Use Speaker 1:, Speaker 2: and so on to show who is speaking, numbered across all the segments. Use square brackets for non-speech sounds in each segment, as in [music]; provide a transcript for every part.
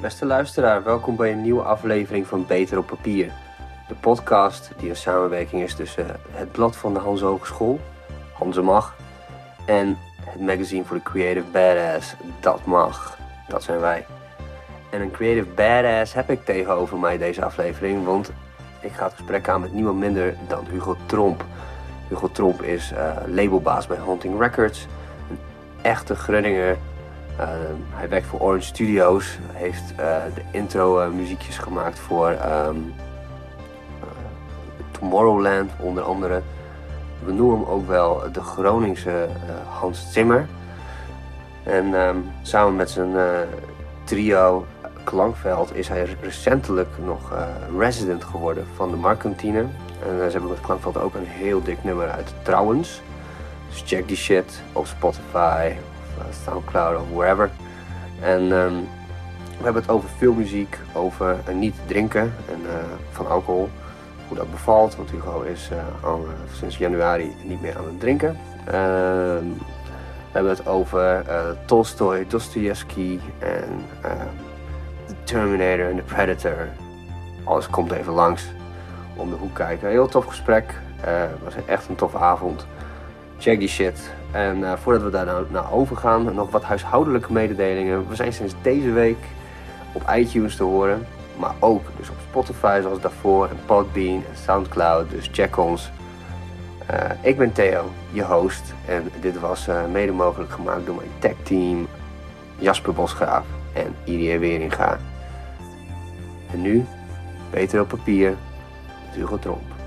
Speaker 1: Beste luisteraar, welkom bij een nieuwe aflevering van Beter op Papier. De podcast die een samenwerking is tussen het blad van de Hans Hogeschool, Hanze Mag, en het magazine voor de Creative Badass, Dat Mag. Dat zijn wij. En een Creative Badass heb ik tegenover mij deze aflevering, want ik ga het gesprek aan met niemand minder dan Hugo Tromp. Hugo Tromp is eh, labelbaas bij Hunting Records, een echte Grunninger. Uh, hij werkt voor Orange Studios, heeft uh, de intro muziekjes gemaakt voor um, Tomorrowland onder andere. We noemen hem ook wel de Groningse Hans Zimmer. En um, samen met zijn trio Klankveld is hij recentelijk nog resident geworden van de Markantine. En ze hebben met Klankveld ook een heel dik nummer uit trouwens. Dus check die shit op Spotify Soundcloud of wherever. En um, we hebben het over filmmuziek, over uh, niet drinken en uh, van alcohol. Hoe dat bevalt, want Hugo is al sinds januari niet meer aan het drinken. Ehm, we hebben het over Tolstoy, Dostoevsky en The Terminator en The Predator. Alles komt even langs om de hoek kijken. Heel tof gesprek. Het was echt een toffe avond. Check die shit. En uh, voordat we daar nou naar overgaan, nog wat huishoudelijke mededelingen. We zijn sinds deze week op iTunes te horen. Maar ook dus op Spotify zoals daarvoor. En Podbean en Soundcloud. Dus check ons. Uh, ik ben Theo, je host. En dit was uh, mede mogelijk gemaakt door mijn tech team. Jasper Bosgraaf en Irie Weringa. En nu, beter op papier, Hugo Tromp.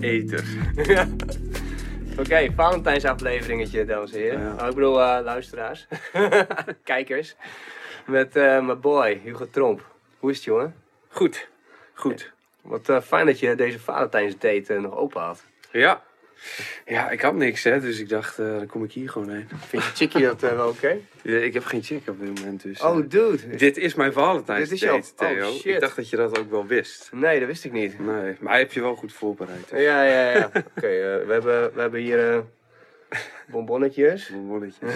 Speaker 1: Eter. [laughs] ja. Oké, okay, Valentijnsafleveringetje, dames en heren. Ja. Oh, ik bedoel, uh, luisteraars. [laughs] Kijkers. Met uh, mijn boy, Hugo Tromp. Hoe is het, jongen?
Speaker 2: Goed. Goed.
Speaker 1: Wat fijn dat je deze Valentijnsdate nog open had.
Speaker 2: Ja, ja, ik had niks, hè, dus ik dacht, uh, dan kom ik hier gewoon heen.
Speaker 1: Vind je chickie dat uh, wel oké? Okay?
Speaker 2: Ja, ik heb geen chick op dit moment, dus...
Speaker 1: Oh, dude!
Speaker 2: Dit is mijn Valentijns
Speaker 1: dit is
Speaker 2: date,
Speaker 1: Theo.
Speaker 2: Oh, shit. Ik dacht dat je dat ook wel wist.
Speaker 1: Nee, dat wist ik niet.
Speaker 2: Nee, maar heb je wel goed voorbereid.
Speaker 1: Ja, ja, ja. oké, okay, uh, we, hebben, we hebben hier bonbonnetjes.
Speaker 2: Bonbonnetjes.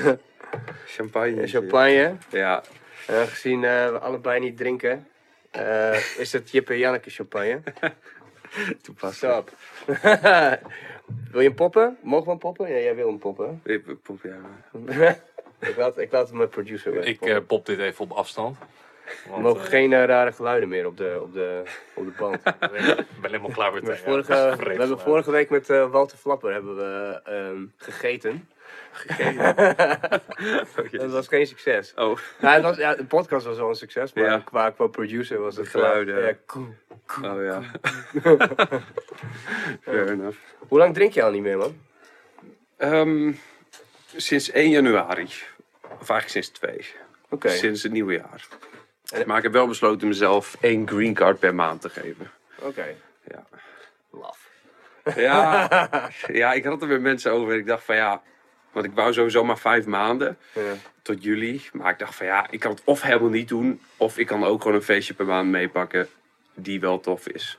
Speaker 2: champagne. [laughs]
Speaker 1: champagne.
Speaker 2: Ja.
Speaker 1: En aangezien we allebei niet drinken, is het Jip en Janneke champagne. [laughs]
Speaker 2: Toepasselijk. [laughs]
Speaker 1: Wil je hem poppen? Mogen we hem poppen? Ja, jij wil hem poppen. [laughs]
Speaker 2: Ik pop, ja.
Speaker 1: ik, laat, ik laat mijn producer
Speaker 3: Ik uh, pop dit even op afstand.
Speaker 1: Want, er mogen uh, geen uh, rare geluiden meer op de, op de, op de band. [laughs]
Speaker 3: ik ben helemaal klaar met
Speaker 1: het. Vorige, we hebben vorige week met Walter Flapper hebben we um, gegeten.
Speaker 2: Gegeten? [laughs]
Speaker 1: oh, dat was geen succes.
Speaker 2: Oh.
Speaker 1: Ja, het was, ja, de podcast was wel een succes, maar ja. qua, qua producer was
Speaker 2: de
Speaker 1: het...
Speaker 2: geluiden.
Speaker 1: ja,
Speaker 2: cool, cool, oh ja. [laughs] Fair enough.
Speaker 1: Hoe lang drink je al niet meer, man?
Speaker 2: Um, sinds 1 januari. Of eigenlijk sinds 2.
Speaker 1: Okay.
Speaker 2: Sinds het nieuwe jaar. En... Maar ik heb wel besloten mezelf één green card per maand te geven.
Speaker 1: Oké. Okay.
Speaker 2: Ja.
Speaker 1: Laf.
Speaker 2: Ja, [laughs] ja, ik had er met mensen over. Ik dacht van ja, want ik wou sowieso maar vijf maanden
Speaker 1: ja.
Speaker 2: tot juli. Maar ik dacht van ja, ik kan het of helemaal niet doen. Of ik kan ook gewoon een feestje per maand meepakken die wel tof is.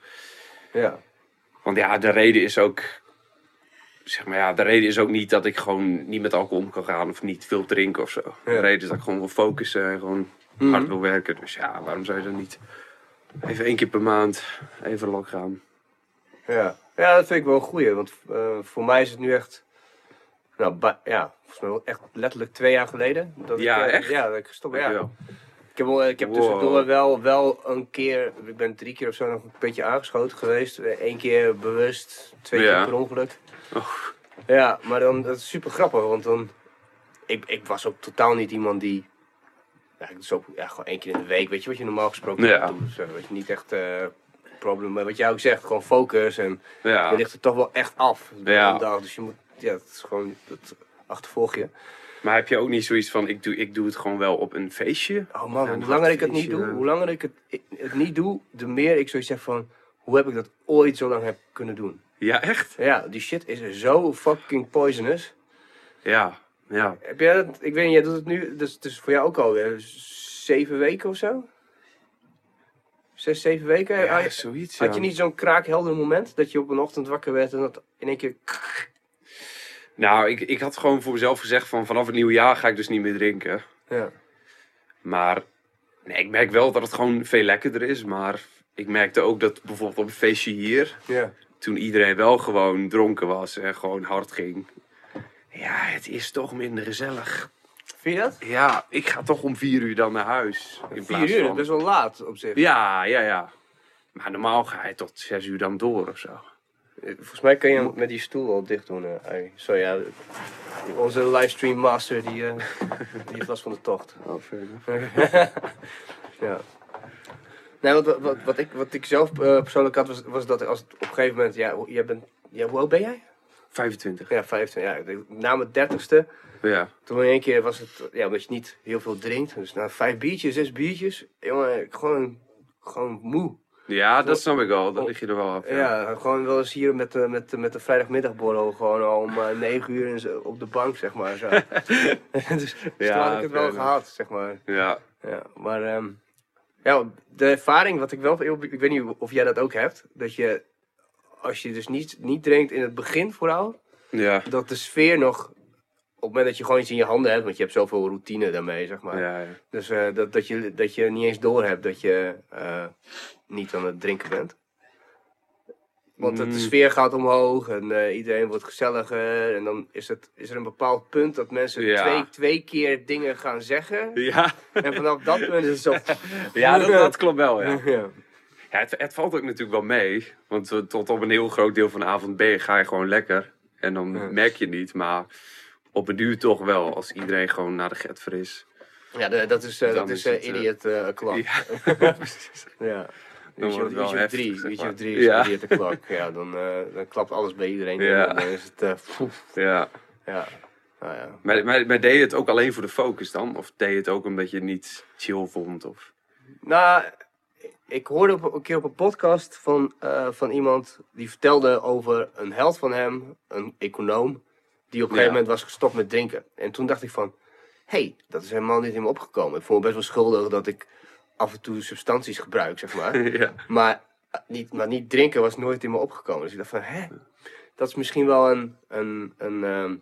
Speaker 1: Ja.
Speaker 2: Want ja, de reden is ook. Zeg maar ja, de reden is ook niet dat ik gewoon niet met alcohol om kan gaan of niet veel drinken of zo.
Speaker 1: Ja.
Speaker 2: De reden is dat ik gewoon wil focussen en gewoon
Speaker 1: Mhm.
Speaker 2: hard wil werken. Dus ja, waarom zou je dan niet even één keer per maand even lok gaan?
Speaker 1: Ja. ja, dat vind ik wel een goeie. Want uh, voor mij is het nu echt. Nou, ja, volgens mij wel echt letterlijk twee jaar geleden. Dat
Speaker 2: ja,
Speaker 1: ik, uh,
Speaker 2: echt?
Speaker 1: Ja, dat ik gestopt ja. Ik heb, wel- ik heb
Speaker 2: Wow.
Speaker 1: tussendoor wel, wel een keer, ik ben drie keer of zo nog een beetje aangeschoten geweest. Eén keer bewust, twee
Speaker 2: Ja.
Speaker 1: keer per ongeluk.
Speaker 2: Oh.
Speaker 1: Ja, maar dan, dat is super grappig, want dan, ik, ik was ook totaal niet iemand die, ja, zo, ja, gewoon één keer in de week, weet je wat je normaal gesproken
Speaker 2: Ja.
Speaker 1: doet. Zo, weet je, niet echt eh probleem, maar wat jij ook zegt, gewoon focus en
Speaker 2: Ja.
Speaker 1: je ligt er toch wel echt af.
Speaker 2: Ja.
Speaker 1: Dag, dus je moet, ja, het is gewoon, dat achtervolg je.
Speaker 2: Maar heb je ook niet zoiets van, ik doe, ik doe het gewoon wel op een feestje?
Speaker 4: Oh man, hoe langer ik het niet doe, hoe langer ik het, ik- het niet doe, de meer ik zoiets zeg van, hoe heb ik dat ooit zo lang heb kunnen doen?
Speaker 2: Ja, echt?
Speaker 4: Ja, die shit is zo fucking poisonous.
Speaker 2: Ja, ja.
Speaker 4: Heb jij dat, ik weet niet, jij doet het nu, dus het is voor jou ook alweer zeven weken of zo? Zes, zeven weken?
Speaker 2: Ja,
Speaker 4: had, je,
Speaker 2: zoiets,
Speaker 4: had je niet zo'n kraakhelder moment dat je op een ochtend wakker werd en dat in één keer...
Speaker 2: Nou, ik, ik had gewoon voor mezelf gezegd van vanaf het nieuwe jaar ga ik dus niet meer drinken.
Speaker 4: Ja.
Speaker 2: Maar nee, ik merk wel dat het gewoon veel lekkerder is. Maar ik merkte ook dat bijvoorbeeld op een feestje hier,
Speaker 4: Ja.
Speaker 2: toen iedereen wel gewoon dronken was en gewoon hard ging. Ja, het is toch minder gezellig.
Speaker 4: Vind je dat?
Speaker 2: Ja, ik ga toch om vier uur dan naar huis. In
Speaker 4: Vier uur,
Speaker 2: van...
Speaker 4: best wel laat op zich.
Speaker 2: Ja, ja, ja. Maar normaal ga je tot zes uur dan door of zo.
Speaker 4: Eh, Volgens mij kan je hem met die stoel wel dicht doen. eh. Sorry, ja. Onze livestream master die, eh, die heeft last van de tocht.
Speaker 2: Oh, [laughs]
Speaker 4: Ja. Nee, wat, wat, wat, wat ik, wat ik zelf eh, persoonlijk had, was, was dat als op een gegeven moment, ja, hoe- jij bent, ja, hoe oud ben jij?
Speaker 2: 25.
Speaker 4: Ja, 15. Ja, na mijn dertigste,
Speaker 2: Ja.
Speaker 4: toen in één keer was het, ja, omdat je niet heel veel drinkt. Dus na vijf biertjes, zes biertjes, jongen, gewoon, gewoon moe.
Speaker 2: Ja, dat snap ik wel. Dat lig je er wel af.
Speaker 4: Ja, gewoon wel eens hier met de, met de, met de vrijdagmiddagborrel, gewoon al om eh, negen uur in op de bank, zeg maar. Zo. [laughs] [laughs] dus
Speaker 2: Ja,
Speaker 4: toen had ik het wel gehad, zeg maar.
Speaker 2: Ja.
Speaker 4: Ja, maar ehm, ja, de ervaring wat ik wel, ik weet niet of jij dat ook hebt, dat je als je dus niet, niet drinkt in het begin vooral,
Speaker 2: Ja.
Speaker 4: dat de sfeer nog, op het moment dat je gewoon iets in je handen hebt, want je hebt zoveel routine daarmee, zeg maar.
Speaker 2: Ja, ja.
Speaker 4: Dus eh, dat, dat, je, dat je niet eens door hebt dat je eh, niet aan het drinken bent. Want de
Speaker 2: Mm.
Speaker 4: sfeer gaat omhoog en eh, iedereen wordt gezelliger. En dan is, het, is er een bepaald punt dat mensen
Speaker 2: Ja.
Speaker 4: twee, twee keer dingen gaan zeggen.
Speaker 2: Ja,
Speaker 4: En vanaf dat punt is het zo... [laughs]
Speaker 2: ja dat, [laughs] dat klopt wel, ja.
Speaker 4: ja.
Speaker 2: ja het, het valt ook natuurlijk wel mee. Want tot op een heel groot deel van de avond ben je, ga je gewoon lekker. En dan merk je niet. Maar op een duur toch wel, als iedereen gewoon naar de getver is.
Speaker 4: Ja, de- dat is,
Speaker 2: Dan
Speaker 4: dat is
Speaker 2: is
Speaker 4: eh,
Speaker 2: het, eh,
Speaker 4: idiot [laughs] uh, klok.
Speaker 2: Ja, [laughs] precies.
Speaker 4: Ja.
Speaker 2: Dan
Speaker 4: Uurtje,
Speaker 2: wordt het wel
Speaker 4: uurtje of
Speaker 2: heftig,
Speaker 4: drie,
Speaker 2: zeg
Speaker 4: uurtje
Speaker 2: maar.
Speaker 4: of drie is
Speaker 2: Ja.
Speaker 4: idiot. Ja, dan, dan klapt alles bij iedereen.
Speaker 2: Ja.
Speaker 4: En dan is het...
Speaker 2: Ja.
Speaker 4: ja. Nou ja.
Speaker 2: Maar, maar, maar deed je het ook alleen voor de focus dan? Of deed je het ook omdat je het niet chill vond? Of...
Speaker 4: Nou, ik hoorde op, een keer op een podcast van, van iemand die vertelde over een held van hem, een econoom, die op een gegeven moment was gestopt met drinken. En toen dacht ik van, hé, hey, dat is helemaal niet in me opgekomen. Ik voel me best wel schuldig dat ik af en toe substanties gebruik, zeg maar. [laughs]
Speaker 2: ja.
Speaker 4: Maar eh, niet, maar niet drinken was nooit in me opgekomen. Dus ik dacht van, hè, dat is misschien wel een, een, een ehm,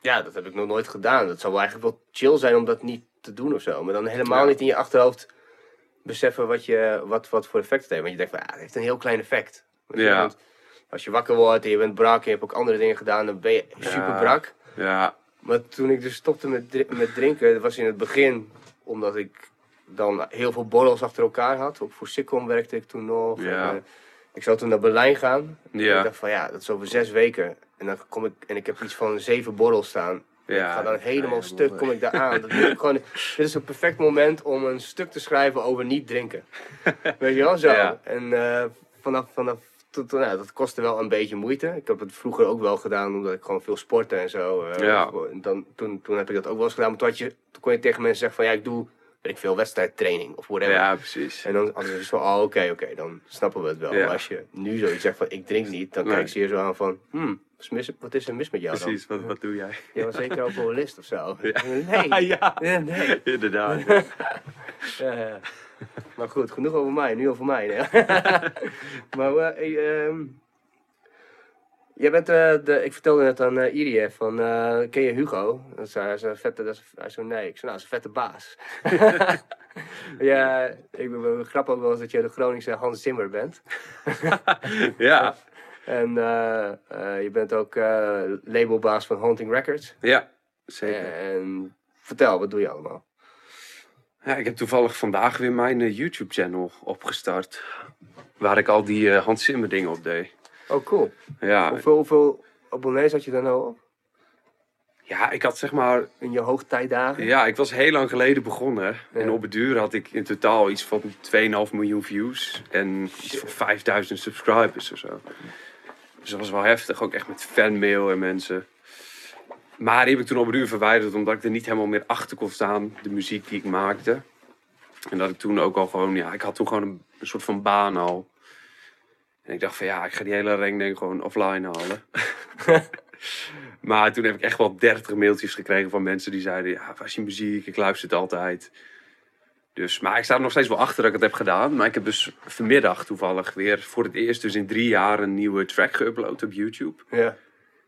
Speaker 4: ja, dat heb ik nog nooit gedaan. Dat zou wel eigenlijk wel chill zijn om dat niet te doen of zo. Maar dan helemaal
Speaker 2: Ja.
Speaker 4: niet in je achterhoofd beseffen wat, je, wat, wat voor effect het heeft. Want je denkt van, het heeft een heel klein effect. Want
Speaker 2: Ja.
Speaker 4: bent- als je wakker wordt en je bent brak en je hebt ook andere dingen gedaan, dan ben je super
Speaker 2: Ja.
Speaker 4: brak.
Speaker 2: Ja,
Speaker 4: Maar toen ik dus stopte met, dri- met drinken, dat was in het begin omdat ik dan heel veel borrels achter elkaar had. Ook voor Sikkom werkte ik toen nog.
Speaker 2: Ja.
Speaker 4: En, eh, ik zou toen naar Berlijn gaan. En
Speaker 2: Ja.
Speaker 4: ik dacht van ja, dat is over zes weken. En dan kom ik en ik heb iets van zeven borrels staan.
Speaker 2: Ja,
Speaker 4: ik ga dan helemaal
Speaker 2: ja,
Speaker 4: stuk, kom ik daar aan. Dat ik gewoon, [laughs] dit is een perfect moment om een stuk te schrijven over niet drinken. [laughs] Weet je wel, zo.
Speaker 2: Ja.
Speaker 4: En eh, vanaf, vanaf tot, nou, dat kostte wel een beetje moeite. Ik heb het vroeger ook wel gedaan, omdat ik gewoon veel sportte en zo. eh,
Speaker 2: Ja.
Speaker 4: en dan, toen, toen heb ik dat ook wel eens gedaan. Maar toen, had je, toen kon je tegen mensen zeggen van ja, ik doe ik veel wedstrijdtraining of whatever.
Speaker 2: ja, precies.
Speaker 4: En dan hadden ze zoiets van, oh oké, oké, dan snappen we het wel.
Speaker 2: Ja.
Speaker 4: Maar als je nu zoiets zegt van, ik drink niet, dan
Speaker 2: Nee.
Speaker 4: kijk ze je zo aan van, hmm, wat is, er mis met jou
Speaker 2: Precies,
Speaker 4: dan?
Speaker 2: wat, wat doe jij?
Speaker 4: Je was zeker alcoholist of zo. [laughs]
Speaker 2: Ja.
Speaker 4: Nee. [laughs]
Speaker 2: ja,
Speaker 4: Ja, nee.
Speaker 2: inderdaad. [laughs]
Speaker 4: Ja, ja. [laughs] Maar goed, genoeg over mij, nu over mij. [laughs] maar ehm, jij bent, eh, de, ik vertelde net aan uh, Irie van, ken je Hugo? Dat is, hij is een vette, dat is, hij is zo nee, ik zei nou, dat is een vette baas. [laughs] ja, ik ben grappig ook wel eens dat je de Groningse Hans Zimmer bent.
Speaker 2: ja,
Speaker 4: En je bent ook labelbaas van Haunting Records.
Speaker 2: ja, zeker.
Speaker 4: En vertel, wat doe je allemaal?
Speaker 2: Ja, ik heb toevallig vandaag weer mijn eh, YouTube-channel opgestart. Waar ik al die eh Hans Zimmer dingen op deed.
Speaker 4: Oh, cool.
Speaker 2: Ja,
Speaker 4: Hoeveel, hoeveel abonnees had je daar nou op?
Speaker 2: ja, ik had zeg maar...
Speaker 4: In je hoogtijdagen?
Speaker 2: Ja, ik was heel lang geleden begonnen. En op het duur had ik in totaal iets van 2,5 miljoen views. En iets van 5000 subscribers of zo. Dus dat was wel heftig. Ook echt met fanmail en mensen. Maar die heb ik toen op een duur verwijderd, omdat ik er niet helemaal meer achter kon staan, de muziek die ik maakte. En dat ik toen ook al gewoon, ja, ik had toen gewoon een, een soort van baan al. En ik dacht van ja, ik ga die hele ring denk ik gewoon offline halen. [laughs] maar toen heb ik echt wel 30 mailtjes gekregen van mensen die zeiden, ja, was je muziek, ik luister het altijd. Dus, maar ik sta er nog steeds wel achter dat ik het heb gedaan. Maar ik heb dus vanmiddag toevallig weer voor het eerst dus in drie jaar een nieuwe track geüpload op YouTube.
Speaker 4: Ja.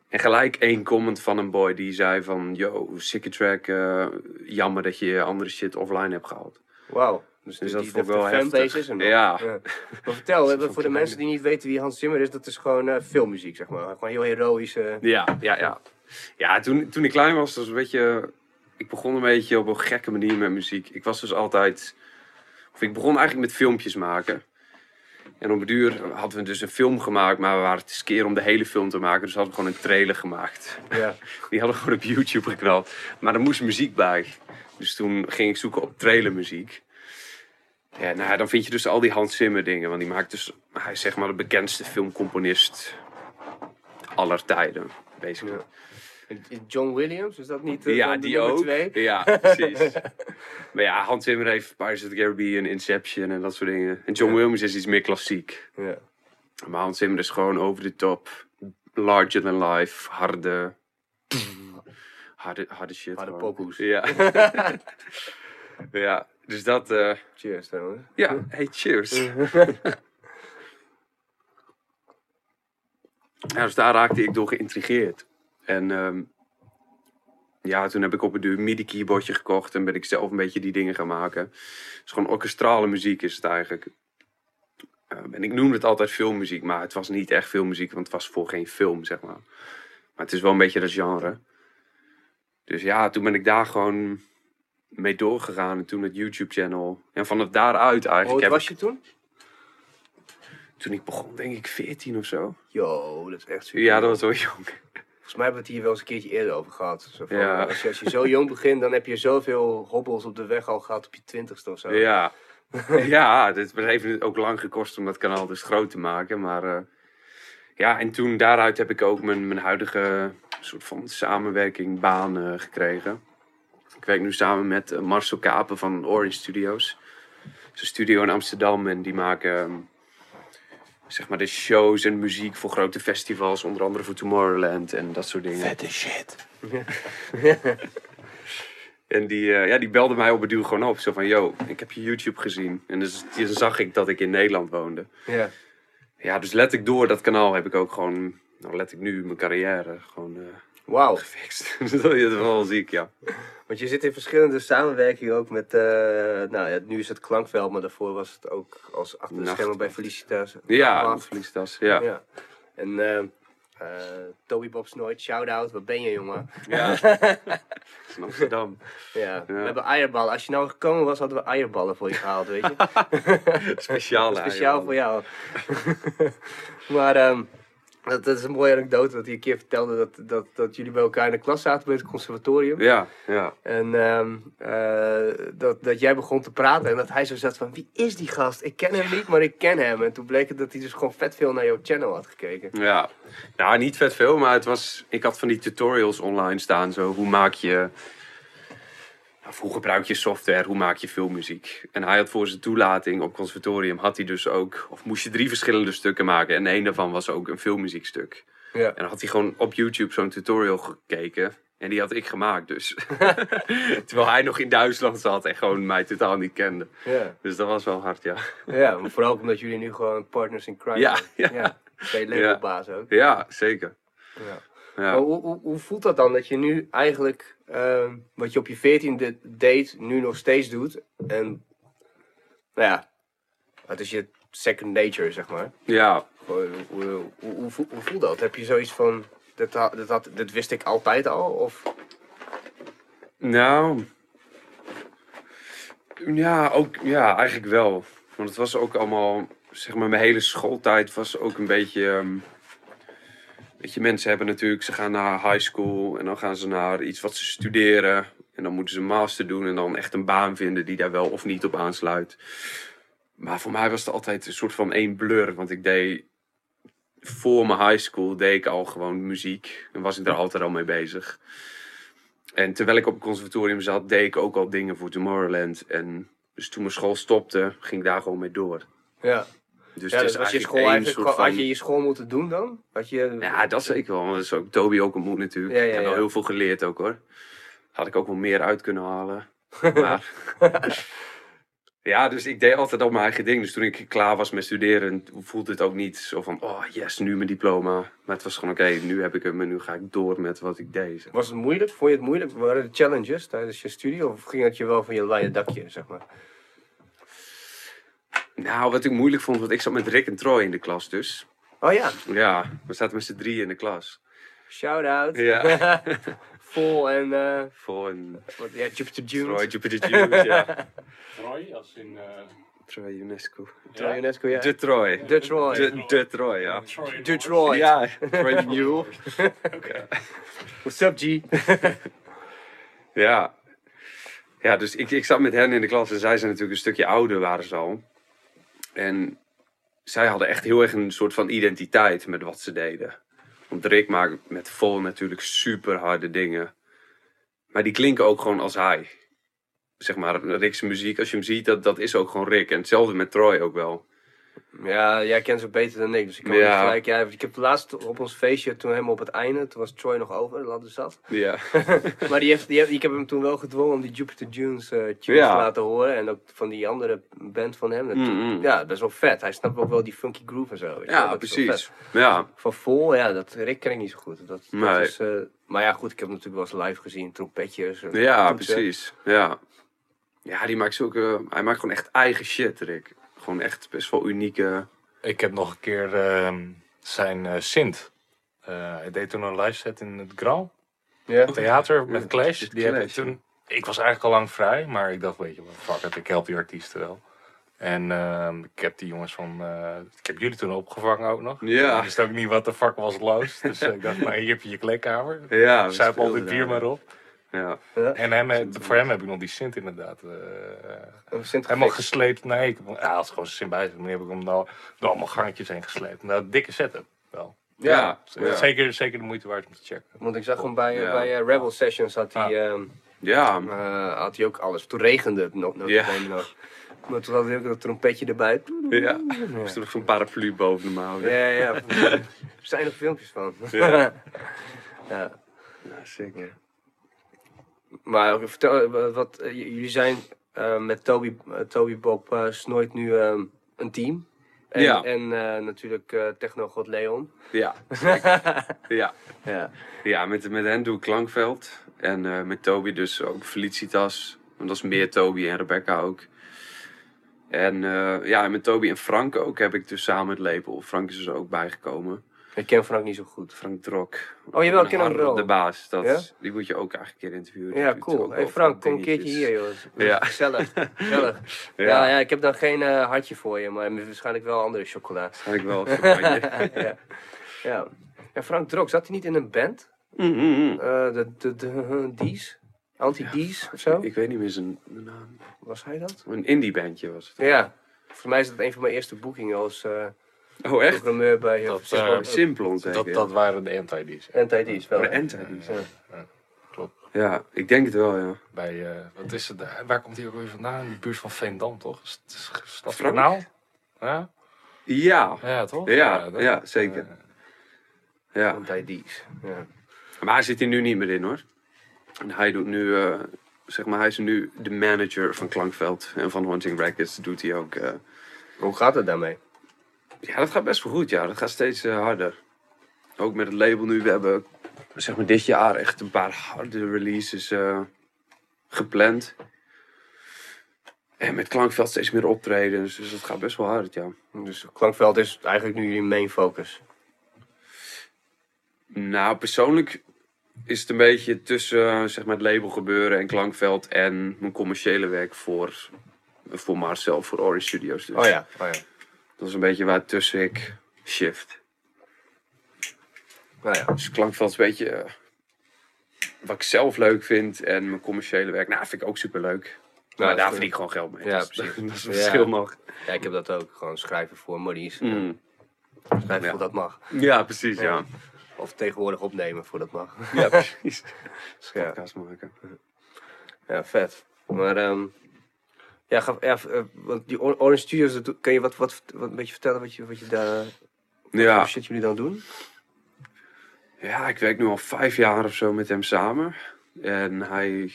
Speaker 2: En gelijk één comment van een boy die zei van... Yo, sicke track, eh, jammer dat je andere shit offline hebt gehaald.
Speaker 4: Wauw. Dus,
Speaker 2: Dus dat
Speaker 4: die,
Speaker 2: vond ik wel heftig.
Speaker 4: is.
Speaker 2: Ja.
Speaker 4: Maar vertel, [laughs]
Speaker 2: vond
Speaker 4: voor de mensen die niet weten wie Hans Zimmer is, dat is gewoon eh, filmmuziek, zeg maar. Gewoon heel heroïsch. eh,
Speaker 2: Ja, ja, ja. Ja, toen, toen ik klein was, was een beetje... Ik begon een beetje op een gekke manier met muziek. Ik was dus altijd... Of ik begon eigenlijk met filmpjes maken. En op een duur hadden we dus een film gemaakt, maar we waren te skeer om de hele film te maken. Dus hadden we gewoon een trailer gemaakt.
Speaker 4: ja. [laughs]
Speaker 2: Die hadden we gewoon op YouTube geknald. Maar er moest muziek bij. Dus toen ging ik zoeken op trailermuziek. Ja, nou, ja, dan vind je dus al die Hans Zimmer dingen. Want die maakt dus, hij is zeg maar de bekendste filmcomponist aller tijden. Basically.
Speaker 4: John Williams, is dat niet eh,
Speaker 2: Ja, die ook.
Speaker 4: twee?
Speaker 2: Ja, [laughs] precies. maar ja, Hans Zimmer heeft Pirates of the Caribbean, Inception en dat soort dingen. En John
Speaker 4: Ja.
Speaker 2: Williams is iets meer klassiek.
Speaker 4: Ja.
Speaker 2: Maar Hans Zimmer is gewoon over de top. Larger than life. Harde... [laughs] Harde, harde shit.
Speaker 4: Harde pokoes.
Speaker 2: Ja. [laughs] ja, dus dat... eh,
Speaker 4: Cheers trouwens.
Speaker 2: ja, hey, cheers. ja, dus daar raakte ik door geïntrigeerd. En ehm, ja, toen heb ik op een duur MIDI keyboardje gekocht en ben ik zelf een beetje die dingen gaan maken. Het is gewoon orkestrale muziek is het eigenlijk. Ehm, en ik noemde het altijd filmmuziek, maar het was niet echt filmmuziek, want het was voor geen film, zeg maar. Maar het is wel een beetje dat genre. Dus ja, toen ben ik daar gewoon mee doorgegaan en toen het YouTube-channel. En vanaf daaruit
Speaker 4: Hoe
Speaker 2: eigenlijk
Speaker 4: oud
Speaker 2: heb
Speaker 4: was
Speaker 2: ik,
Speaker 4: je toen?
Speaker 2: toen ik begon, denk ik 14 of zo.
Speaker 4: Yo, dat is echt super.
Speaker 2: Ja, dat was wel jong.
Speaker 4: Volgens mij hebben we het hier wel eens een keertje eerder over gehad. Zo van,
Speaker 2: Ja.
Speaker 4: als, je, als je zo jong begint, dan heb je zoveel hobbels op de weg al gehad op je twintigste of zo.
Speaker 2: Ja, [laughs] ja het heeft het ook lang gekost om dat kanaal dus groot te maken. Maar eh, ja, en toen daaruit heb ik ook mijn, mijn huidige soort van samenwerking, baan gekregen. Ik werk nu samen met eh, Marcel Kapen van Orange Studios. Het is een studio in Amsterdam en die maken ehm, zeg maar de shows en muziek voor grote festivals. Onder andere voor Tomorrowland en dat soort dingen.
Speaker 5: Vette shit. [laughs]
Speaker 2: En die, eh, ja, die belde mij op het duur gewoon op. Zo van, yo, ik heb je YouTube gezien. En dus toen zag ik dat ik in Nederland woonde.
Speaker 4: Ja.
Speaker 2: Ja, dus let ik door dat kanaal heb ik ook gewoon... Nou, let ik nu mijn carrière gewoon eh,
Speaker 4: Wauw.
Speaker 2: gefixt. [laughs] Dus dat is wel ziek, ja.
Speaker 4: Want je zit in verschillende samenwerkingen ook met, eh, nou ja, nu is het Klankveld, maar daarvoor was het ook als achter de schermen bij Felicitas.
Speaker 2: Ja. Felicitas, ja.
Speaker 4: ja. En eh eh, Toby Bob Snoit, shout-out, waar ben je jongen?
Speaker 2: Ja. [laughs] in Amsterdam.
Speaker 4: Ja, we hebben eierballen. Als je nou gekomen was, hadden we eierballen voor je gehaald, weet je? [laughs]
Speaker 2: Speciaal.
Speaker 4: Speciaal voor jou. [laughs] maar ehm, dat, dat is een mooie anekdote dat hij een keer vertelde dat, dat, dat jullie bij elkaar in de klas zaten bij het conservatorium.
Speaker 2: Ja, ja.
Speaker 4: En ehm, eh, dat, dat jij begon te praten en dat hij zo zat van, wie is die gast? Ik ken hem niet, maar ik ken hem. En toen bleek het dat hij dus gewoon vet veel naar jouw channel had gekeken.
Speaker 2: Ja, nou niet vet veel, maar het was, ik had van die tutorials online staan. Zo, hoe maak je, of hoe gebruik je software, hoe maak je filmmuziek. En hij had voor zijn toelating op conservatorium, had hij dus ook, of moest je drie verschillende stukken maken. En een daarvan was ook een filmmuziekstuk.
Speaker 4: Ja.
Speaker 2: En dan had hij gewoon op YouTube zo'n tutorial gekeken. En die had ik gemaakt dus. [laughs] Terwijl hij nog in Duitsland zat en gewoon mij totaal niet kende.
Speaker 4: Ja,
Speaker 2: Dus dat was wel hard, ja.
Speaker 4: ja maar vooral omdat jullie nu gewoon partners in crime
Speaker 2: Ja,
Speaker 4: zijn.
Speaker 2: ja.
Speaker 4: ja. Labelbaas ook.
Speaker 2: Ja, zeker.
Speaker 4: Ja.
Speaker 2: Ja.
Speaker 4: Maar hoe, hoe, hoe voelt dat dan dat je nu eigenlijk ehm, wat je op je veertiende deed, nu nog steeds doet? En nou ja, het is je second nature, zeg maar.
Speaker 2: ja,
Speaker 4: Hoe, hoe, hoe, hoe, voel- hoe dat? Heb je zoiets van, dit, had, dit wist ik altijd al? Of,
Speaker 2: Nou. Ja, ook, ja, eigenlijk wel. Want het was ook allemaal, zeg maar, mijn hele schooltijd was ook een beetje. ehm, je, mensen hebben natuurlijk, ze gaan naar high school en dan gaan ze naar iets wat ze studeren. En dan moeten ze een master doen en dan echt een baan vinden die daar wel of niet op aansluit. Maar voor mij was het altijd een soort van één blur. Want ik deed voor mijn high school deed ik al gewoon muziek. En was ik er altijd al mee bezig. En terwijl ik op het conservatorium zat, deed ik ook al dingen voor Tomorrowland. En dus toen mijn school stopte, ging ik daar gewoon mee door.
Speaker 4: Ja.
Speaker 2: Dus
Speaker 4: Ja,
Speaker 2: het
Speaker 4: dus was je school eigenlijk
Speaker 2: soort
Speaker 4: gewoon,
Speaker 2: van...
Speaker 4: had je je school moeten doen dan? Had je...
Speaker 2: Ja, dat zeker wel. Dat is ook Toby ook ontmoet natuurlijk.
Speaker 4: Ja, ja,
Speaker 2: ik heb wel heel veel geleerd ook hoor. Had ik ook wel meer uit kunnen halen. [laughs] Maar... ja, dus ik deed altijd al mijn eigen ding. Dus toen ik klaar was met studeren, voelde het ook niet zo van... Oh yes, nu mijn diploma. Maar het was gewoon oké, nu heb ik hem en nu ga ik door met wat ik deed.
Speaker 4: Was het moeilijk? Vond je het moeilijk? Waren er challenges tijdens je studie? Of ging het je wel van je leien dakje, zeg maar?
Speaker 2: Nou, wat ik moeilijk vond, want ik zat met Rick en Troy in de klas dus.
Speaker 4: Oh ja,
Speaker 2: Ja, we zaten met z'n drieën in de klas.
Speaker 4: shout-out.
Speaker 2: Ja. [laughs]
Speaker 4: Vol en... eh
Speaker 2: Voor een
Speaker 4: wat, ja, Jupiter June.
Speaker 2: Troy, Jupiter ja. [laughs]
Speaker 3: Troy, als in... eh,
Speaker 2: Troy UNESCO.
Speaker 4: Troy UNESCO, ja.
Speaker 2: De Troy.
Speaker 4: De Troy.
Speaker 2: De, de Troy, ja.
Speaker 3: Troy
Speaker 4: Detroit.
Speaker 2: Ja, [laughs] Troy Mule.
Speaker 4: What's up, G?
Speaker 2: Ja. Ja, dus ik, ik zat met hen in de klas en zij zijn natuurlijk een stukje ouder, waren ze al. En zij hadden echt heel erg een soort van identiteit met wat ze deden. Want Rick maakt met vol natuurlijk super harde dingen. Maar die klinken ook gewoon als hij. Zeg maar, Rick's muziek, als je hem ziet, dat, dat is ook gewoon Rick. En hetzelfde met Troy ook wel.
Speaker 4: Ja, jij kent ze beter dan ik, dus ik kan
Speaker 2: Ja.
Speaker 4: niet gelijk... Ja, ik heb laatst op ons feestje, toen helemaal op het einde, toen was Troy nog over, dat hadden zat.
Speaker 2: Ja. [laughs]
Speaker 4: Maar die heeft, die heeft, ik heb hem toen wel gedwongen om die Jupiter Dunes eh tunes
Speaker 2: Ja.
Speaker 4: te laten horen. En ook van die andere band van hem. Dat-
Speaker 2: Mm, mm.
Speaker 4: Ja, dat is wel vet. Hij snapt ook wel die funky groove en zo.
Speaker 2: Ja,
Speaker 4: Dat
Speaker 2: precies. Ja,
Speaker 4: Van vol, ja, dat Rick ken ik niet zo goed. Dat, is, eh, maar ja, goed, ik heb hem natuurlijk wel eens live gezien. Trompetjes.
Speaker 2: ja
Speaker 4: toetsen.
Speaker 2: precies. Ja. ja, die maakt zulke... Hij maakt gewoon echt eigen shit, Rick. Gewoon echt best wel unieke...
Speaker 3: Ik heb nog een keer ehm, zijn eh Sint. Eh, hij deed toen een live set in het Grand
Speaker 4: Ja.
Speaker 3: Theater met
Speaker 2: Ja,
Speaker 3: Clash. Die heb ik
Speaker 2: Clash,
Speaker 3: toen... Ik was eigenlijk al lang vrij, maar ik dacht, weet je wat, fuck it, ik help die artiesten wel. En ehm, ik heb die jongens van... eh, ik heb jullie toen opgevangen ook nog.
Speaker 2: Ja.
Speaker 3: Ik wist ook niet wat de fuck was los. Dus eh, ik dacht, [laughs] nou hier heb je je kleedkamer.
Speaker 2: Ja,
Speaker 3: Zuip al
Speaker 2: speelden
Speaker 3: bier maar op.
Speaker 2: Ja.
Speaker 3: En hem, eh, voor hem heb ik nog die Sint inderdaad. eh,
Speaker 4: Sint
Speaker 3: Helemaal gesleept. Nee, ik, ja, als gewoon zin bij nu heb ik hem nou door allemaal gangetjes heen gesleept. Nou, een dikke setup wel.
Speaker 4: Ja.
Speaker 2: Ja.
Speaker 3: Zeker, zeker de moeite waard om te checken.
Speaker 4: Want ik zag hem bij, eh,
Speaker 2: Ja.
Speaker 4: bij eh, Rebel Sessions had hij, ehm,
Speaker 2: Ja,
Speaker 4: eh, had hij ook alles. Toen regende het nog. nog,
Speaker 2: Ja.
Speaker 4: nog. Maar toen had hij ook een trompetje erbij.
Speaker 2: ja. Er is er nog zo'n paraplu boven hem houden.
Speaker 4: Ja, ja. Er zijn nog filmpjes van.
Speaker 2: Ja. [laughs]
Speaker 4: ja.
Speaker 2: Ja, zeker.
Speaker 4: Maar vertel, eh, wat, eh, jullie zijn eh, met Toby, Toby Bob Snoit nu ehm, een team. En,
Speaker 2: Ja.
Speaker 4: en eh, natuurlijk eh technogod Leon.
Speaker 2: Ja, [laughs] ja.
Speaker 4: Ja.
Speaker 2: Ja, met, met hen doe ik Klankveld. En eh, met Toby dus ook Felicitas. Want dat is meer Toby en Rebecca ook. En eh, ja, met Toby en Frank ook heb ik dus samen het label. Frank is er ook bijgekomen.
Speaker 4: Ik ken Frank niet zo goed.
Speaker 2: Frank Drok.
Speaker 4: Oh,
Speaker 2: Harro,
Speaker 4: wel.
Speaker 2: De baas. Dat,
Speaker 4: Ja?
Speaker 2: Die moet je ook eigenlijk een keer interviewen.
Speaker 4: Ja, cool. Hey Frank, kom een keertje hier, joh.
Speaker 2: Ja. [laughs]
Speaker 4: Gezellig. Gezellig. [laughs] Ja.
Speaker 2: Ja.
Speaker 4: Ja, ik heb dan geen eh, hartje voor je, maar waarschijnlijk wel andere chocola.
Speaker 2: Ik wel [laughs]
Speaker 4: ja. ja. En Frank Drok, zat hij niet in een band?
Speaker 2: Mm, mm, mm.
Speaker 4: Eh, de, de, de, Dies? Anti-Dies of zo?
Speaker 2: Ik weet niet meer zijn naam.
Speaker 4: Was hij dat?
Speaker 2: Een indie bandje was het.
Speaker 4: Ja. Voor mij is dat een van mijn eerste boekingen als eh
Speaker 2: Oh echt?
Speaker 4: programmeur bij uh,
Speaker 3: Dat,
Speaker 4: zeg
Speaker 3: eh,
Speaker 2: Simplon zeker.
Speaker 3: Dat, dat waren de anti-D's.
Speaker 4: Anti-Dies wel.
Speaker 2: De
Speaker 4: hè?
Speaker 2: Anti-Dies.
Speaker 4: Ja.
Speaker 3: Klopt.
Speaker 2: Ja, ik denk het wel, ja.
Speaker 3: Bij, eh, wat is het, waar komt hij ook weer vandaan? In de buurt van Veendam, toch? Is het- is het Stad
Speaker 2: Frank?
Speaker 3: Kanaal? Ja?
Speaker 2: Ja,
Speaker 3: Ja, toch?
Speaker 2: Ja,
Speaker 3: dat-
Speaker 2: ja, zeker.
Speaker 3: eh,
Speaker 2: ja.
Speaker 4: Anti-Dies. Ja.
Speaker 2: Maar hij zit er nu niet meer in hoor. En hij doet nu, eh, zeg maar, hij is nu de manager van Klankveld. En van Haunting Records doet hij ook. eh,
Speaker 4: Hoe gaat het daarmee?
Speaker 2: Ja, dat gaat best wel goed, ja. Dat gaat steeds eh, harder. Ook met het label nu. We hebben, zeg maar, dit jaar echt een paar harde releases eh, gepland. En met Klankveld steeds meer optredens. Dus dat gaat best wel hard, ja.
Speaker 4: Dus Klankveld is eigenlijk nu jullie main focus.
Speaker 2: Nou, persoonlijk is het een beetje tussen eh, zeg maar, het label gebeuren en Klankveld en mijn commerciële werk voor, voor Marcel, voor Orange Studios. Dus
Speaker 4: Oh ja. Oh ja.
Speaker 2: Dat is een beetje waar tussen ik shift.
Speaker 4: Nou ja.
Speaker 2: Dus Klankveld is een beetje eh, wat ik zelf leuk vind en mijn commerciële werk, nou, vind ik ook super leuk. maar
Speaker 4: dat
Speaker 2: daar verdien ik gewoon geld mee.
Speaker 4: Ja,
Speaker 2: Dus
Speaker 4: precies. [laughs]
Speaker 2: Dat is een
Speaker 4: Ja.
Speaker 2: verschil nog.
Speaker 4: ja, ik heb dat ook. Gewoon schrijven voor monies.
Speaker 2: Mm.
Speaker 4: Schrijven
Speaker 2: Ja.
Speaker 4: voor dat mag.
Speaker 2: Ja, precies, ja.
Speaker 4: Of tegenwoordig opnemen voordat mag.
Speaker 2: Ja, precies. [laughs]
Speaker 4: Ja.
Speaker 2: Podcast maken.
Speaker 4: Ja, vet. Maar ehm ja, ga, ja, eh, want die Or- Orange Studios, kan je wat, wat, wat een beetje vertellen wat je, wat je daar, wat
Speaker 2: Ja.
Speaker 4: voor shit jullie dan doen?
Speaker 2: ja, ik werk nu al vijf jaar of zo met hem samen. En hij,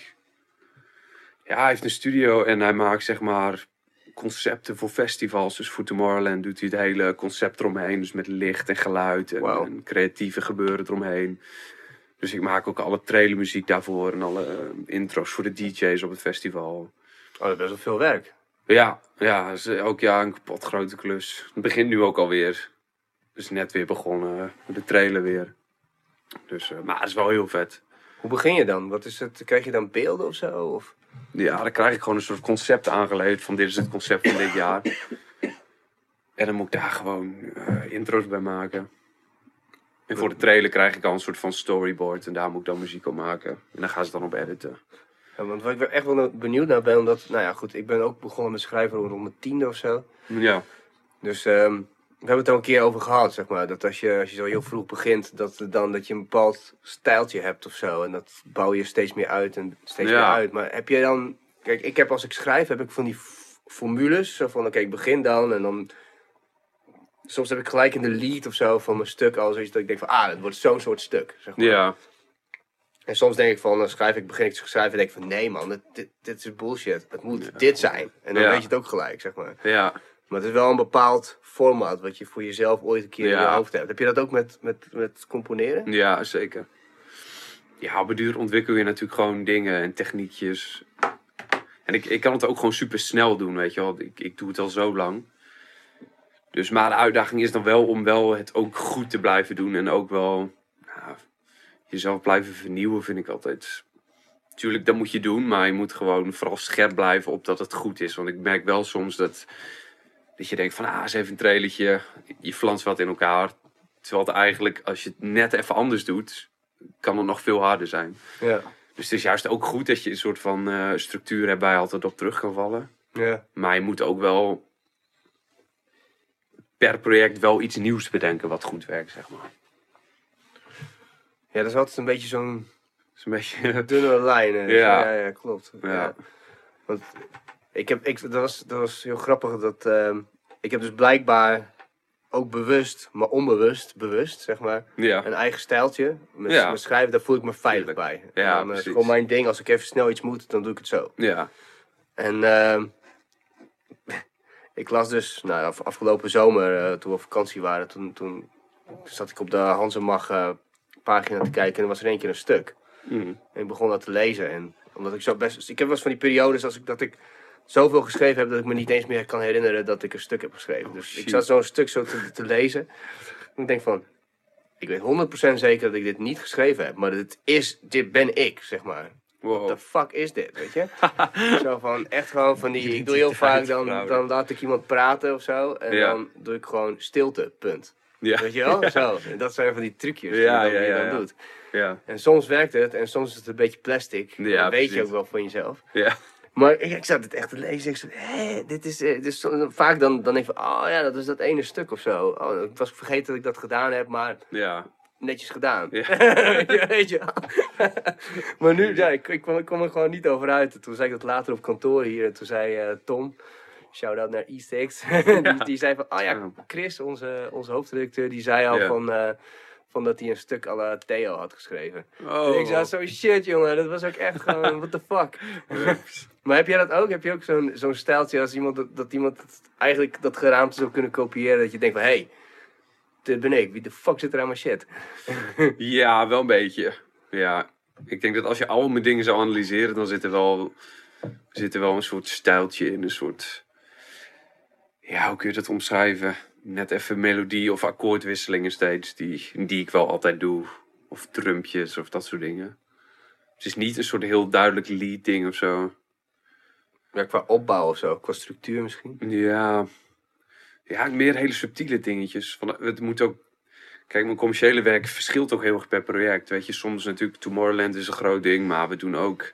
Speaker 2: ja, hij heeft een studio en hij maakt zeg maar concepten voor festivals. Dus voor Tomorrowland doet hij het hele concept eromheen. Dus met licht en geluid en creatieve gebeuren eromheen. Dus ik maak ook alle trailermuziek daarvoor en alle eh, intro's voor de DJ's op het festival.
Speaker 4: Oh, dat is best wel veel werk.
Speaker 2: Ja, ja, dat is elk jaar een kapot grote klus. Het begint nu ook alweer. Dus net weer begonnen, de trailer weer. Dus, eh, maar het is wel heel vet.
Speaker 4: Hoe begin je dan? Wat is het? Krijg je dan beelden of zo? Of?
Speaker 2: Ja, dan krijg ik gewoon een soort concept aangeleverd van dit is het concept van dit jaar. En dan moet ik daar gewoon eh, intro's bij maken. En voor de trailer krijg ik al een soort van storyboard en daar moet ik dan muziek op maken. En dan gaan ze dan op editen.
Speaker 4: Ja, want wat ik echt wel benieuwd naar ben, omdat, nou ja, goed, ik ben ook begonnen met schrijven rond mijn tiende of zo.
Speaker 2: Ja,
Speaker 4: Dus ehm, we hebben het er al een keer over gehad, zeg maar. Dat als je, als je zo heel vroeg begint, dat, dan, dat je een bepaald stijltje hebt of zo. En dat bouw je steeds meer uit en steeds
Speaker 2: Ja.
Speaker 4: meer uit. Maar heb je dan... Kijk, ik heb als ik schrijf, heb ik van die formules. Zo van, oké, ik begin dan en dan... Soms heb ik gelijk in de lead of zo van mijn stuk al zoiets dat ik denk van, ah, het wordt zo'n soort stuk, zeg maar.
Speaker 2: ja,
Speaker 4: En soms denk ik van, dan schrijf ik, begin ik te schrijven en denk ik van, nee man, dit, dit, dit is bullshit. Het moet dit zijn. En dan
Speaker 2: Ja.
Speaker 4: weet je het ook gelijk, zeg maar.
Speaker 2: ja.
Speaker 4: Maar het is wel een bepaald format wat je voor jezelf ooit een keer in je hoofd hebt. Heb je dat ook met, met, met componeren?
Speaker 2: Ja, zeker. Ja, op een duur ontwikkel je natuurlijk gewoon dingen en techniekjes. En ik, ik kan het ook gewoon super snel doen, weet je wel. Ik, ik doe het al zo lang. Dus maar de uitdaging is dan wel om wel het ook goed te blijven doen. En ook wel jezelf blijven vernieuwen, vind ik altijd. Tuurlijk, dat moet je doen, maar je moet gewoon vooral scherp blijven op dat het goed is. Want ik merk wel soms dat, dat je denkt van, ah, eens even een trailertje. Je flanst wat in elkaar. Terwijl het eigenlijk, als je het net even anders doet, kan het nog veel harder zijn.
Speaker 4: Ja.
Speaker 2: Dus het is juist ook goed dat je een soort van eh, structuur hebt waar je altijd op terug kan vallen.
Speaker 4: Ja.
Speaker 2: Maar je moet ook wel per project wel iets nieuws bedenken wat goed werkt, zeg maar.
Speaker 4: Ja, dat is altijd een beetje zo'n [laughs]
Speaker 2: een beetje...
Speaker 4: dunne lijn. hè.
Speaker 2: Ja.
Speaker 4: ja, ja, klopt. Ja.
Speaker 2: Ja.
Speaker 4: Want ik heb, ik, dat, was, dat was heel grappig. Dat, ehm, ik heb dus blijkbaar ook bewust, maar onbewust, bewust, zeg maar,
Speaker 2: Ja,
Speaker 4: een eigen stijltje. Met,
Speaker 2: Ja.
Speaker 4: met schrijven, daar voel ik me veilig bij.
Speaker 2: Ja,
Speaker 4: dan, eh, is gewoon mijn ding. Als ik even snel iets moet, dan doe ik het zo.
Speaker 2: ja,
Speaker 4: En ehm, [laughs] ik las dus, nou, af- afgelopen zomer, eh, toen we op vakantie waren, toen, toen zat ik op de Hansemag eh pagina te kijken en er was er één keer een stuk.
Speaker 2: Mm.
Speaker 4: En ik begon dat te lezen. En omdat ik zo best. Ik heb wel eens van die periodes als ik, dat ik zoveel geschreven heb dat ik me niet eens meer kan herinneren dat ik een stuk heb geschreven. Dus ik zat zo'n stuk zo te, te lezen. En ik denk van. Ik weet 100% zeker dat ik dit niet geschreven heb. Maar dit, is, dit ben ik, zeg maar. What the fuck is dit, weet je? [laughs] zo van, echt gewoon van die... Ik doe heel vaak, dan, dan laat ik iemand praten of zo. En
Speaker 2: Ja.
Speaker 4: dan doe ik gewoon stilte, punt.
Speaker 2: Ja,
Speaker 4: Weet je wel? [laughs] Zo. En dat zijn van die trucjes die, je dan,
Speaker 2: ja,
Speaker 4: doet.
Speaker 2: ja,
Speaker 4: En soms werkt het en soms is het een beetje plastic.
Speaker 2: Ja,
Speaker 4: dat weet je ook wel van jezelf.
Speaker 2: ja.
Speaker 4: Maar ik, ik zat het echt te lezen. Ik zei, hé, dit is... eh, dit is vaak dan, dan van, oh ja, dat is dat ene stuk of zo. Oh, ik was vergeten dat ik dat gedaan heb, maar
Speaker 2: ja.
Speaker 4: netjes gedaan.
Speaker 2: Ja. [laughs]
Speaker 4: Weet je [laughs] maar nu, ja, ik, ik, kwam, ik kwam er gewoon niet over uit. En Toen zei ik dat later op kantoor hier. En toen zei eh, Tom, shout-out naar E6. [laughs] die, die zei van, oh ja, Chris, onze, onze hoofdredacteur, die zei al van, eh, van dat hij een stuk à la Theo had geschreven.
Speaker 2: Oh.
Speaker 4: Ik zei zo, shit jongen, dat was ook echt gewoon, what the fuck. [laughs] maar heb jij dat ook? Heb je ook zo'n zo'n stijltje als iemand, dat, dat iemand het- eigenlijk dat geraamte zou kunnen kopiëren? Dat je denkt van, hé, hey, dit ben ik. Wie de fuck zit er aan mijn shit? [laughs]
Speaker 2: Ja, wel een beetje. Ja, ik denk dat als je al mijn dingen zou analyseren, dan zit er wel, zit er wel een soort stijltje in. Een soort, ja, hoe kun je dat omschrijven? Net even melodie of akkoordwisselingen steeds, die, die ik wel altijd doe. Of trumpjes of dat soort dingen. Het is niet een soort heel duidelijk lead ding of zo.
Speaker 4: Ja, qua opbouw of zo, qua structuur misschien.
Speaker 2: Ja, ja meer hele subtiele dingetjes. Van, het moet ook. Kijk, mijn commerciële werk verschilt ook heel erg per project. Weet je, soms natuurlijk Tomorrowland is een groot ding, maar we doen ook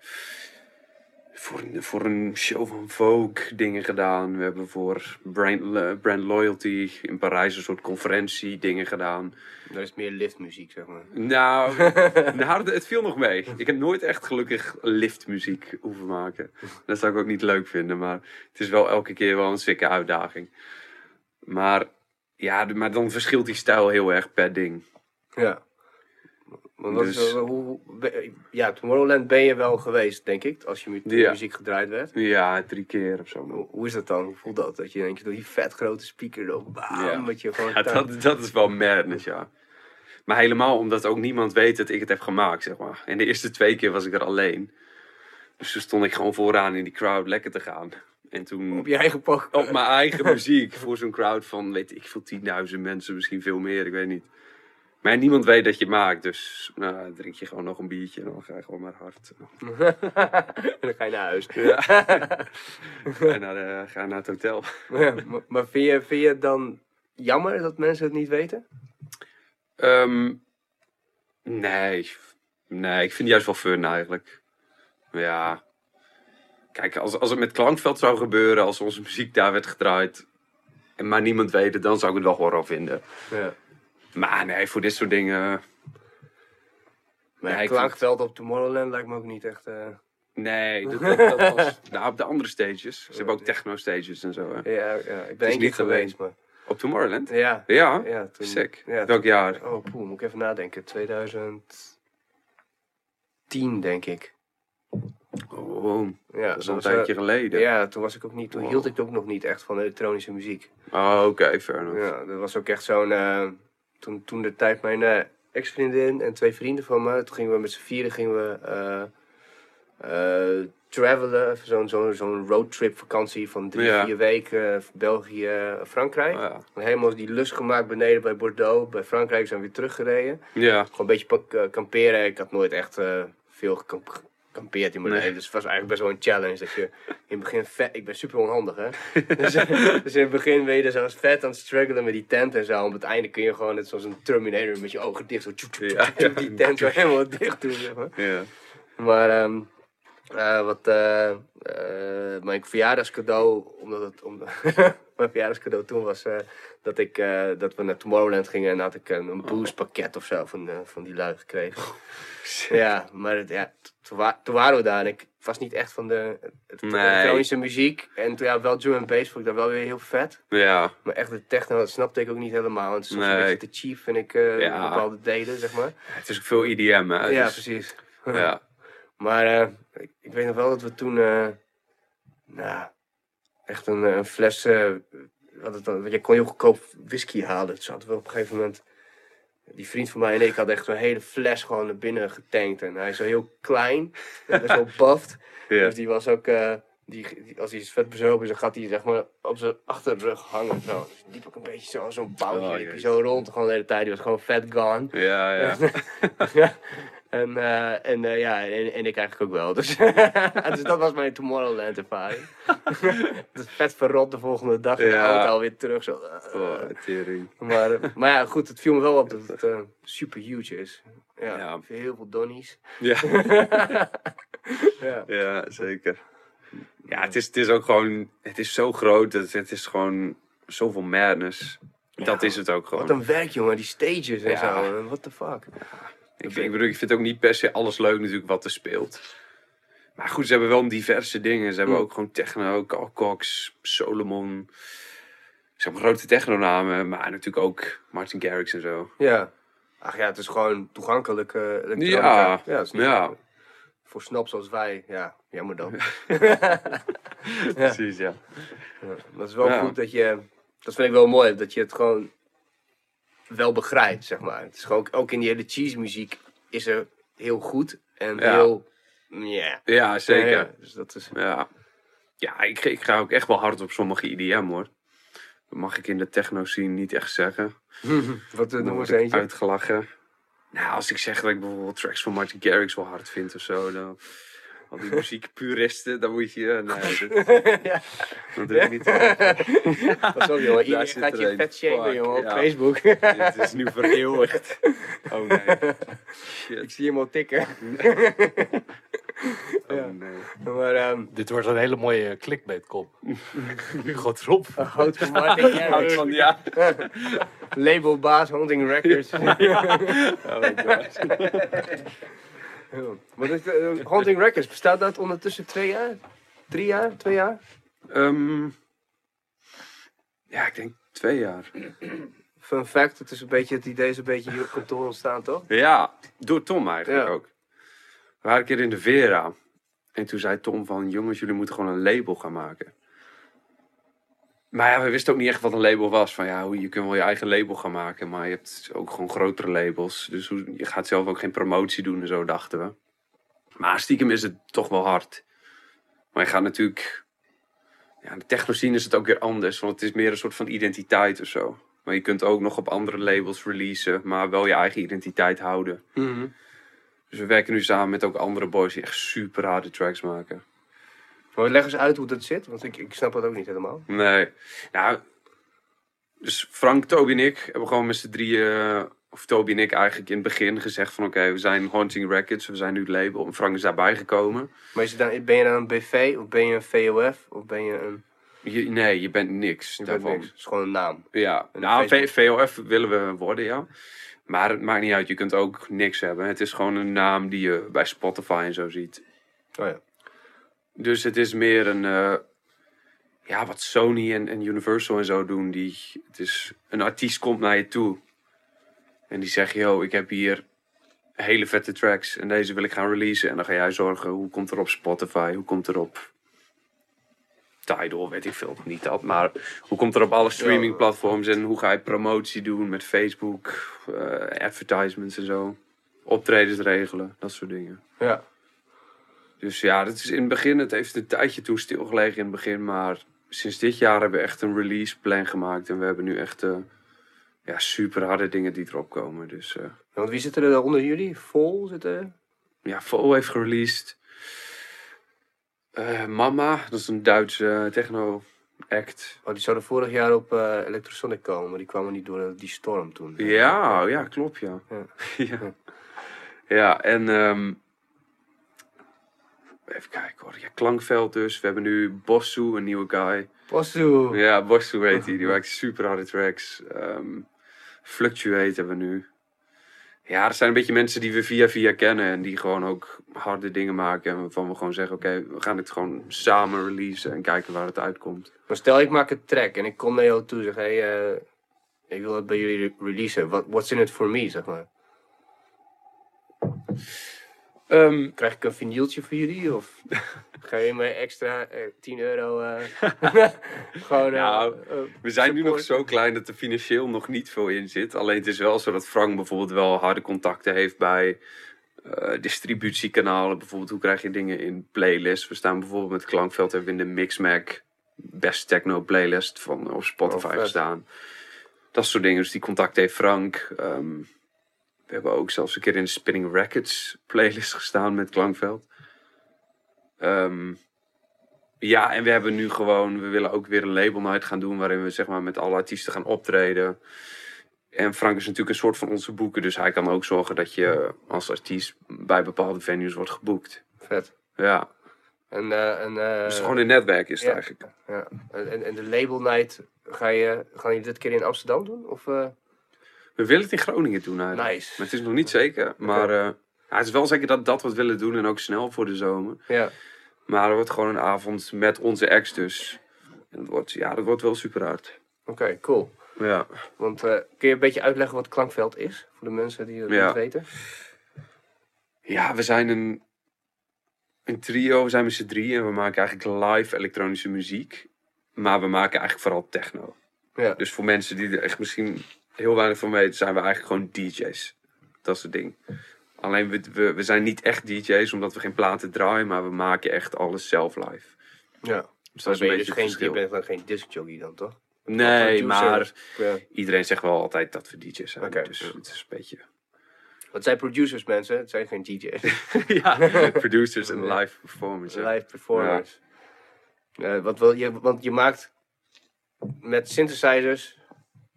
Speaker 2: voor, een- voor een show van Vogue dingen gedaan. We hebben voor Brand, Brand Loyalty in Parijs een soort conferentie dingen gedaan.
Speaker 4: Dat is meer liftmuziek, zeg maar.
Speaker 2: Nou, [laughs] nou, het viel nog mee. Ik heb nooit echt gelukkig liftmuziek hoeven maken. Dat zou ik ook niet leuk vinden, maar het is wel elke keer wel een sikke uitdaging. Maar ja, maar dan verschilt die stijl heel erg per ding.
Speaker 4: Ja. Wat
Speaker 2: Dus-
Speaker 4: eh, hoe, be- ja, Tomorrowland ben je wel geweest, denk ik, als je
Speaker 2: Ja.
Speaker 4: muziek gedraaid werd.
Speaker 2: Ja, drie keer of zo.
Speaker 4: Hoe, hoe is dat dan? Hoe voelt dat? Dat je denk je door die vet grote speaker erop, bam,
Speaker 2: Ja.
Speaker 4: dat je gewoon...
Speaker 2: Ja, dat, dat is wel madness, ja. Maar helemaal omdat ook niemand weet dat ik het heb gemaakt, zeg maar. En de eerste twee keer was ik er alleen. Dus toen stond ik gewoon vooraan in die crowd lekker te gaan. En toen
Speaker 4: Op je eigen pak.
Speaker 2: op mijn eigen muziek voor zo'n crowd van, weet ik veel, 10.000 mensen, misschien veel meer, ik weet niet. Maar niemand weet dat je het maakt, dus nou, drink je gewoon nog een biertje en dan ga je gewoon maar hard. [laughs]
Speaker 4: en dan ga je naar huis.
Speaker 2: Ja. [laughs] ga, je naar de- ga naar het hotel.
Speaker 4: Ja, maar, vind, je, vind je het dan jammer dat mensen het niet weten?
Speaker 2: Ehm, nee. Nee, ik vind het juist wel fun eigenlijk. Ja. Kijk, als, als het met Klankveld zou gebeuren, als onze muziek daar werd gedraaid, en maar niemand weet het, dan zou ik het wel horror vinden.
Speaker 4: Ja.
Speaker 2: Maar nee, voor dit soort dingen.
Speaker 4: Maar klankveld op Tomorrowland lijkt me ook niet echt... eh,
Speaker 2: Nee, [laughs] dat, dat, dat was. Nou, op de andere stages. Ze hebben ook techno-stages en zo. Hè.
Speaker 4: Ja, ja, ik ben
Speaker 2: niet
Speaker 4: geweest, maar...
Speaker 2: Op Tomorrowland?
Speaker 4: Ja,
Speaker 2: Ja,
Speaker 4: ja toen,
Speaker 2: sick.
Speaker 4: Ja,
Speaker 2: Welk jaar?
Speaker 4: Oh, poeh, moet ik even nadenken. 2010, denk ik.
Speaker 2: Oh,
Speaker 4: Ja,
Speaker 2: dat is al een tijdje geleden.
Speaker 4: Ja, toen was ik ook niet, toen hield ik ook nog niet echt van elektronische muziek.
Speaker 2: Oh, oké, fair enough.
Speaker 4: Ja, dat was ook echt zo'n. eh, toen, toen de tijd mijn eh, ex-vriendin en twee vrienden van me, toen gingen we met z'n vieren gingen we eh, eh, travelen, zo'n zo'n zo'n roadtrip vakantie van drie,
Speaker 2: Ja.
Speaker 4: vier weken België, Frankrijk.
Speaker 2: Oh, ja.
Speaker 4: Helemaal die lus gemaakt beneden bij Bordeaux, bij Frankrijk zijn we weer teruggereden.
Speaker 2: ja.
Speaker 4: Gewoon een beetje pak- kamperen. Ik had nooit echt veel gekampeerd in mijn
Speaker 2: Nee.
Speaker 4: leven. Dus het was eigenlijk best wel een challenge. Dat je in het begin vet... Ik ben super onhandig, hè. [laughs] dus, dus in het begin ben je er zo vet aan het struggelen met die tent en zo. Op het einde kun je gewoon net zoals een Terminator met je ogen dicht zo... tjoep, tjoep,
Speaker 2: Ja.
Speaker 4: tjoep, tjoep, die tent zo helemaal dicht doen, zeg maar.
Speaker 2: ja.
Speaker 4: Maar ehm, eh, wat eh, eh, mijn verjaardagscadeau, omdat het om, [laughs] mijn verjaardagscadeau toen was eh, dat, ik, eh, dat we naar Tomorrowland gingen en had ik een, een boostpakket of zo van, eh, van die lui gekregen. Ja, maar het, ja, toen, wa- toen waren we daar en ik was niet echt van de
Speaker 2: Nee.
Speaker 4: elektronische muziek. En toen ja, wel drum and bass vond ik dat wel weer heel vet.
Speaker 2: Ja.
Speaker 4: Maar echt de techno, dat snapte ik ook niet helemaal. Het is
Speaker 2: Nee.
Speaker 4: een beetje te cheap, vind ik,
Speaker 2: Ja.
Speaker 4: bepaalde delen, zeg maar.
Speaker 2: Het is ook veel IDM, hè?
Speaker 4: ja,
Speaker 2: dus-
Speaker 4: precies.
Speaker 2: Ja. [laughs]
Speaker 4: Maar eh, ik, ik weet nog wel dat we toen, eh, nou, echt een, een fles, wat het dan, want je kon heel goedkoop whisky halen. Dus hadden we op een gegeven moment, die vriend van mij en ik hadden echt zo'n hele fles gewoon naar binnen getankt. En hij is zo heel klein, en best wel [laughs] buffed. Dus die was ook, eh, die, die- als hij vet bezopen is, dan gaat hij zeg maar op zijn achterrug hangen. Zo. Dus die liep ook een beetje zo, zo'n boutje,
Speaker 2: Oh,
Speaker 4: zo rond gewoon de hele tijd. Die was gewoon vet gone.
Speaker 2: Ja, ja.
Speaker 4: Ja. [laughs] [laughs] En, eh, en, eh, ja, en, en ik eigenlijk ook wel. Dus, [laughs] dus dat was mijn Tomorrowland ervaring. [laughs] Het is vet verrot de volgende dag de
Speaker 2: Ja.
Speaker 4: auto alweer terug. Zo. eh,
Speaker 2: Oh, tering.
Speaker 4: maar, maar ja, goed, het viel me wel op dat het super huge is. Ja,
Speaker 2: Ja.
Speaker 4: heel veel donnies.
Speaker 2: Ja. [laughs]
Speaker 4: Ja.
Speaker 2: ja, zeker. Ja, het is, het is ook gewoon... Het is zo groot. Het, het is gewoon zoveel madness. Dat is het ook
Speaker 4: Wat
Speaker 2: gewoon.
Speaker 4: een werk, jongen, die stages en zo. What the fuck.
Speaker 2: Ik, vind- ik bedoel, ik vind ook niet per se alles leuk natuurlijk wat er speelt. Maar goed, ze hebben wel diverse dingen. Ze hebben
Speaker 4: Mm.
Speaker 2: ook gewoon techno, Carl Cox, Solomon. Ze hebben grote technonamen, maar natuurlijk ook Martin Garrix en zo.
Speaker 4: Ja. Ach ja, het is gewoon toegankelijk elektronica.
Speaker 2: Ja,
Speaker 4: ja, is niet
Speaker 2: ja.
Speaker 4: Voor snaps zoals wij, ja, jammer dan. [laughs]
Speaker 2: Precies, ja.
Speaker 4: Ja, dat is wel
Speaker 2: Ja.
Speaker 4: goed dat je, dat vind ik wel mooi, dat je het gewoon wel begrijpt, zeg maar. Het is gewoon, ook in die hele cheese muziek is er heel goed en
Speaker 2: Ja.
Speaker 4: heel, ja.
Speaker 2: Ja, zeker.
Speaker 4: Ja, dus dat is,
Speaker 2: Ja, ja ik, ik ga ook echt wel hard op sommige IDM hoor. Dat mag ik in de techno scene niet echt zeggen. [laughs]
Speaker 4: wat
Speaker 2: Dan
Speaker 4: noem eens eentje.
Speaker 2: uitgelachen. Nou, als ik zeg dat ik bijvoorbeeld tracks van Martin Garrix wel hard vind of zo, dan... Al die muziekpuristen, dan moet je... Nee, dat, [laughs]
Speaker 4: ja,
Speaker 2: dat doe ik niet.
Speaker 4: pas op jongen, iedereen gaat je
Speaker 2: een.
Speaker 4: vet shamen jongen op
Speaker 2: ja.
Speaker 4: Facebook.
Speaker 2: Dit is nu vereeuwigd. Oh nee.
Speaker 4: ik
Speaker 2: Shit.
Speaker 4: zie hem al tikken.
Speaker 2: Oh,
Speaker 4: Ja.
Speaker 2: nee.
Speaker 4: Maar ehm
Speaker 3: Dit wordt een hele mooie clickbait-kop. [laughs] Hugo Tromp.
Speaker 4: groot van Martin
Speaker 2: Houdt
Speaker 4: Garrix.
Speaker 2: van, ja.
Speaker 4: Labelbaas Hunting Records. [laughs]
Speaker 2: Oh my god. [laughs]
Speaker 4: Ja. De, eh, Hunting Records, bestaat dat ondertussen twee jaar? Drie jaar? Twee jaar?
Speaker 2: Ehm, ja, ik denk twee jaar.
Speaker 4: Fun fact, het is een beetje, het idee is een beetje hier op kantoor ontstaan, toch?
Speaker 2: Ja, door Tom eigenlijk
Speaker 4: Ja.
Speaker 2: ook. We waren een keer in de Vera. En toen zei Tom van, jongens, jullie moeten gewoon een label gaan maken. Maar ja, we wisten ook niet echt wat een label was. Van ja, hoe- je kunt wel je eigen label gaan maken, maar je hebt ook gewoon grotere labels. Dus je gaat zelf ook geen promotie doen en zo, dachten we. Maar stiekem is het toch wel hard. Maar je gaat natuurlijk... Ja, de techno-scene is het ook weer anders, want het is meer een soort van identiteit of zo. Maar je kunt ook nog op andere labels releasen, maar wel je eigen identiteit houden. Dus we werken nu samen met ook andere boys die echt super harde tracks maken.
Speaker 4: Maar leg eens uit hoe dat zit, want ik, ik snap dat ook niet helemaal.
Speaker 2: Nee. Nou, dus Frank, Toby en ik hebben gewoon met z'n drieën, eh, of Toby en ik eigenlijk in het begin gezegd van oké, we zijn Haunting Records, we zijn nu het label. En Frank is daarbij gekomen.
Speaker 4: Maar is het dan, ben je dan een BV, of ben je een VOF, of ben je een...
Speaker 2: Je, nee, je bent niks
Speaker 4: Je bent
Speaker 2: daarvan.
Speaker 4: niks, het is gewoon een naam.
Speaker 2: Ja,
Speaker 4: Een
Speaker 2: nou. V- VOF willen we worden, ja. Maar het maakt niet uit, je kunt ook niks hebben. Het is gewoon een naam die je bij Spotify en zo ziet.
Speaker 4: Oh ja.
Speaker 2: Dus het is meer een. eh, ja, wat Sony en, en Universal en zo doen. Die, het is, een artiest komt naar je toe. En die zegt: Yo, ik heb hier hele vette tracks. En deze wil ik gaan releasen. En dan ga jij zorgen hoe komt er op Spotify, hoe komt er op. Tidal, weet ik veel, niet dat. Maar hoe komt er op alle streamingplatforms en hoe ga je promotie doen met Facebook, eh, advertisements en zo. Optredens regelen, dat soort dingen.
Speaker 4: Ja.
Speaker 2: Dus ja, dat is in het begin, het heeft een tijdje toen stilgelegen in het begin, maar sinds dit jaar hebben we echt een release plan gemaakt en we hebben nu echt eh, ja, super harde dingen die erop komen. Dus eh,
Speaker 4: Want wie zit er dan onder jullie? Vol zit er?
Speaker 2: ja, Vo heeft gereleased. Eh, Mama, dat is een Duitse techno act.
Speaker 4: Oh, die zouden vorig jaar op Electrosonic komen, maar die kwamen niet door die storm toen.
Speaker 2: Ja, ja, klopt ja.
Speaker 4: Ja. [laughs]
Speaker 2: Ja, ja. en ehm, even kijken hoor. Ja, Klankveld dus. We hebben nu Bossu, een nieuwe guy.
Speaker 4: Postu!
Speaker 2: Ja, Bossu heet hij. Die maakt super harde tracks. Ehm, Fluctuate hebben we nu. Ja, er zijn een beetje mensen die we via via kennen. En die gewoon ook harde dingen maken. En waarvan we gewoon zeggen, oké, we gaan het gewoon samen releasen. En kijken waar het uitkomt.
Speaker 4: Maar stel ik maak een track en ik kom naar jou toe en zeg, hey, eh, ik wil het bij jullie re- releasen. What, what's in it for me, zeg maar.
Speaker 2: Ehm,
Speaker 4: Krijg ik een vinyltje voor jullie? Of [laughs] ga je me extra eh, 10 euro eh, [laughs] gewoon... eh,
Speaker 2: Nou,
Speaker 4: eh,
Speaker 2: we zijn nu nog zo klein dat er financieel nog niet veel in zit. Alleen het is wel zo dat Frank bijvoorbeeld wel harde contacten heeft bij eh, distributiekanalen. Bijvoorbeeld, hoe krijg je dingen in playlists? We staan bijvoorbeeld met Klankveld hebben we in de Mixmag Best Techno playlist van op Spotify
Speaker 4: Oh,
Speaker 2: staan. Dat soort dingen. Dus die contact heeft Frank. Ehm, we hebben ook zelfs een keer in de Spinning Records playlist gestaan met Klankveld. Ehm, ja, en we hebben nu gewoon, we willen ook weer een label night gaan doen waarin we zeg maar met alle artiesten gaan optreden. En Frank is natuurlijk een soort van onze boeken, dus hij kan ook zorgen dat je als artiest bij bepaalde venues wordt geboekt.
Speaker 4: Vet.
Speaker 2: Ja,
Speaker 4: En, eh, en, eh,
Speaker 2: dus gewoon een netwerk is het
Speaker 4: ja.
Speaker 2: eigenlijk.
Speaker 4: ja. en, en- en de label night, ga je, gaan jullie dit keer in Amsterdam doen? Of, eh,
Speaker 2: We willen het in Groningen doen eigenlijk.
Speaker 4: Nice.
Speaker 2: Maar het is nog niet zeker. Maar eh, ja, het is wel zeker dat dat wat we willen doen en ook snel voor de zomer.
Speaker 4: ja.
Speaker 2: Maar er wordt gewoon een avond met onze ex dus. En dat wordt, ja, dat wordt wel super hard.
Speaker 4: Oké, cool.
Speaker 2: Ja.
Speaker 4: Want eh, kun je een beetje uitleggen wat klankveld is? Voor de mensen die het
Speaker 2: Ja.
Speaker 4: niet weten.
Speaker 2: Ja, we zijn een, een trio, we zijn met z'n drieën en we maken eigenlijk live elektronische muziek. Maar we maken eigenlijk vooral techno.
Speaker 4: Ja.
Speaker 2: Dus voor mensen die er echt misschien heel weinig van weten, zijn we eigenlijk gewoon DJ's. Dat is het ding. Alleen we, we, we zijn niet echt DJ's omdat we geen platen draaien, maar we maken echt alles zelf live.
Speaker 4: Ja.
Speaker 2: Dus dat is een
Speaker 4: je
Speaker 2: beetje
Speaker 4: dus geen, je bent dan geen discjockey dan, toch?
Speaker 2: Nee, maar
Speaker 4: Ja.
Speaker 2: iedereen zegt wel altijd dat we DJ's zijn. Dus het is een beetje...
Speaker 4: Het zijn producers, mensen. Het zijn geen DJ's. [laughs] [laughs]
Speaker 2: ja, producers en live performance. ja.
Speaker 4: Live performers. Eh, wat wil je, want je maakt met synthesizers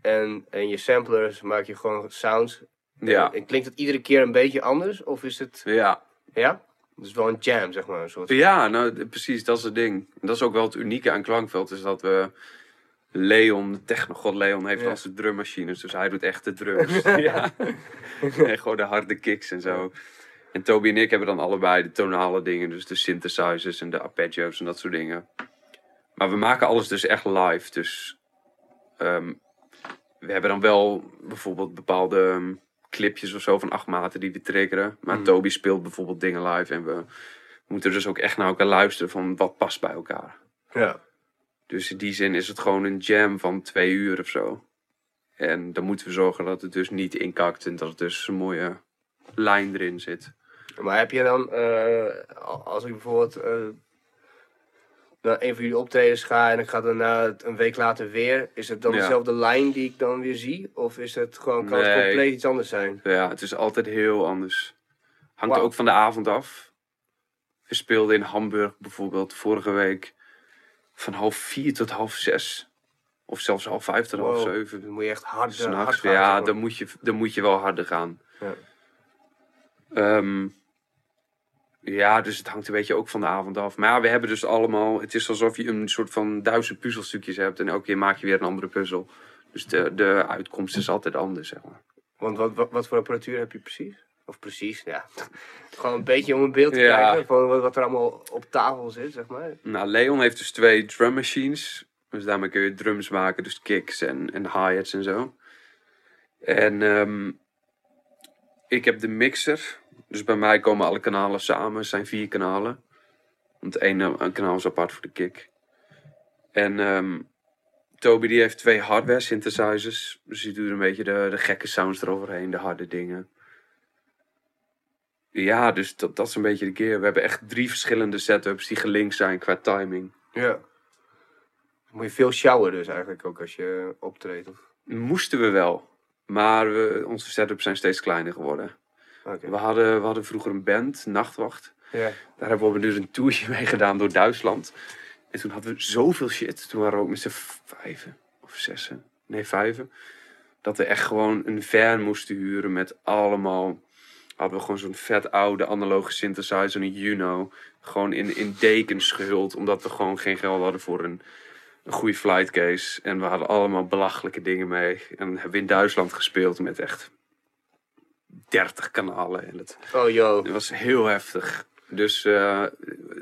Speaker 4: en, en je samplers maak je gewoon sounds.
Speaker 2: Ja,
Speaker 4: En klinkt het iedere keer een beetje anders? Of is het...
Speaker 2: ja.
Speaker 4: Ja? Dus wel een jam, zeg maar. Een soort.
Speaker 2: Ja, nou precies, dat is het ding. En dat is ook wel het unieke aan Klankveld, is dat we... Leon, de technogod Leon, heeft
Speaker 4: Ja.
Speaker 2: al zijn drummachines, dus hij doet echt de drums. [laughs] ja. [laughs] En gewoon de harde kicks en zo. En Toby en ik hebben dan allebei de tonale dingen, dus de synthesizers en de arpeggios en dat soort dingen. Maar we maken alles dus echt live, dus ehm, we hebben dan wel bijvoorbeeld bepaalde ehm, clipjes of zo van acht maten die we triggeren. Maar
Speaker 4: Mhm.
Speaker 2: Toby speelt bijvoorbeeld dingen live en we moeten dus ook echt naar elkaar luisteren van wat past bij elkaar.
Speaker 4: Ja.
Speaker 2: Dus in die zin is het gewoon een jam van twee uur of zo. En dan moeten we zorgen dat het dus niet inkakt en dat het dus een mooie lijn erin zit.
Speaker 4: Maar heb je dan, eh, als ik bijvoorbeeld eh, naar een van jullie optredens ga en ik ga daarna een week later weer, is het dan
Speaker 2: Ja.
Speaker 4: dezelfde lijn die ik dan weer zie? Of is het gewoon, kan het compleet iets anders zijn?
Speaker 2: Ja, het is altijd heel anders. Hangt ook van de avond af. We speelden in Hamburg bijvoorbeeld vorige week van half vier tot half zes. Of zelfs half vijf tot half zeven.
Speaker 4: Dan moet je echt hard, hard gaan.
Speaker 2: ja, dan moet, je, dan moet je wel harder gaan.
Speaker 4: Ja.
Speaker 2: Ehm, ja, dus het hangt een beetje ook van de avond af. Maar ja, we hebben dus allemaal... Het is alsof je een soort van duizend puzzelstukjes hebt. En elke keer maak je weer een andere puzzel. Dus de, de uitkomst is altijd anders, zeg maar.
Speaker 4: Want wat, wat, wat voor apparatuur heb je precies? Of precies, ja. [laughs] Gewoon een beetje om een beeld te
Speaker 2: Ja.
Speaker 4: krijgen van wat, wat er allemaal op tafel zit, zeg maar.
Speaker 2: Nou, Leon heeft dus twee drum machines. Dus daarmee kun je drums maken, dus kicks en, en hi-hats en zo. En ehm, ik heb de mixer. Dus bij mij komen alle kanalen samen. Het zijn vier kanalen. Want één eh, een kanaal is apart voor de kick. En ehm, Toby die heeft twee hardware synthesizers. Dus die doet een beetje de, de gekke sounds eroverheen, de harde dingen. Ja, dus dat, dat is een beetje de keer. We hebben echt drie verschillende setups die gelinkt zijn qua timing.
Speaker 4: Ja. Moet je veel sjouwen dus eigenlijk ook als je optreedt. Of...
Speaker 2: Moesten we wel. Maar we, onze setups zijn steeds kleiner geworden. We hadden, we hadden vroeger een band, Nachtwacht. Daar hebben we dus een toertje [laughs] mee gedaan door Duitsland. En toen hadden we zoveel shit. Toen waren we ook met z'n vijven of zessen. Nee, vijven. Dat we echt gewoon een van moesten huren met allemaal... Hadden we gewoon zo'n vet oude analoge synthesizer, een Juno. Gewoon in, in dekens gehuld. Omdat we gewoon geen geld hadden voor een, een goede flightcase. En we hadden allemaal belachelijke dingen mee. En hebben we in Duitsland gespeeld met echt 30 kanalen. En het,
Speaker 4: Oh, yo.
Speaker 2: het was heel heftig. Dus eh,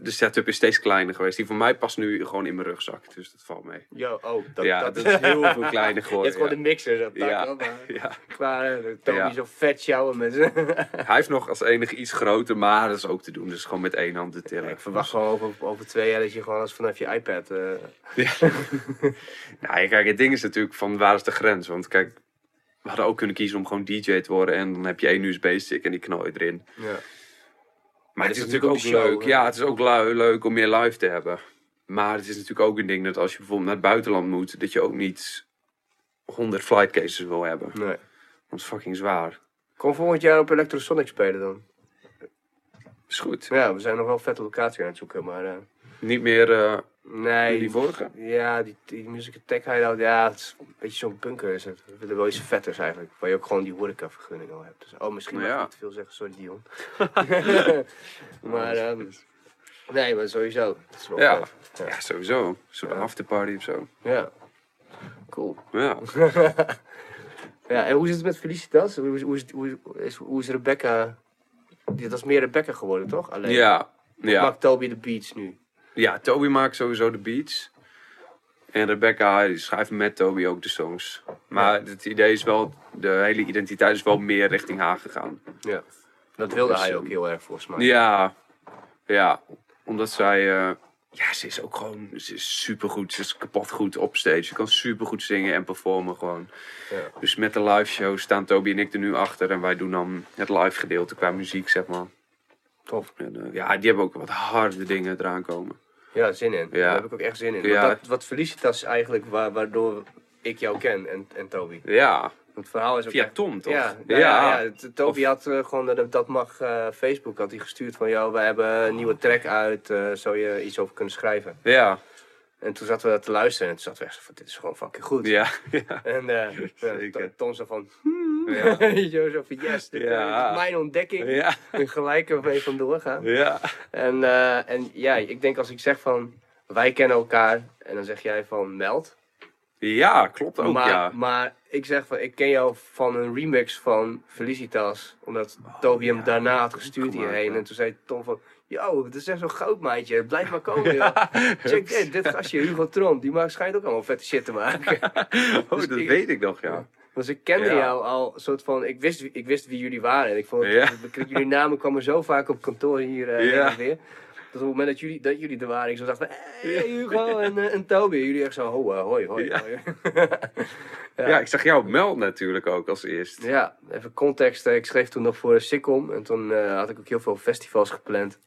Speaker 2: de setup is steeds kleiner geweest. Die van mij past nu gewoon in mijn rugzak. Dus dat valt mee.
Speaker 4: Yo, oh. Dat,
Speaker 2: ja, dat, is heel veel kleiner [laughs]
Speaker 4: Je
Speaker 2: geworden.
Speaker 4: hebt gewoon
Speaker 2: ja.
Speaker 4: de mixer. Dat
Speaker 2: Ja.
Speaker 4: maar [laughs]
Speaker 2: Ja.
Speaker 4: qua eh, Toby
Speaker 2: Ja.
Speaker 4: zo vet sjouwen met ze. [laughs]
Speaker 2: Hij heeft nog als enige iets groter, maar dat is ook te doen. Dus gewoon met één hand te tillen.
Speaker 4: ik verwacht gewoon over, over twee jaar dat je gewoon als vanaf je iPad...
Speaker 2: Nou, ja, kijk, het ding is natuurlijk van waar is de grens? Want kijk, we hadden ook kunnen kiezen om gewoon DJ te worden. En dan heb je één USB-stick en die knal je erin.
Speaker 4: ja.
Speaker 2: Maar
Speaker 4: het
Speaker 2: het
Speaker 4: is
Speaker 2: is natuurlijk ook leuk.
Speaker 4: hè?
Speaker 2: Ja, het is ook leuk om meer live te hebben. Maar het is natuurlijk ook een ding dat als je bijvoorbeeld naar het buitenland moet, dat je ook niet 100 flight cases wil hebben.
Speaker 4: Nee.
Speaker 2: Dat is fucking zwaar.
Speaker 4: Kom volgend jaar op Electrosonic spelen dan.
Speaker 2: Is goed.
Speaker 4: Ja, we zijn nog wel vette locatie aan het zoeken, maar... eh,
Speaker 2: Niet meer eh,
Speaker 4: nee.
Speaker 2: die vorige.
Speaker 4: Ja, die, die Music Attack Hideout, ja, het is een beetje zo'n bunker is het. We willen wel iets vetters eigenlijk, waar je ook gewoon die horecavergunning al hebt. Dus, oh, misschien
Speaker 2: Nou
Speaker 4: mag ik
Speaker 2: ja.
Speaker 4: niet te veel zeggen, sorry Dion. [laughs] [laughs] maar, ehm, nee, maar sowieso. Dat is wel
Speaker 2: Ja. Ja, sowieso. Een soort
Speaker 4: Ja.
Speaker 2: afterparty of zo.
Speaker 4: Ja. Cool.
Speaker 2: Ja. [laughs]
Speaker 4: Ja, en hoe zit het met Felicitas? Hoe is, hoe is, hoe is, hoe is Rebecca... Dat is meer Rebecca geworden, toch? Alleen.
Speaker 2: Ja. Ja.
Speaker 4: Maakt Toby de beats nu?
Speaker 2: ja, Toby maakt sowieso de beats. En Rebecca schrijft met Toby ook de songs. Maar het idee is wel, de hele identiteit is wel meer richting haar gegaan.
Speaker 4: Ja. Dat wilde
Speaker 2: Dus,
Speaker 4: hij
Speaker 2: ehm,
Speaker 4: ook heel erg, volgens mij.
Speaker 2: Ja, ja. Omdat zij, eh, ja, ze is ook gewoon, ze is supergoed. Ze is kapot goed op stage. Ze kan supergoed zingen en performen gewoon.
Speaker 4: Ja.
Speaker 2: Dus met de live show staan Toby en ik er nu achter. En wij doen dan het live gedeelte qua muziek, zeg maar.
Speaker 4: Tof.
Speaker 2: En, eh, ja, die hebben ook wat harde dingen eraan komen.
Speaker 4: Ja, zin in.
Speaker 2: Ja.
Speaker 4: Daar heb ik ook echt zin in.
Speaker 2: Ja.
Speaker 4: Want dat, wat Felicitas eigenlijk wa- waardoor ik jou ken en, en Toby.
Speaker 2: Ja,
Speaker 4: het verhaal is ook
Speaker 2: via
Speaker 4: echt-
Speaker 2: Tom toch?
Speaker 4: Ja, nou ja. Toby had eh, gewoon, dat, dat mag eh, Facebook, had hij gestuurd van, jou, we hebben een nieuwe track uit, eh, zou je iets over kunnen schrijven?
Speaker 2: Ja,
Speaker 4: En toen zaten we te luisteren en toen zaten we echt van, dit is gewoon fucking goed.
Speaker 2: ja, ja. [laughs]
Speaker 4: En [laughs] ja, Tom zo van, hmm.
Speaker 2: Ja. [laughs]
Speaker 4: Zo van yes, dit,
Speaker 2: Ja.
Speaker 4: dit is mijn ontdekking.
Speaker 2: Ja,
Speaker 4: En gelijk er mee vandoor gaan.
Speaker 2: ja.
Speaker 4: En, eh, en ja, ik denk als ik zeg van wij kennen elkaar en dan zeg jij van meld.
Speaker 2: Ja, klopt ook,
Speaker 4: maar,
Speaker 2: ja.
Speaker 4: maar ik zeg van ik ken jou van een remix van Felicitas. Omdat Toby hem
Speaker 2: ja,
Speaker 4: daarna had gestuurd hierheen. En toen zei Tom van Yo, het is echt zo'n goudmaatje. Blijf maar komen, [laughs] joh. Check dit, dit gastje, [laughs] Hugo Tron. Die maakt, schijnt ook allemaal vette shit te maken. [laughs]
Speaker 2: Oh,
Speaker 4: Dus
Speaker 2: dat
Speaker 4: ik-
Speaker 2: weet ik nog, ja.
Speaker 4: Dus ik kende
Speaker 2: Ja.
Speaker 4: jou al soort van, ik wist, wie- ik wist wie jullie waren. En ik vond, het-
Speaker 2: Ja.
Speaker 4: jullie namen kwamen zo vaak op kantoor hier eh, en weer. Op het moment dat jullie, dat jullie er waren, ik zo dacht van, hey Hugo [laughs] en, en Toby. Jullie echt zo, ho, eh, hoi, hoi,
Speaker 2: Ja.
Speaker 4: hoi. [laughs]
Speaker 2: Ja, ik zag jou op Meld natuurlijk ook als eerst.
Speaker 4: Ja, even context. eh, Ik schreef toen nog voor Sicom en toen had ik ook heel veel festivals gepland.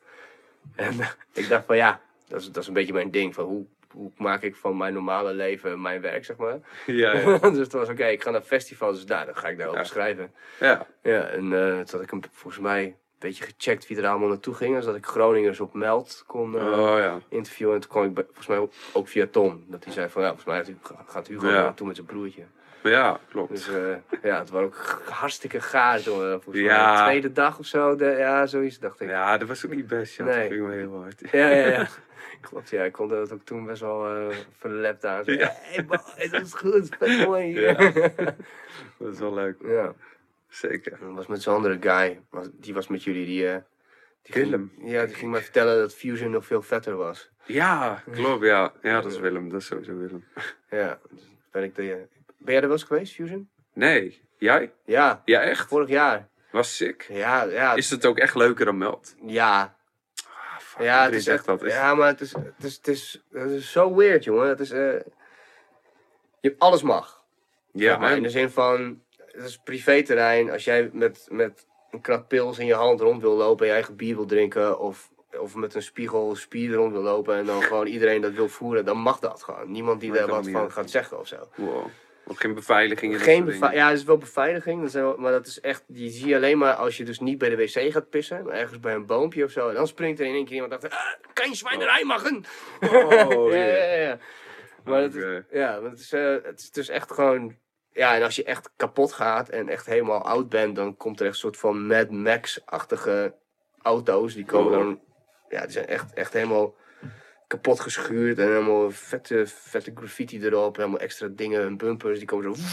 Speaker 4: En [laughs] ik dacht van ja, dat is, dat is een beetje mijn ding. Van hoe, hoe maak ik van mijn normale leven mijn werk, zeg maar.
Speaker 2: Ja, ja.
Speaker 4: dus het was oké, ik ga naar festivals, dus nou, dan ga ik daarover
Speaker 2: Ja.
Speaker 4: schrijven.
Speaker 2: ja.
Speaker 4: Ja, en eh, toen had ik hem volgens mij beetje gecheckt wie er allemaal naartoe gingen. Zodat ik Groningers op Meld kon eh,
Speaker 2: Oh ja.
Speaker 4: interviewen. En toen kwam ik bij- volgens mij ook, via Tom. Dat hij zei van ja, volgens mij gaat- Hugo
Speaker 2: Ja.
Speaker 4: naartoe met zijn broertje.
Speaker 2: Ja, klopt.
Speaker 4: Dus eh, ja, het was ook hartstikke gaar volgens mij
Speaker 2: Ja.
Speaker 4: de tweede dag of zo. De, ja, zoiets dacht ik.
Speaker 2: Ja, dat was ook niet best. Ja,
Speaker 4: Nee.
Speaker 2: dat ging me heel hard.
Speaker 4: Ja, ja, ja. [laughs] Klopt, ja. Ik kon dat ook toen best wel eh verlept aan. Zo,
Speaker 2: Ja.
Speaker 4: Hey, dat is goed, vet mooi.
Speaker 2: Ja. [laughs] Dat is wel leuk.
Speaker 4: ja.
Speaker 2: Zeker.
Speaker 4: Dat was met zo'n andere guy. Was- Die was met jullie. Die, eh, die ging-
Speaker 2: Willem.
Speaker 4: ja, die ging mij vertellen dat Fusion nog veel vetter was.
Speaker 2: Ja, klopt. Ja. ja, dat is Willem. Dat is sowieso Willem. [laughs]
Speaker 4: Ja. dus Ben, ik de, ben jij er wel eens geweest, Fusion?
Speaker 2: Nee, jij?
Speaker 4: Ja,
Speaker 2: Ja, echt?
Speaker 4: vorig jaar.
Speaker 2: Was sick.
Speaker 4: Ja, ja.
Speaker 2: Is het ook echt leuker dan Meld?
Speaker 4: Ja,
Speaker 2: Ah, fuck,
Speaker 4: ja, het is echt,
Speaker 2: dat. Is-
Speaker 4: ja, maar het is, het is, het is, het is zo weird, jongen. Het is, eh, je hebt alles mag.
Speaker 2: ja,
Speaker 4: zeg maar, in de zin van, het is privéterrein. Als jij met, met een krat pils in je hand rond wil lopen en je eigen bier wil drinken, of, of met een spiegel spier rond wil lopen en dan gewoon iedereen dat wil voeren, dan mag dat gewoon. Niemand die daar wat van gaat zeggen of zo.
Speaker 2: Wow. Ook geen beveiliging.
Speaker 4: Geen
Speaker 2: dingen.
Speaker 4: ja, er is wel beveiliging, dat zijn wel- maar dat is echt, die zie je alleen maar als je dus niet bij de wc gaat pissen, maar ergens bij een boompje of zo. En dan springt er in één keer iemand achter, ah, kan je zwijnerij maken?
Speaker 2: Oh, [laughs]
Speaker 4: ja,
Speaker 2: ja.
Speaker 4: ja, ja. Maar het is, ja, het is, het is dus echt gewoon. Ja, en als je echt kapot gaat en echt helemaal oud bent, dan komt er echt een soort van Mad Max-achtige auto's. Die komen
Speaker 2: Oh.
Speaker 4: dan. Ja, die zijn echt, echt helemaal kapot geschuurd en helemaal vette, vette graffiti erop. Helemaal extra dingen en bumpers. Die komen zo,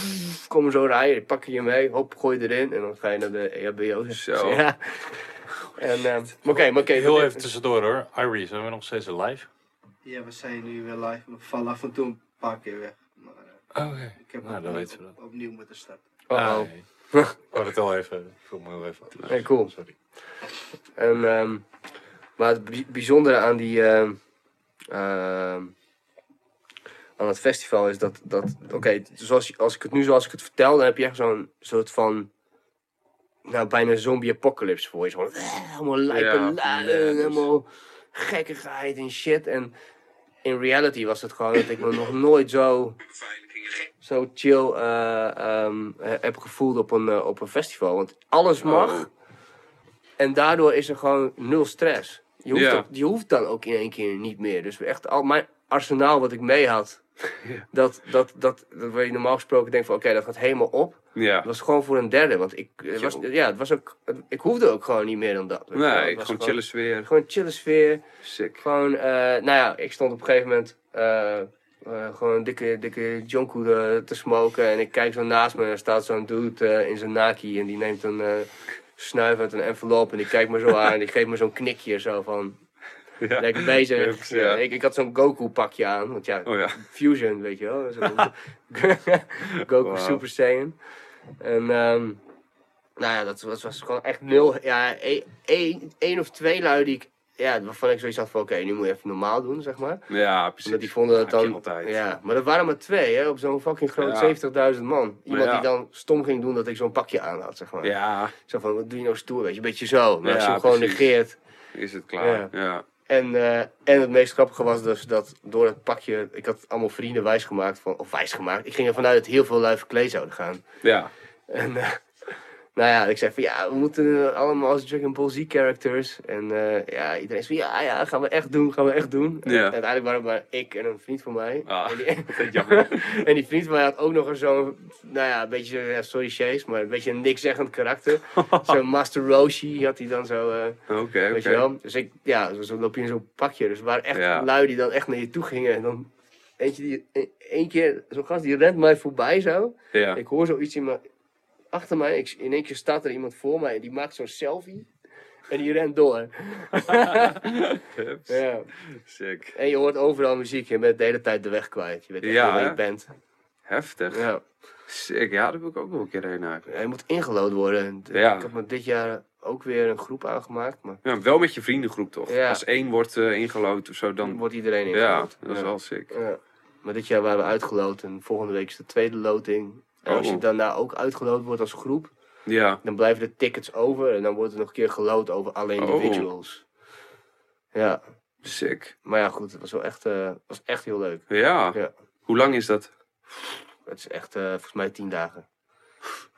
Speaker 4: komen zo rijden. Die pakken je mee, hop, gooi je erin en dan ga je naar de E EHBO.
Speaker 2: Zo. [laughs]
Speaker 4: Ja. En, eh, maar oké, maar oké.
Speaker 3: Heel even tussendoor hoor. Irie, zijn we nog steeds live?
Speaker 6: Ja, we zijn nu weer live. We vallen af en toe een paar keer weg. Eh,
Speaker 3: Oké.
Speaker 6: ik heb
Speaker 3: Nou,
Speaker 6: ook
Speaker 3: dan
Speaker 6: op-
Speaker 3: weten we dat.
Speaker 6: opnieuw moeten starten.
Speaker 4: Uh-oh.
Speaker 3: Ah, nee. Ik wou het al even. Ik voel me heel even.
Speaker 4: Nee, cool.
Speaker 3: Sorry.
Speaker 4: En, ehm, maar het bij- bijzondere aan die. ehm, ehm, aan het festival is dat. dat Oké, zoals als ik het nu zoals ik het vertel, dan heb je echt zo'n soort van. Nou, bijna zombie apocalypse voor je. Zo, eh, helemaal lijpe
Speaker 2: Ja,
Speaker 4: laden,
Speaker 2: dus-
Speaker 4: helemaal gekkigheid en shit. En in reality was het gewoon dat ik me nog nooit zo zo chill eh, ehm, eh, heb gevoeld op een, eh, op een festival. Want alles mag.
Speaker 2: Oh.
Speaker 4: En daardoor is er gewoon nul stress. Je hoeft,
Speaker 2: Ja.
Speaker 4: ook- je hoeft dan ook in één keer niet meer. Dus echt al mijn arsenaal wat ik mee had. [laughs]
Speaker 2: Ja.
Speaker 4: Dat, dat, dat, dat waar je normaal gesproken denkt van oké, dat gaat helemaal op.
Speaker 2: Ja.
Speaker 4: Dat was gewoon voor een derde. Want ik, het was, ja, het was ook, ik hoefde ook gewoon niet meer dan dat. Het
Speaker 2: Nee,
Speaker 4: was
Speaker 2: gewoon chille sfeer.
Speaker 4: Gewoon chille sfeer.
Speaker 2: Sick.
Speaker 4: Gewoon, eh, nou ja, ik stond op een gegeven moment eh, eh, gewoon een dikke, dikke jonko eh, te smoken. En ik kijk zo naast me en er staat zo'n dude eh, in zijn naki. En die neemt een snuif uit een envelop. En die kijkt me zo aan en die geeft me zo'n knikje zo van... [laughs]
Speaker 2: Ja.
Speaker 4: Lekker bezig.
Speaker 2: Ja,
Speaker 4: ik, ik had zo'n Goku pakje aan. Want ja,
Speaker 2: Oh ja.
Speaker 4: Fusion, weet je wel. [laughs] [laughs] Goku. Super Saiyan. En ehm, nou ja, dat was, was gewoon echt nul. Ja, één, één, één of twee lui die ik... Ja, waarvan ik zoiets had van, oké, nu moet je even normaal doen, zeg maar.
Speaker 2: Ja, precies.
Speaker 4: Omdat die vonden dat dan...
Speaker 2: altijd.
Speaker 4: Ja, maar dat waren maar twee, hè, op zo'n fucking groot
Speaker 2: Ja.
Speaker 4: 70.000 man. Iemand
Speaker 2: ja.
Speaker 4: die dan stom ging doen dat ik zo'n pakje aan had, zeg maar.
Speaker 2: Ja,
Speaker 4: Zo van, wat doe je nou stoer, weet je, een beetje zo. Maar als je
Speaker 2: Ja,
Speaker 4: hem gewoon
Speaker 2: precies.
Speaker 4: negeert...
Speaker 2: is het klaar. Ja.
Speaker 4: En, eh, en het meest grappige was dus dat door het pakje, ik had allemaal vrienden wijsgemaakt, van, of wijsgemaakt. Ik ging ervan uit dat heel veel lui verkleed zouden gaan.
Speaker 2: Ja.
Speaker 4: En eh, Nou ja, ik zei van ja, we moeten allemaal als Dragon Ball Z characters. En eh, ja, iedereen zei van ja, ja, gaan we echt doen, gaan we echt doen. En uiteindelijk waren het maar ik en een vriend van mij.
Speaker 2: Ah,
Speaker 4: En, die, [laughs] [laughs] en die vriend van mij had ook nog een zo'n, nou ja, een beetje, sorry Chase, maar een beetje een niks zeggend karakter. [laughs] zo'n Master Roshi had hij dan zo, eh,
Speaker 2: Oké,
Speaker 4: weet je
Speaker 2: oké.
Speaker 4: wel. Dus ik, ja, zo, zo loop je in zo'n pakje. Dus er waren echt
Speaker 2: Ja.
Speaker 4: lui die dan echt naar je toe gingen. En dan eentje die, e- één keer, zo'n gast die rent mij voorbij zo.
Speaker 2: Ja.
Speaker 4: Ik hoor zoiets in mijn, achter mij. Ik, in één keer staat er iemand voor mij en die maakt zo'n selfie. En die rent door. [laughs] Ja.
Speaker 2: Sick.
Speaker 4: En je hoort overal muziek. Je bent de hele tijd de weg kwijt. Je weet echt
Speaker 2: Ja,
Speaker 4: waar je bent.
Speaker 2: Heftig.
Speaker 4: Ja.
Speaker 2: Sick. Ja, daar wil ik ook wel een keer heen eigenlijk.
Speaker 4: Ja, Je moet ingelood worden.
Speaker 2: Ja.
Speaker 4: Ik heb me dit jaar ook weer een groep aangemaakt. Maar
Speaker 2: Ja, wel met je vriendengroep toch?
Speaker 4: Ja.
Speaker 2: Als één wordt eh ingelood of zo,
Speaker 4: dan wordt iedereen
Speaker 2: Ja,
Speaker 4: ingelood.
Speaker 2: dat is
Speaker 4: Ja.
Speaker 2: wel sick.
Speaker 4: Ja. Maar dit jaar waren we uitgeloot en volgende week is de tweede loting. En als je
Speaker 2: Oh.
Speaker 4: daarna ook uitgeloot wordt als groep,
Speaker 2: Ja.
Speaker 4: dan blijven de tickets over en dan wordt er nog een keer geloot over alle
Speaker 2: Oh.
Speaker 4: individuals. Ja,
Speaker 2: Sick.
Speaker 4: maar ja, goed, het was wel echt, eh, was echt heel leuk.
Speaker 2: Ja.
Speaker 4: Ja.
Speaker 2: Hoe lang is dat?
Speaker 4: Het is echt eh, volgens mij tien dagen.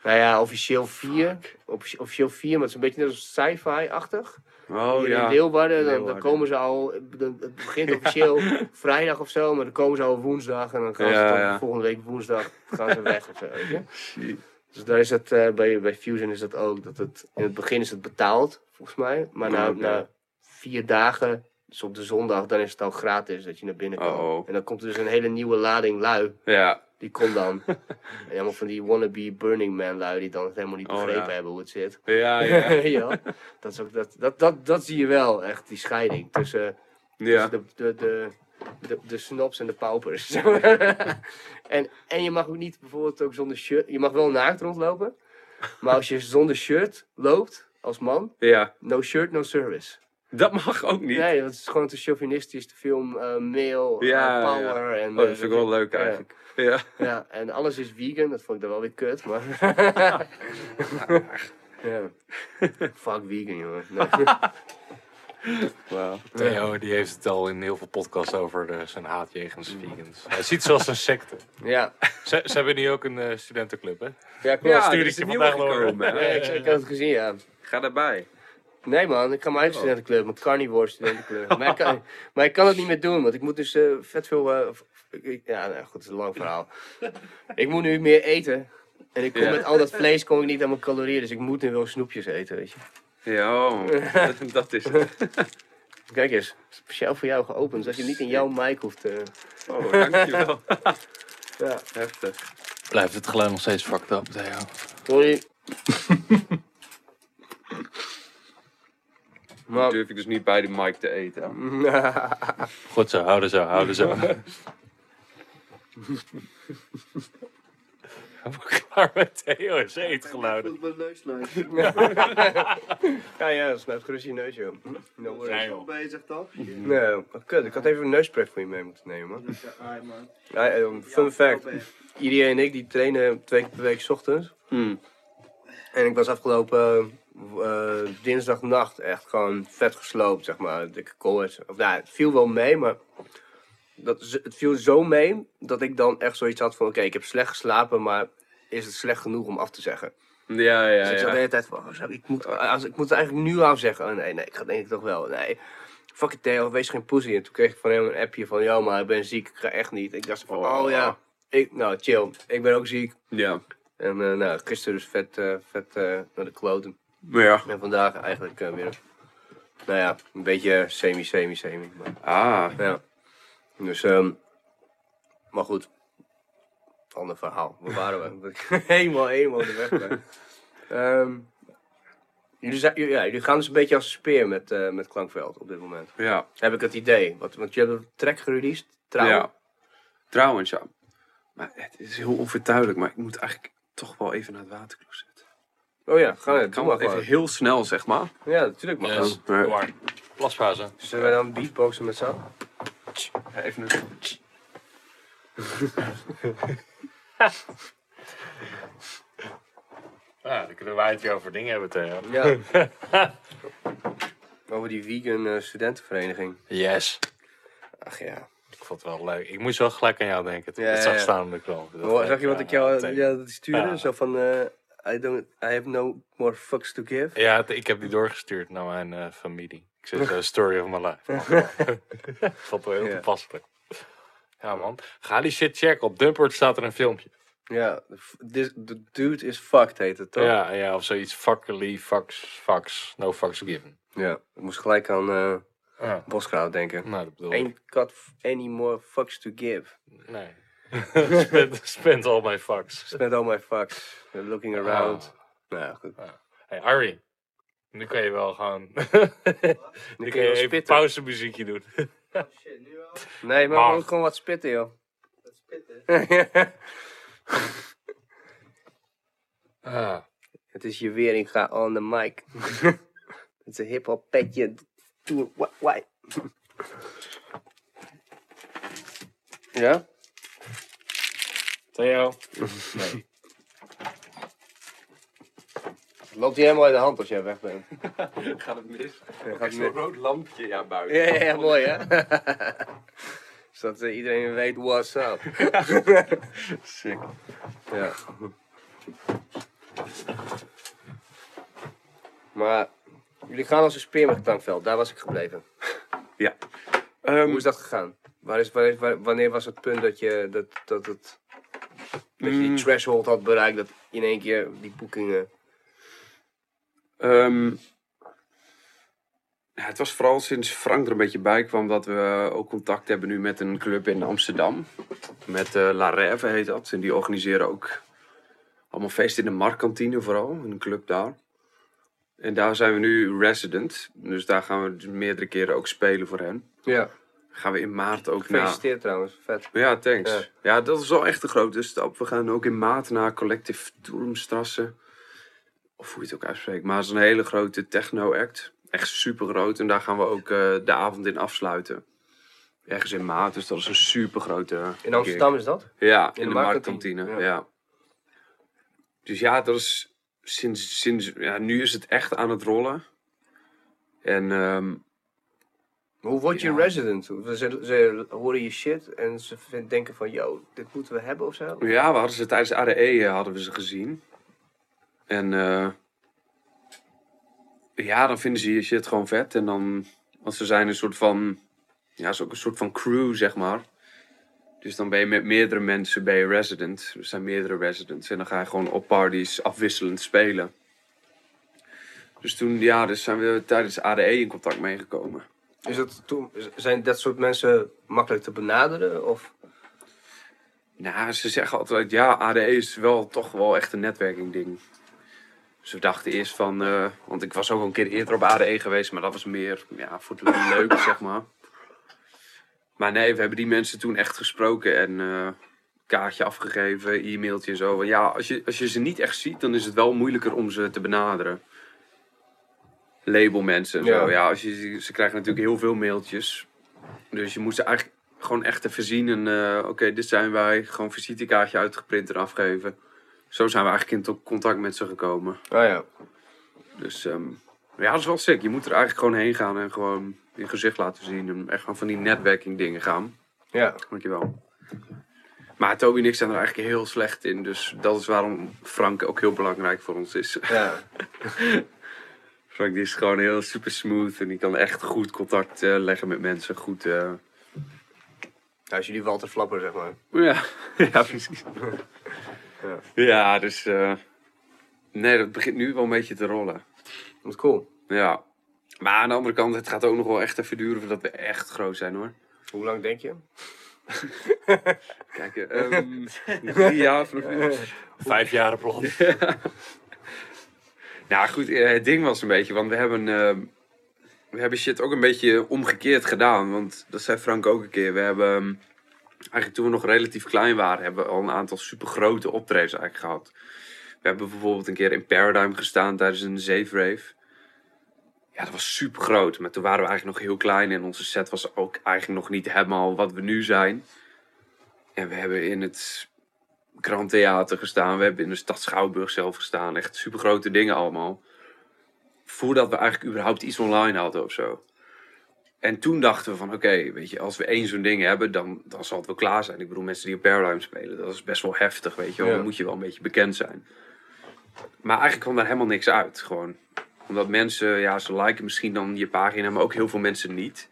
Speaker 4: Nou ja, officieel vier. Offici- Officieel vier, maar het is een beetje net als sci-fi-achtig.
Speaker 2: Oh
Speaker 4: Hier
Speaker 2: ja.
Speaker 4: in Leeuwarden, dan, dan komen ze al, dan- het begint officieel [laughs] vrijdag of zo, maar dan komen ze al woensdag en dan gaan ze
Speaker 2: ja.
Speaker 4: volgende week woensdag gaan ze weg of zo. Dus daar is het, eh, bij, bij Fusion is dat ook, dat het, in het begin is het betaald, volgens mij. Maar na, na vier dagen, dus op de zondag, dan is het al gratis dat je naar binnen kan.
Speaker 2: Oh.
Speaker 4: En dan komt er dus een hele nieuwe lading lui,
Speaker 2: Ja.
Speaker 4: die komt dan. [laughs] en helemaal van die wannabe Burning Man lui, die dan het helemaal niet
Speaker 2: Oh,
Speaker 4: begrepen
Speaker 2: ja.
Speaker 4: hebben hoe het zit.
Speaker 2: Ja, ja. [laughs]
Speaker 4: ja. Dat, is ook, dat, dat, dat, dat zie je wel, echt, die scheiding tussen...
Speaker 2: Ja.
Speaker 4: Dus de, de, de, de, de snobs en de paupers. [laughs] en, en je mag ook niet bijvoorbeeld ook zonder shirt. Je mag wel naakt rondlopen. Maar als je zonder shirt loopt als man,
Speaker 2: Ja.
Speaker 4: no shirt, no service.
Speaker 2: Dat mag ook niet.
Speaker 4: Nee, dat is gewoon te chauvinistisch, te film uh, male, uh,
Speaker 2: Ja,
Speaker 4: power. En,
Speaker 2: Oh, dat
Speaker 4: eh,
Speaker 2: vind ik wel leuk eigenlijk. Ja.
Speaker 4: Ja, en alles is vegan, dat vond ik dan wel weer kut, maar... [laughs] ja. Fuck vegan, jongen. Nee. [laughs]
Speaker 2: Wauw.
Speaker 3: Theo die heeft het al in heel veel podcasts over de, zijn haat jegens vegans. Hij ziet ze als een secte.
Speaker 4: Ja,
Speaker 3: Ze, ze hebben nu ook een eh, studentenclub, hè?
Speaker 4: ja klopt.
Speaker 2: Ja,
Speaker 3: stuur ik
Speaker 2: is
Speaker 3: je vandaag
Speaker 2: gekomen.
Speaker 4: Ja, ik, ik had het gezien, ja.
Speaker 2: Ga daarbij.
Speaker 4: Nee man, ik ga mijn eigen studentenclub, mijn carnivore studentenclub. maar, ik kan, [laughs] maar ik kan het niet meer doen, want ik moet dus eh, vet veel... eh, ik- ja, nou, goed, het is een lang verhaal. ik moet nu meer eten. En ik kom
Speaker 2: Ja.
Speaker 4: met al dat vlees kom ik niet aan mijn calorieën, dus ik moet nu wel snoepjes eten, weet je.
Speaker 2: Ja, oh, dat, dat is het. [laughs]
Speaker 4: Kijk eens, speciaal voor jou geopend, zodat je niet in jouw mic hoeft te...
Speaker 2: Oh, dankjewel. [laughs]
Speaker 4: Ja,
Speaker 2: Heftig.
Speaker 3: Blijft het geluid nog steeds fucked up, Theo?
Speaker 4: sorry. Maar...
Speaker 2: durf ik dus niet bij de mic te eten. [laughs]
Speaker 3: Goed zo, houden zo, houden zo. [laughs] Klaar met Theo is eetgeluiden.
Speaker 6: Goed mijn neus [laughs]
Speaker 4: ja, ja, dat snijdt gerust je neus, joh. No worries.
Speaker 3: Joh.
Speaker 6: bezig toch?
Speaker 4: Nee, wat kut. Ik had even een neuspret voor je mee moeten nemen, man.
Speaker 6: Ja, ai, man.
Speaker 4: Ja, eh, fun fact. Iedereen en ik die trainen twee keer per week 's ochtends.
Speaker 2: Hmm.
Speaker 4: En ik was afgelopen eh, dinsdagnacht echt gewoon vet gesloopt, zeg maar. Dikke koorts. Of nou, het viel wel mee, maar dat, het viel zo mee dat ik dan echt zoiets had van... Oké, ik heb slecht geslapen, maar is het slecht genoeg om af te zeggen?
Speaker 2: Ja, ja,
Speaker 4: Dus ik zat de hele tijd van, oh, ik, moet, als, ik moet het eigenlijk nu afzeggen. Oh, nee, nee, ik ga denk ik toch wel. Nee, fuck it Theo, wees geen pussy. En toen kreeg ik van hem een appje van, ja, maar ik ben ziek, ik ga echt niet. Ik dacht van, oh,
Speaker 2: Oh.
Speaker 4: ja, ik, nou chill, ik ben ook ziek.
Speaker 2: Ja.
Speaker 4: En eh, nou, gisteren dus vet, eh, vet naar de kloten.
Speaker 2: Ja.
Speaker 4: En vandaag eigenlijk eh, weer, nou ja, een beetje semi, semi, semi. Maar,
Speaker 2: Ah.
Speaker 4: ja. Dus, ehm maar goed. Ander verhaal. Waar waren we? [laughs] helemaal, helemaal de weg kwijt. [laughs] Ehm, jullie, zijn- ja, jullie gaan dus een beetje als speer met, eh, met Klankveld op dit moment.
Speaker 2: Ja.
Speaker 4: Heb ik het idee. Want, want je hebt een track gereleased, trouwens.
Speaker 2: Ja. Trouwens, ja. Maar het is heel onvertuidelijk, maar ik moet eigenlijk toch wel even naar het watercloset.
Speaker 4: Oh ja, ga
Speaker 2: kan even
Speaker 4: gewoon.
Speaker 2: heel snel, zeg maar.
Speaker 4: Ja, natuurlijk mag
Speaker 3: Yes,
Speaker 4: dat.
Speaker 2: Maar.
Speaker 3: Plasfase.
Speaker 4: Zullen wij dan beatboxen met z'n?
Speaker 2: Even een... [laughs]
Speaker 3: Ja, dan kunnen wij het hier over dingen hebben, Theo.
Speaker 4: Ja. [laughs] Over die vegan eh, studentenvereniging.
Speaker 3: Yes.
Speaker 4: Ach ja.
Speaker 3: Ik vond het wel leuk. Ik moest wel gelijk aan jou denken toen
Speaker 4: Ja,
Speaker 3: ik het zag
Speaker 4: ja.
Speaker 3: staan op de krant. Dat
Speaker 4: zag je wat
Speaker 3: ja,
Speaker 4: ik jou ja, dat stuurde?
Speaker 3: Ja.
Speaker 4: Zo van, eh, I, don't, I have no more fucks to give.
Speaker 3: Ja, ik heb die doorgestuurd naar mijn eh, familie. Ik zeg zo, story of my life. Vond [laughs] wel heel toepasselijk. Ja man, ga die shit checken. Op Dumpert staat er een filmpje.
Speaker 4: Ja, this, the dude is fucked heet het toch?
Speaker 3: Ja, ja, of zoiets. Fuckily, fucks, fucks, no fucks given.
Speaker 4: Ja, ik moest gelijk aan eh
Speaker 3: Ja,
Speaker 4: Boskraut denken.
Speaker 3: nou dat bedoel ik.
Speaker 4: Ain't got any more fucks to give.
Speaker 3: Nee. [laughs] spend, spend all my fucks.
Speaker 4: Spend all my fucks. Looking around. Nou ja, goed.
Speaker 3: Hey Ari, nu kan je wel gewoon... [laughs] nu
Speaker 4: kun je
Speaker 3: je
Speaker 4: wel
Speaker 3: even pauzemuziekje doen.
Speaker 6: Oh shit, nu al?
Speaker 4: Nee, maar
Speaker 3: Mag.
Speaker 4: ook gewoon wat spitten, joh.
Speaker 6: Dat spitten. [laughs]
Speaker 3: Ah.
Speaker 4: Het is je weer, ik ga on the mic. Het is een hip-hop petje. Doe why? why? Ja?
Speaker 3: Theo? [laughs] Nee.
Speaker 4: Loopt hier helemaal uit de hand als jij weg bent. [laughs]
Speaker 2: Gaat het mis?
Speaker 4: Ja,
Speaker 2: Gaat zo'n rood lampje ja, buiten.
Speaker 4: Ja, ja, ja, mooi hè? [laughs] Zodat eh, iedereen weet what's up.
Speaker 2: Sick.
Speaker 4: Ja. Maar jullie gaan als een speer met het tankveld, daar was ik gebleven.
Speaker 2: Ja. Ehm,
Speaker 4: Hoe is dat gegaan? Waar is, waar is, waar- wanneer was het punt dat je, dat, dat het, dat je die
Speaker 2: Mm.
Speaker 4: threshold had bereikt, dat in één keer die boekingen...
Speaker 2: Ehm, ja, het was vooral sinds Frank er een beetje bij kwam dat we ook contact hebben nu met een club in Amsterdam. Met eh, La Rêve heet dat. En die organiseren ook allemaal feesten in de Marktkantine vooral. In een club daar. En daar zijn we nu resident. Dus daar gaan we meerdere keren ook spelen voor hen.
Speaker 4: Ja,
Speaker 2: Gaan we in maart ook naar...
Speaker 4: gefeliciteerd trouwens, vet.
Speaker 2: Ja, thanks.
Speaker 4: Ja.
Speaker 2: Ja. dat is wel echt een grote stap. We gaan ook in maart naar Collective Turmstrasse. Of hoe je het ook uitspreekt. Maar het is een hele grote techno-act. Echt super groot. En daar gaan we ook eh, de avond in afsluiten. Ergens in maart. Dus dat is een super grote.
Speaker 4: In Amsterdam is dat?
Speaker 2: Ja, in,
Speaker 4: de
Speaker 2: de,
Speaker 4: Marktkantine, ja.
Speaker 2: Ja. Dus ja, dat is sinds, sinds ja, nu is het echt aan het rollen. En
Speaker 4: Hoe word je
Speaker 2: Ja.
Speaker 4: resident? Ze, ze horen je shit en ze denken van, yo, dit moeten we hebben of zo?
Speaker 2: Ja, we hadden ze tijdens ADE eh, hadden we ze gezien. En eh, ja, dan vinden ze je shit gewoon vet. En dan, want ze zijn een soort van, ja, is ook een soort van crew, zeg maar. Dus dan ben je met meerdere mensen je resident. Er zijn meerdere residents. En dan ga je gewoon op parties afwisselend spelen. Dus toen, ja, dus zijn we tijdens ADE in contact meegekomen.
Speaker 4: Is het toen, zijn dat soort mensen makkelijk te benaderen? Of?
Speaker 2: Nou, ze zeggen altijd, ja, ADE is wel toch wel echt een netwerking ding. Dus we dachten eerst van, eh, want ik was ook al een keer eerder op ADE geweest, maar dat was meer ja, voor leuk, zeg maar. Maar nee, we hebben die mensen toen echt gesproken en eh kaartje afgegeven, e-mailtje en zo. Ja, als je, als je ze niet echt ziet, dan is het wel moeilijker om ze te benaderen. Labelmensen en
Speaker 4: Ja.
Speaker 2: zo. Ja, als je, ze krijgen natuurlijk heel veel mailtjes. Dus je moet ze eigenlijk gewoon echt even zien en eh, oké, dit zijn wij. Gewoon visitekaartje uitgeprint en afgeven. Zo zijn we eigenlijk in contact met ze gekomen.
Speaker 4: Ah ja.
Speaker 2: Dus ehm, ja, dat is wel sick. Je moet er eigenlijk gewoon heen gaan en gewoon je gezicht laten zien. En echt gewoon van die netwerking dingen gaan.
Speaker 4: Ja.
Speaker 2: Dankjewel. Maar Toby en ik zijn er eigenlijk heel slecht in. Dus dat is waarom Frank ook heel belangrijk voor ons is.
Speaker 4: ja. [laughs]
Speaker 2: Frank die is gewoon heel super smooth. En die kan echt goed contact eh, leggen met mensen. Goed... eh,
Speaker 4: Ja, als jullie Walter Flapper, zeg maar.
Speaker 2: Ja, [laughs] ja precies.
Speaker 4: Ja.
Speaker 2: Ja, dus... eh, nee, dat begint nu wel een beetje te rollen.
Speaker 4: Dat is cool.
Speaker 2: Ja. Maar aan de andere kant, het gaat ook nog wel echt even duren voordat we echt groot zijn hoor.
Speaker 4: Hoe lang denk je? [laughs]
Speaker 2: Kijk, ehm drie jaar vanaf nu. [laughs]
Speaker 3: Vijf jaren plan.
Speaker 2: Nou goed, eh, het ding was een beetje, want we hebben, ehm, we hebben shit ook een beetje omgekeerd gedaan. Want dat zei Frank ook een keer. We hebben, ehm, eigenlijk toen we nog relatief klein waren, hebben we al een aantal super grote optredens eigenlijk gehad. We hebben bijvoorbeeld een keer in Paradigm gestaan tijdens een zeefrave. Ja, dat was super groot. Maar toen waren we eigenlijk nog heel klein en onze set was ook eigenlijk nog niet helemaal wat we nu zijn. En we hebben in het Grand Theater gestaan. We hebben in de stad Schouwburg zelf gestaan. Echt super grote dingen allemaal. Voordat we eigenlijk überhaupt iets online hadden of zo. En toen dachten we van oké, weet je, als we één zo'n ding hebben, dan, dan zal het wel klaar zijn. Ik bedoel, mensen die op Paradigm spelen, dat is best wel heftig, weet je wel.
Speaker 4: Ja.
Speaker 2: Dan moet je wel een beetje bekend zijn. Maar eigenlijk kwam daar helemaal niks uit. Gewoon. Omdat mensen, ja, ze liken misschien dan je pagina, maar ook heel veel mensen niet.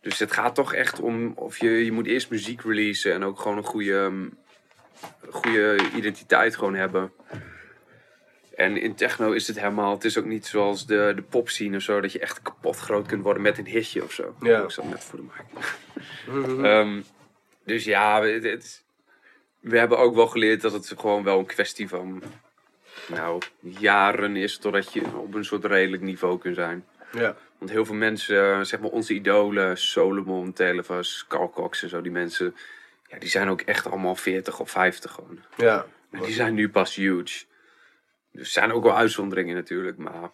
Speaker 2: Dus het gaat toch echt om of je, je moet eerst muziek releasen en ook gewoon een goede, ehm, goede identiteit gewoon hebben. En in techno is het helemaal, het is ook niet zoals de, de pop scene of zo, dat je echt kapot groot kunt worden met een hitje of zo.
Speaker 4: Ja.
Speaker 2: Ik zat net voor de mic. [laughs] Ehm, dus ja, het, het- we hebben ook wel geleerd dat het gewoon wel een kwestie van nou, jaren is totdat je op een soort redelijk niveau kunt zijn.
Speaker 4: Ja.
Speaker 2: Want heel veel mensen, zeg maar onze idolen, Solomon, Televas, Carl Cox en zo, die mensen, ja, die zijn ook echt allemaal 40 of 50 gewoon.
Speaker 4: Ja.
Speaker 2: En die zijn nu pas huge. Dus er zijn ook wel uitzonderingen natuurlijk, maar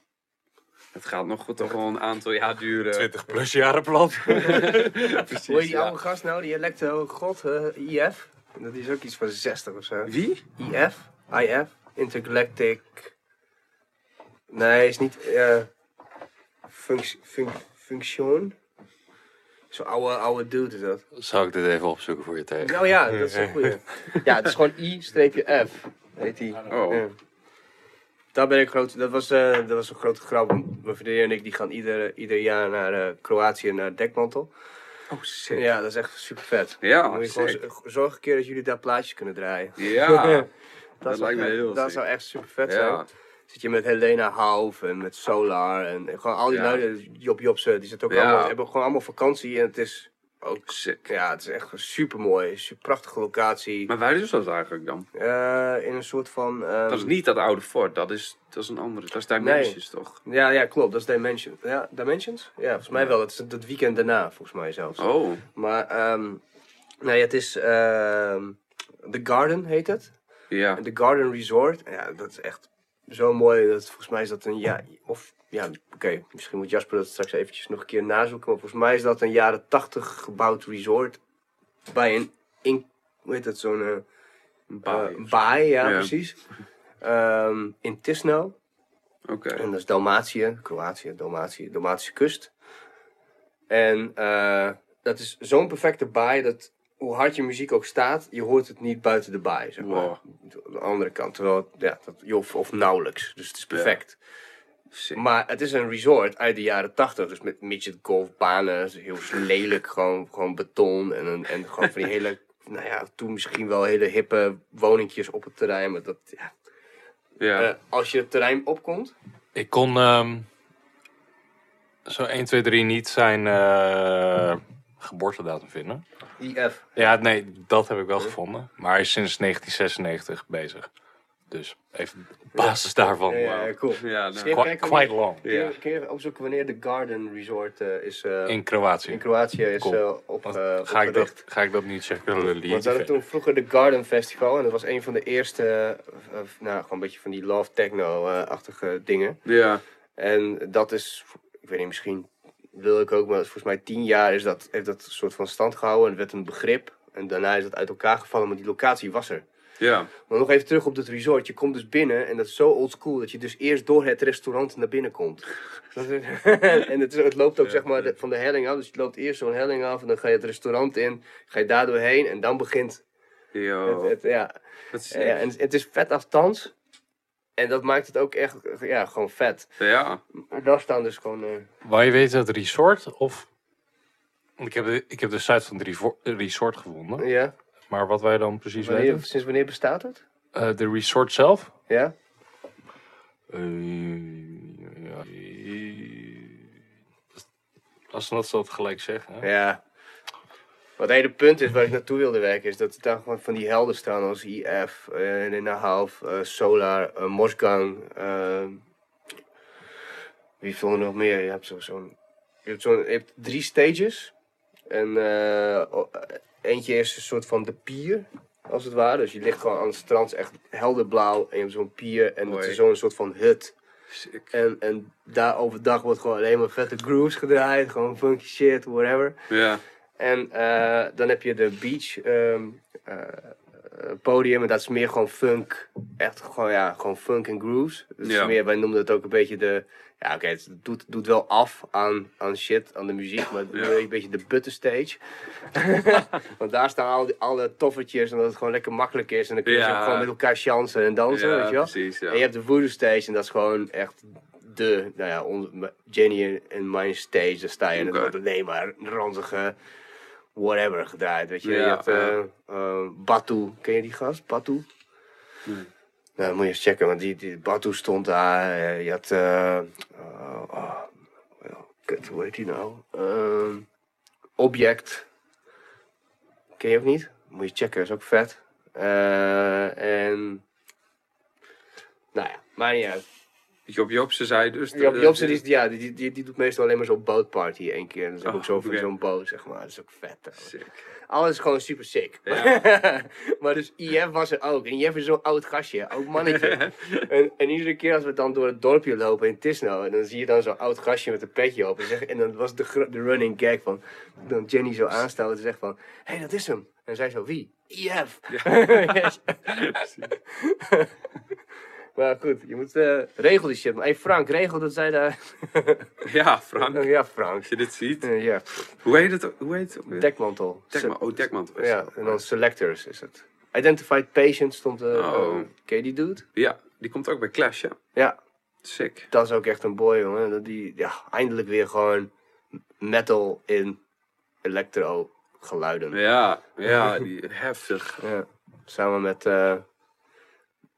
Speaker 2: het gaat nog wel toch wel een aantal jaar duren.
Speaker 3: 20 plus jaren plat. [laughs] [laughs]
Speaker 2: Precies,
Speaker 4: Hoe heet die
Speaker 2: ja.
Speaker 4: oude gast nou? Die electro god, eh, IF? Dat is ook iets van 60 of zo.
Speaker 2: Wie?
Speaker 4: IF? IF? Intergalactic... Nee, is niet... eh func func function? Zo'n oude, oude dude is dat.
Speaker 3: Zou ik dit even opzoeken voor je tegen?
Speaker 4: Nou ja, dat is een goeie. Ja, het is gewoon I-F. Heet die.
Speaker 2: Oh.
Speaker 4: Ja. Daar ben ik groot. Dat was, eh, dat was een grote grap. Mijn vriendin en ik die gaan ieder, ieder jaar naar eh, Kroatië naar Dekmantel.
Speaker 2: Oh, sick.
Speaker 4: Ja, dat is echt super vet.
Speaker 2: Ja,
Speaker 4: moet je gewoon
Speaker 2: sick.
Speaker 4: z- zorg een keer dat jullie daar plaatjes kunnen draaien.
Speaker 2: Ja, [laughs] dat
Speaker 4: zou
Speaker 2: lijkt me
Speaker 4: echt-
Speaker 2: heel
Speaker 4: Dat
Speaker 2: sick.
Speaker 4: zou echt super vet
Speaker 2: Ja.
Speaker 4: Zit je met Helena Hauf en met Solar en gewoon al die
Speaker 2: Ja.
Speaker 4: lui, Job Jobsen, die zitten ook
Speaker 2: Ja.
Speaker 4: allemaal, hebben gewoon allemaal vakantie en het is ook,
Speaker 2: sick.
Speaker 4: ja, het is echt super mooi, super prachtige locatie.
Speaker 2: Maar waar is dat eigenlijk dan?
Speaker 4: Eh, in een soort van. ehm,
Speaker 2: Dat is niet dat oude fort, dat is, dat is een andere. Dat is Dimensions toch?
Speaker 4: Ja, ja, klopt. Dat is Dimension. Ja, Dimensions? Ja, volgens mij wel. Dat is het weekend daarna, volgens mij zelfs.
Speaker 2: Oh,
Speaker 4: Maar, ehm nee, het is. ehm The Garden heet het.
Speaker 2: ja.
Speaker 4: The Garden Resort. Ja, dat is echt zo mooi. Dat, volgens mij is dat een jaar. Of ja, oké. misschien moet Jasper dat straks eventjes nog een keer nazoeken. Maar volgens mij is dat een jaren tachtig gebouwd resort. Bij een. In, hoe heet dat? Zo'n. eh,
Speaker 2: Een baai.
Speaker 4: eh, baai, ja,
Speaker 2: Ja.
Speaker 4: precies. Ehm, in Tisno.
Speaker 2: Oké.
Speaker 4: En dat is Dalmatië, Kroatië, Dalmatië, Dalmatische kust. En eh, dat is zo'n perfecte baai dat hoe hard je muziek ook staat, je hoort het niet buiten de baai, zeg maar.
Speaker 2: Wow.
Speaker 4: Aan de andere kant, terwijl, ja, dat, of, of nauwelijks. Dus het is perfect. Maar het is een resort uit de jaren 80, dus met midget golfbanen, heel lelijk, gewoon, gewoon beton en, een, en gewoon van die hele, [laughs] nou ja, toen misschien wel hele hippe woningjes op het terrein, maar dat, ja,
Speaker 2: Ja.
Speaker 4: eh, als je het terrein opkomt,
Speaker 3: Ik kon ehm, zo 1, 2, 3 niet zijn eh, geboortedatum vinden.
Speaker 4: IF.
Speaker 3: Ja, nee, dat heb ik wel gevonden. Maar hij is sinds 1996 bezig. Dus even op basis daarvan.
Speaker 4: Ja, ja, cool.
Speaker 2: ja, nou,
Speaker 4: Even
Speaker 3: Quite,
Speaker 4: kijken
Speaker 3: quite long.
Speaker 4: Kun je,
Speaker 2: Ja.
Speaker 4: kun je even opzoeken wanneer de Garden Resort eh, is, eh, in,
Speaker 3: In Kroatië.
Speaker 4: Kroatië is
Speaker 3: Cool.
Speaker 4: eh, op,
Speaker 3: ga, ik dat, ga ik dat niet checken?
Speaker 4: Want we hadden toen vroeger de Garden Festival en dat was een van de eerste, nou gewoon een beetje van die love techno-achtige dingen.
Speaker 2: ja.
Speaker 4: En dat is, ik weet niet, misschien wil ik ook, maar volgens mij tien jaar is dat, heeft dat soort van stand gehouden en het werd een begrip. En daarna is dat uit elkaar gevallen, maar die locatie was er.
Speaker 2: Ja.
Speaker 4: Maar nog even terug op dat resort. Je komt dus binnen en dat is zo old school dat je dus eerst door het restaurant naar binnen komt. [laughs] [laughs] En het, is- het loopt ook zeg maar de- van de helling af. Dus je loopt eerst zo'n helling af en dan ga je het restaurant in. Ga je daar doorheen en dan begint het, het- ja.
Speaker 2: Is
Speaker 4: Ja, en het is vet aftans. En dat maakt het ook echt ja, gewoon vet.
Speaker 2: Ja.
Speaker 4: Maar daar staan dus gewoon... eh,
Speaker 3: Wou je weten het resort of... Ik heb, de, ik heb de site van het resort gevonden.
Speaker 4: ja.
Speaker 3: Maar wat wij dan precies
Speaker 4: Wanneer,
Speaker 3: weten...
Speaker 4: sinds wanneer bestaat het?
Speaker 3: Eh, de resort zelf?
Speaker 4: Ja?
Speaker 3: Eh, ja, als ze dat zo gelijk zeggen. hè?
Speaker 4: Ja. Wat het hele punt is waar ik naartoe wilde werken, is dat er daar gewoon van die helden staan als IF, uh, Nina Half, eh, Solar, eh, Mosgang. eh, wie veel er nog meer? Je hebt zo- zo'n. je, hebt zo'n je hebt drie stages. En eh, eentje is een soort van de pier, als het ware. Dus je ligt gewoon aan het strand, echt helder blauw. En je hebt zo'n pier en
Speaker 2: Mooi.
Speaker 4: is zo'n soort van hut.
Speaker 2: Sick.
Speaker 4: En, en daar overdag wordt gewoon alleen maar vette grooves gedraaid. Gewoon funky shit, whatever.
Speaker 2: Ja.
Speaker 4: En eh, dan heb je de beach, ehm, eh, eh, podium. En dat is meer gewoon funk. Echt gewoon, ja, gewoon funk en grooves. Dus
Speaker 2: Ja.
Speaker 4: meer, wij noemden het ook een beetje de... Ja, oké, het doet, doet wel af aan, aan shit, aan de muziek. Maar het
Speaker 2: Ja.
Speaker 4: een beetje de butten stage. [laughs] Want daar staan al die, alle toffertjes en dat het gewoon lekker makkelijk is. En dan kun je
Speaker 2: Ja.
Speaker 4: gewoon met elkaar chansen en dansen, weet je wel.
Speaker 2: precies.
Speaker 4: En je hebt de voodoo stage en dat is gewoon echt de, nou ja, onze, Jenny en mijn stage, daar sta je en het
Speaker 2: Oké.
Speaker 4: wordt alleen maar ranzige whatever gedraaid, weet je.
Speaker 2: Ja,
Speaker 4: je hebt eh eh, Batu, ken je die gast? Batu?
Speaker 2: Nee.
Speaker 4: Nou, moet je eens checken, want die, die Batu stond daar. eh, je had, oh, wel, kut, hoe heet die nou? Ehm, Object. Ken je ook niet? Moet je checken, is ook vet. En, nou ja, maakt niet uit.
Speaker 2: Job Jobsen zei dus...
Speaker 4: Job,
Speaker 2: dat-
Speaker 4: Jobsen die, ja, die, die, die doet meestal alleen maar zo'n bootparty één keer. En dat is
Speaker 2: Oh,
Speaker 4: ook zo van
Speaker 2: oké.
Speaker 4: zo'n boot, zeg maar. Dat is ook vet. Alles is gewoon super sick.
Speaker 2: Ja. [laughs]
Speaker 4: maar dus IF was er ook. En IF is zo'n oud gastje, oud mannetje. [laughs] en, en iedere keer als we dan door het dorpje lopen in Tisno, en dan zie je dan zo'n oud gastje met een petje op. En, zeg, en dan was de, de running gag van, dan Jenny zo aanstoot en zegt van, hé, hey, dat is hem. En zij zo, wie? IF. [laughs] Yes. Maar goed, je moet, eh regel die shit. Maar hey Frank, regel dat zij daar... [laughs]
Speaker 2: Ja, Frank. [laughs]
Speaker 4: ja, Frank.
Speaker 2: Als je dit ziet.
Speaker 4: Eh, ja,
Speaker 2: Hoe heet het? Hoe heet het?
Speaker 4: dekmantel.
Speaker 2: Dekman. Oh, dekmantel. is
Speaker 4: Ja, en dan selectors is het. Identified patient stond er.
Speaker 2: Oh.
Speaker 4: ken je die dude?
Speaker 2: Ja, die komt ook bij Clash, ja.
Speaker 4: Ja,
Speaker 2: Sick.
Speaker 4: dat is ook echt een boy, jongen. Dat Die, ja, eindelijk weer gewoon metal in electro geluiden.
Speaker 2: Ja, ja, die heftig.
Speaker 4: Ja. Samen met,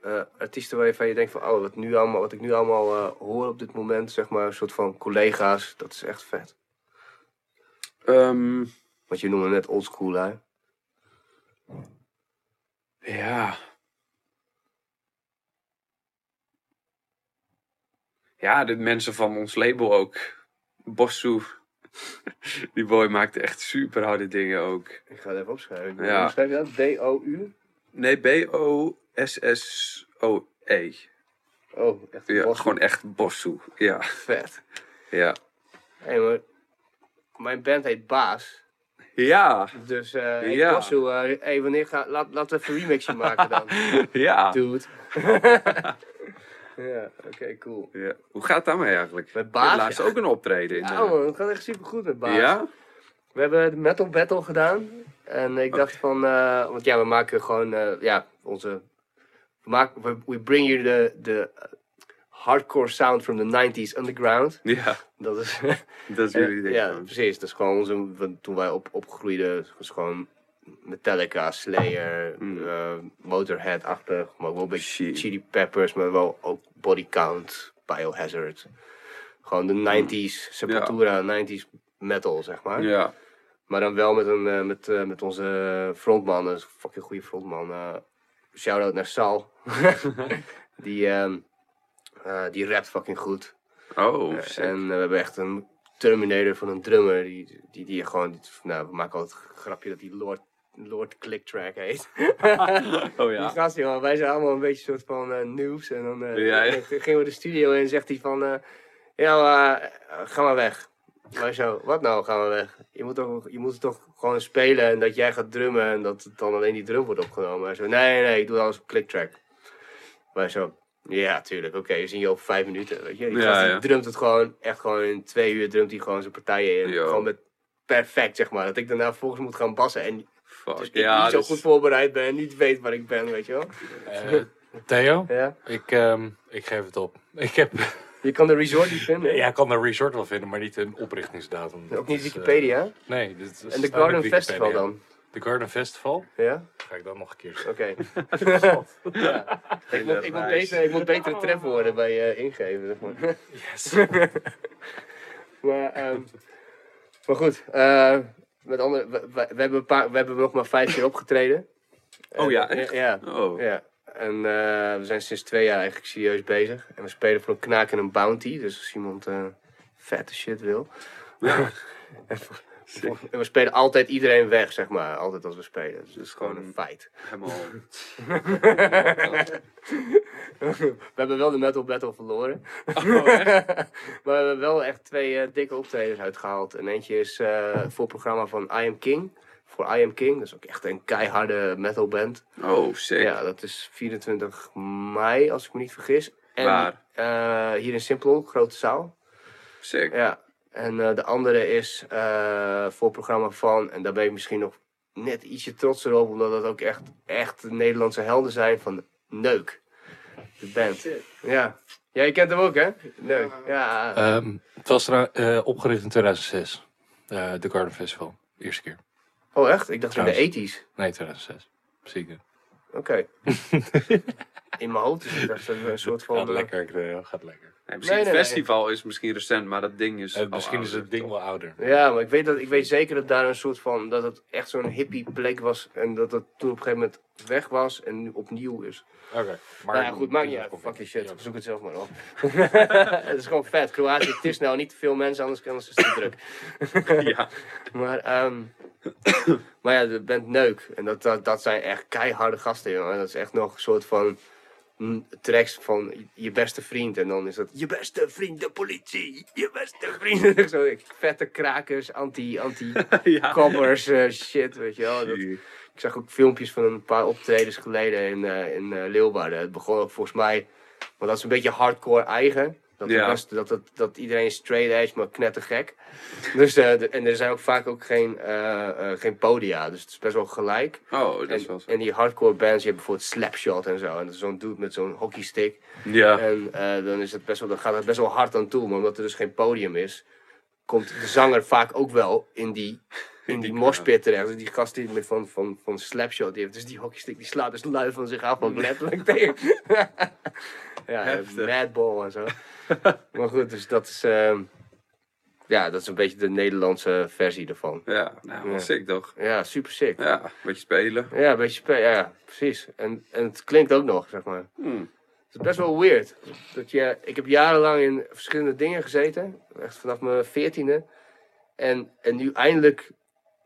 Speaker 4: eh, artiesten waarvan je denkt van, oh, wat, nu allemaal, wat ik nu allemaal eh, hoor op dit moment, zeg maar, een soort van collega's, dat is echt vet. Want je noemde net oldschool, hè?
Speaker 2: ja. Ja, de mensen van ons label ook. Bossu. [laughs] Die boy maakte echt super harde dingen ook.
Speaker 4: Ik ga het even opschrijven.
Speaker 2: Ja.
Speaker 4: Hoe schrijf je dat? D-O-U?
Speaker 2: Nee, B-O-S-S-O-E.
Speaker 4: Oh, echt
Speaker 2: Ja, gewoon echt Bossu. Ja,
Speaker 4: vet.
Speaker 2: ja.
Speaker 4: Hé, maar mijn band heet Baas.
Speaker 2: Ja,
Speaker 4: Dus, eh hey,
Speaker 2: Ja.
Speaker 4: Bosso, eh, hey, wanneer ga, laat, laten we even een remixje maken dan. [laughs]
Speaker 2: ja.
Speaker 4: Dude. [laughs] ja, oké, cool.
Speaker 2: ja. Hoe gaat het daarmee eigenlijk?
Speaker 4: Met Baas,
Speaker 2: laatst
Speaker 4: ja.
Speaker 2: ook een optreden in.
Speaker 4: Ja man, het gaat echt super goed met Baas.
Speaker 2: ja?
Speaker 4: We hebben de Metal Battle gedaan. En ik dacht van, eh, want ja, we maken gewoon, eh, ja, onze, we, maken, we, bring you the, the hardcore sound from the 90s underground.
Speaker 2: Ja,
Speaker 4: Dat is, [laughs]
Speaker 2: dat is jullie ding.
Speaker 4: ja,
Speaker 2: gewoon.
Speaker 4: precies. Dat is gewoon onze, toen wij op, opgroeiden, was gewoon Metallica, Slayer,
Speaker 2: Mm.
Speaker 4: eh, Motorhead-achtig, maar wel een beetje. Chili Peppers, maar wel ook Body Count, Biohazard. Gewoon de 90s, Sepultura, 90s metal, zeg maar.
Speaker 2: Ja,
Speaker 4: Maar dan wel met, een, eh, met, eh, met onze frontman, een fucking goede frontman. Shout-out naar Sal. [laughs] die, eh, die rapt fucking goed.
Speaker 2: oh,
Speaker 4: Eh, en eh, we hebben echt een Terminator van een drummer. Die, die, die gewoon, die- nou, we maken altijd een grapje dat hij Lord, Lord Clicktrack heet. [laughs]
Speaker 2: oh
Speaker 4: Die
Speaker 2: ja.
Speaker 4: gast, jongen, wij zijn allemaal een beetje soort van eh noobs. En dan
Speaker 2: Ja, ja.
Speaker 4: dan gingen we de studio in en zegt hij van, ja, ga maar weg. Maar zo, wat nou, ga maar weg. Je moet, toch, je moet toch gewoon spelen en dat jij gaat drummen en dat het dan alleen die drum wordt opgenomen. Hij zo, nee, nee, ik doe alles op clicktrack. Maar zo, ja, tuurlijk, oké, we zien je over vijf minuten, weet je. Die
Speaker 2: Ja,
Speaker 4: gast die
Speaker 2: ja.
Speaker 4: drumt het gewoon, echt gewoon in twee uur drumt hij gewoon zijn partijen in.
Speaker 2: Yo.
Speaker 4: Gewoon met perfect, zeg maar. Dat ik daarna volgens moet gaan bassen en
Speaker 2: Fuck.
Speaker 4: dus ik
Speaker 2: ja,
Speaker 4: niet zo
Speaker 2: dus-
Speaker 4: goed voorbereid ben, niet weet waar ik ben, weet je wel.
Speaker 3: Eh, Theo,
Speaker 4: Ja.
Speaker 3: ik, ehm, ik geef het op. Ik heb,
Speaker 4: Je kan de resort niet vinden.
Speaker 3: ja, ik kan een resort wel vinden, maar niet een oprichtingsdatum.
Speaker 4: Ook niet
Speaker 3: is, eh,
Speaker 4: Wikipedia.
Speaker 3: nee. Dit is,
Speaker 4: en de Garden
Speaker 3: Wikipedia.
Speaker 4: Festival dan.
Speaker 3: De Garden Festival?
Speaker 4: Ja?
Speaker 3: Ga ik dan nog een keer zeggen.
Speaker 4: Oké. ja. [laughs] ik, moet, ik, moet beter, ik moet betere trefwoorden bij je ingeven. Zeg maar.
Speaker 3: Yes. [laughs]
Speaker 4: maar, ehm, maar goed. eh, met andere, we, we- we hebben een paar, we hebben nog maar vijf keer opgetreden.
Speaker 2: Oh ja, echt?
Speaker 4: Ja.
Speaker 2: Oh,
Speaker 4: ja. En eh, we zijn sinds twee jaar eigenlijk serieus bezig. En we spelen voor een knaak en een bounty. Dus als iemand eh, vette shit wil.
Speaker 2: Ja. [laughs]
Speaker 4: en we spelen altijd iedereen weg, zeg maar. Altijd als we spelen. Dus dat is gewoon een feit.
Speaker 2: Helemaal. [laughs] [laughs]
Speaker 4: We hebben wel de Metal Battle verloren.
Speaker 2: Oh,
Speaker 4: maar we hebben wel echt twee eh, dikke optredens uitgehaald. En eentje is voor het programma van I Am King. Voor I Am King. Dat is ook echt een keiharde metalband.
Speaker 2: Oh, sick.
Speaker 4: Ja, dat is 24 mei, als ik me niet vergis. En,
Speaker 2: Waar?
Speaker 4: eh, hier in Simplon, grote zaal.
Speaker 2: Sick.
Speaker 4: Ja. En eh, de andere is eh, voor het programma van, en daar ben ik misschien nog net ietsje trotser op, omdat dat ook echt, echt de Nederlandse helden zijn van Neuk. De band. Ja. Ja, je kent hem ook, hè? Neuk. Ja.
Speaker 3: Ehm, het was eh, opgericht in 2006. eh, De Garden Festival. Eerste keer.
Speaker 4: Oh, echt? Ik dacht in de
Speaker 3: Trouwens.
Speaker 4: 80s.
Speaker 3: Nee, 2006. Zeker.
Speaker 4: Oké. [laughs] in mijn hoofd is het echt een, soort van...
Speaker 3: Gaat
Speaker 4: eh,
Speaker 3: lekker. eh, gaat lekker.
Speaker 2: Nee, misschien
Speaker 4: Nee, nee,
Speaker 2: het festival is misschien recent, maar dat ding is.
Speaker 3: Eh, misschien is het ding
Speaker 2: toch?
Speaker 3: wel ouder.
Speaker 4: Ja, maar ik weet, dat, ik weet zeker dat daar een soort van, dat het echt zo'n hippie plek was en dat het toen op een gegeven moment weg was en nu opnieuw is.
Speaker 3: Oké. Maar
Speaker 4: nou ja, goed, maakt niet uit. Fuck je shit,
Speaker 3: Ja.
Speaker 4: zoek het zelf maar op. [laughs] het is gewoon vet. Kroatië, het is nou niet te veel mensen, anders anders is het te druk. [laughs]
Speaker 2: Ja. [laughs]
Speaker 4: Maar, ehm, [coughs] maar ja, de band Neuk. En dat, dat, dat zijn echt keiharde gasten, jongen. Dat is echt nog een soort van tracks van je beste vriend. En dan is dat je beste vriend, de politie. Je beste [laughs] vriend. Zo, vette krakers, anti, anti [laughs]
Speaker 2: ja.
Speaker 4: koppers, eh, shit, weet je wel. Dat, ik zag ook filmpjes van een paar optredens geleden in, eh, in eh, Leeuwarden. Het begon ook volgens mij, want dat is een beetje hardcore eigen. Dat,
Speaker 2: Ja.
Speaker 4: dat, dat, dat, dat iedereen straight edge, maar knettergek. Dus, de- en er zijn ook vaak ook geen, eh, eh, geen podia, dus het is best wel gelijk.
Speaker 2: Oh, dat is wel
Speaker 4: En,
Speaker 2: zo.
Speaker 4: en die hardcore bands, je hebt bijvoorbeeld Slapshot en zo. En dat is zo'n dude met zo'n hockeystick.
Speaker 2: Ja.
Speaker 4: En dan, is het best wel, dan gaat het best wel hard aan toe. Maar omdat er dus geen podium is, komt de zanger vaak ook wel in die, in die moshpit terecht. Dus die gast die met van, van, van Slapshot, die heeft dus die hockeystick, die slaat dus lui van zich af, [laughs] ook letterlijk tegen. Ja,
Speaker 2: Heftig.
Speaker 4: madball en zo. [laughs] maar goed, dus dat is, ehm, ja, dat is een beetje de Nederlandse versie ervan.
Speaker 2: Ja, nou,
Speaker 4: Ja.
Speaker 2: sick toch?
Speaker 4: Ja, super sick.
Speaker 2: Ja, een beetje spelen.
Speaker 4: Ja, een beetje spe- ja, precies. En, en het klinkt ook nog, zeg maar.
Speaker 2: Hmm.
Speaker 4: Het is best wel weird. Dat je, ik heb jarenlang in verschillende dingen gezeten. Echt vanaf mijn veertiende. En, en nu eindelijk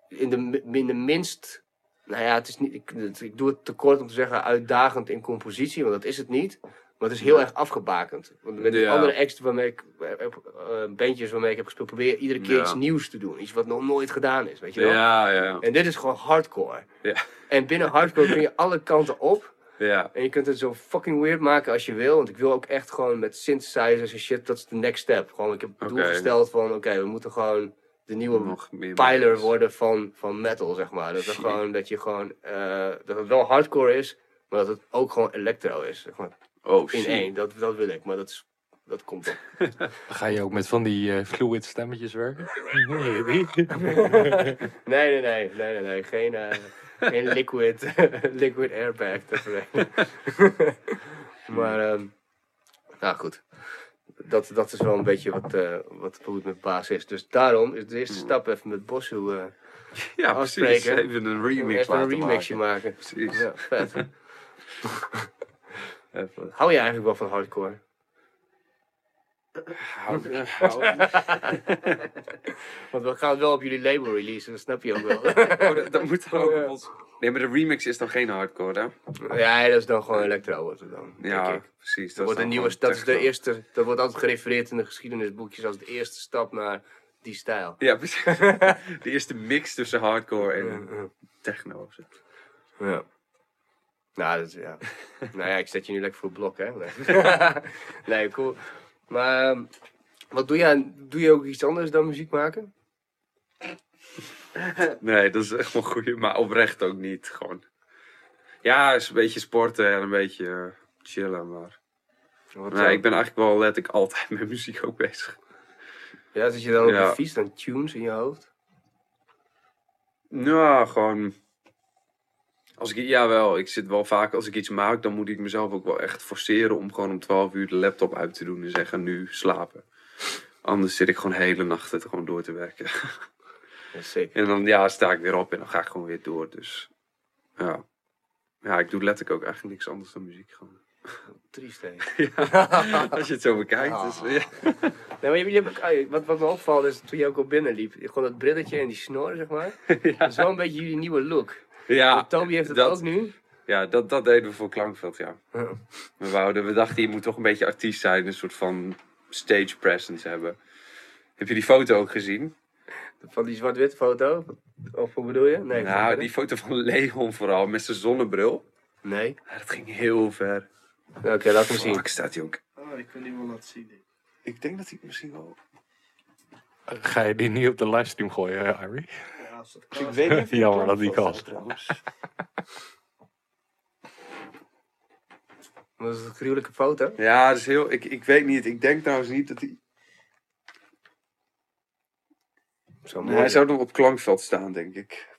Speaker 4: in de, in de minst... Nou ja, het is niet, ik, ik doe het tekort om te zeggen uitdagend in compositie. Want dat is het niet. Maar het is heel erg afgebakend. Want met die
Speaker 2: Ja.
Speaker 4: andere acts waarmee ik... heb, eh, bandjes waarmee ik heb gespeeld... probeer je iedere keer
Speaker 2: Ja.
Speaker 4: iets nieuws te doen. Iets wat nog nooit gedaan is, weet je wel.
Speaker 2: Ja, ja.
Speaker 4: En dit is gewoon hardcore.
Speaker 2: Ja.
Speaker 4: En binnen hardcore kun je [laughs] alle kanten op.
Speaker 2: Ja.
Speaker 4: En je kunt het zo fucking weird maken als je wil. Want ik wil ook echt gewoon met synthesizers en shit, dat is de next step. Gewoon, ik heb het doel gesteld van, oké, we moeten gewoon de nieuwe
Speaker 2: bands.
Speaker 4: worden van, van metal, zeg maar. Dat, er gewoon, dat je gewoon, eh, dat het wel hardcore is, maar dat het ook gewoon electro is. Zeg maar.
Speaker 2: Oh,
Speaker 4: In één, dat, dat wil ik, maar dat, is, dat komt op. [laughs]
Speaker 3: Ga je ook met van die eh, fluid stemmetjes werken?
Speaker 4: nee, nee, nee, nee, nee, nee. Geen, eh, geen liquid, [laughs] liquid airbag. [laughs] Maar, ehm, nou goed. Dat, dat is wel een beetje wat, eh, wat, hoe het met baas is. Dus daarom is de eerste stap even met Bosu eh
Speaker 2: Ja, precies. Even een remix
Speaker 4: even een remixje
Speaker 2: maken.
Speaker 4: maken.
Speaker 2: Precies.
Speaker 4: Ja, vet.
Speaker 2: Even.
Speaker 4: Hou je eigenlijk wel van hardcore?
Speaker 2: Hou- [laughs] hou- [laughs]
Speaker 4: Want we gaan het wel op jullie label releasen, dat snap je ook wel. [laughs]
Speaker 2: Oh, dat, dat moet ook op ons... Nee, maar de remix is dan geen hardcore, hè?
Speaker 4: ja, dat is dan gewoon electro wordt het dan,
Speaker 2: Ja,
Speaker 4: ik.
Speaker 2: precies.
Speaker 4: Dat,
Speaker 2: Dat,
Speaker 4: wordt een
Speaker 2: dan
Speaker 4: nieuwe, dat is de
Speaker 2: techno.
Speaker 4: eerste, dat wordt altijd gerefereerd in de geschiedenisboekjes als de eerste stap naar die stijl.
Speaker 2: Ja, precies. De eerste mix tussen hardcore en
Speaker 4: Ja,
Speaker 2: techno. of zo.
Speaker 4: ja. Nou, dat ja. [laughs] nou ja, ik zet je nu lekker voor het blok, hè. Nee, [laughs] nee cool. Maar ehm, wat doe je, doe je ook iets anders dan muziek maken? [laughs]
Speaker 2: Nee, dat is echt wel goed. Maar oprecht ook niet. Gewoon. Ja, is een beetje sporten en een beetje eh, chillen. Maar
Speaker 4: Wat,
Speaker 2: nee, ik ben eigenlijk wel letterlijk altijd met muziek ook bezig.
Speaker 4: Ja, zit je dan op
Speaker 2: Ja.
Speaker 4: je fiets, dan tunes in je hoofd?
Speaker 2: Nou, gewoon. Als ik, jawel, ik zit wel vaak als ik iets maak, dan moet ik mezelf ook wel echt forceren om gewoon om 12 uur de laptop uit te doen en zeggen nu slapen. Anders zit ik gewoon hele nachten gewoon door te werken. En dan ja, sta ik weer op en dan ga ik gewoon weer door. Dus ja. ja, ik doe letterlijk ook eigenlijk niks anders dan muziek. Gewoon.
Speaker 4: Triest? [laughs]
Speaker 2: Ja, als je het zo bekijkt.
Speaker 4: Ah.
Speaker 2: Dus, ja.
Speaker 4: Nee, maar je, je, hebt- ah, wat, wat me opvalt is toen je ook al binnenliep. Gewoon dat brilletje en die snor, zeg maar. [laughs] Dat is wel een beetje jullie nieuwe look.
Speaker 2: Ja,
Speaker 4: Toby heeft het
Speaker 2: dat-
Speaker 4: ook nu.
Speaker 2: ja dat, dat deden we voor Klankveld, ja.
Speaker 4: Ja.
Speaker 2: We, wouden, we dachten, je moet toch een beetje artiest zijn. Een soort van stage presence hebben. Heb je die foto ook gezien?
Speaker 4: Van die zwart-wit foto. Of hoe bedoel je? Nee.
Speaker 2: nou,
Speaker 4: verder.
Speaker 2: die foto van Leon vooral, met zijn zonnebril.
Speaker 4: Nee.
Speaker 2: Ja, dat ging heel ver.
Speaker 4: Oké, laat me zien.
Speaker 2: Fuck, staat hij ook.
Speaker 6: Oh, ik kan die wel laten zien. ik.
Speaker 2: Denk dat hij misschien wel...
Speaker 3: Ga je die niet op de livestream gooien, Harry?
Speaker 6: Ja, als dat kan.
Speaker 2: weet niet of
Speaker 3: Jammer dat die kan.
Speaker 4: Dat is een gruwelijke foto.
Speaker 2: Ja, dat is heel... Ik, ik weet niet. Ik denk trouwens niet dat hij...
Speaker 4: Zo mooi.
Speaker 2: hij zou nog op Klankveld staan, denk ik.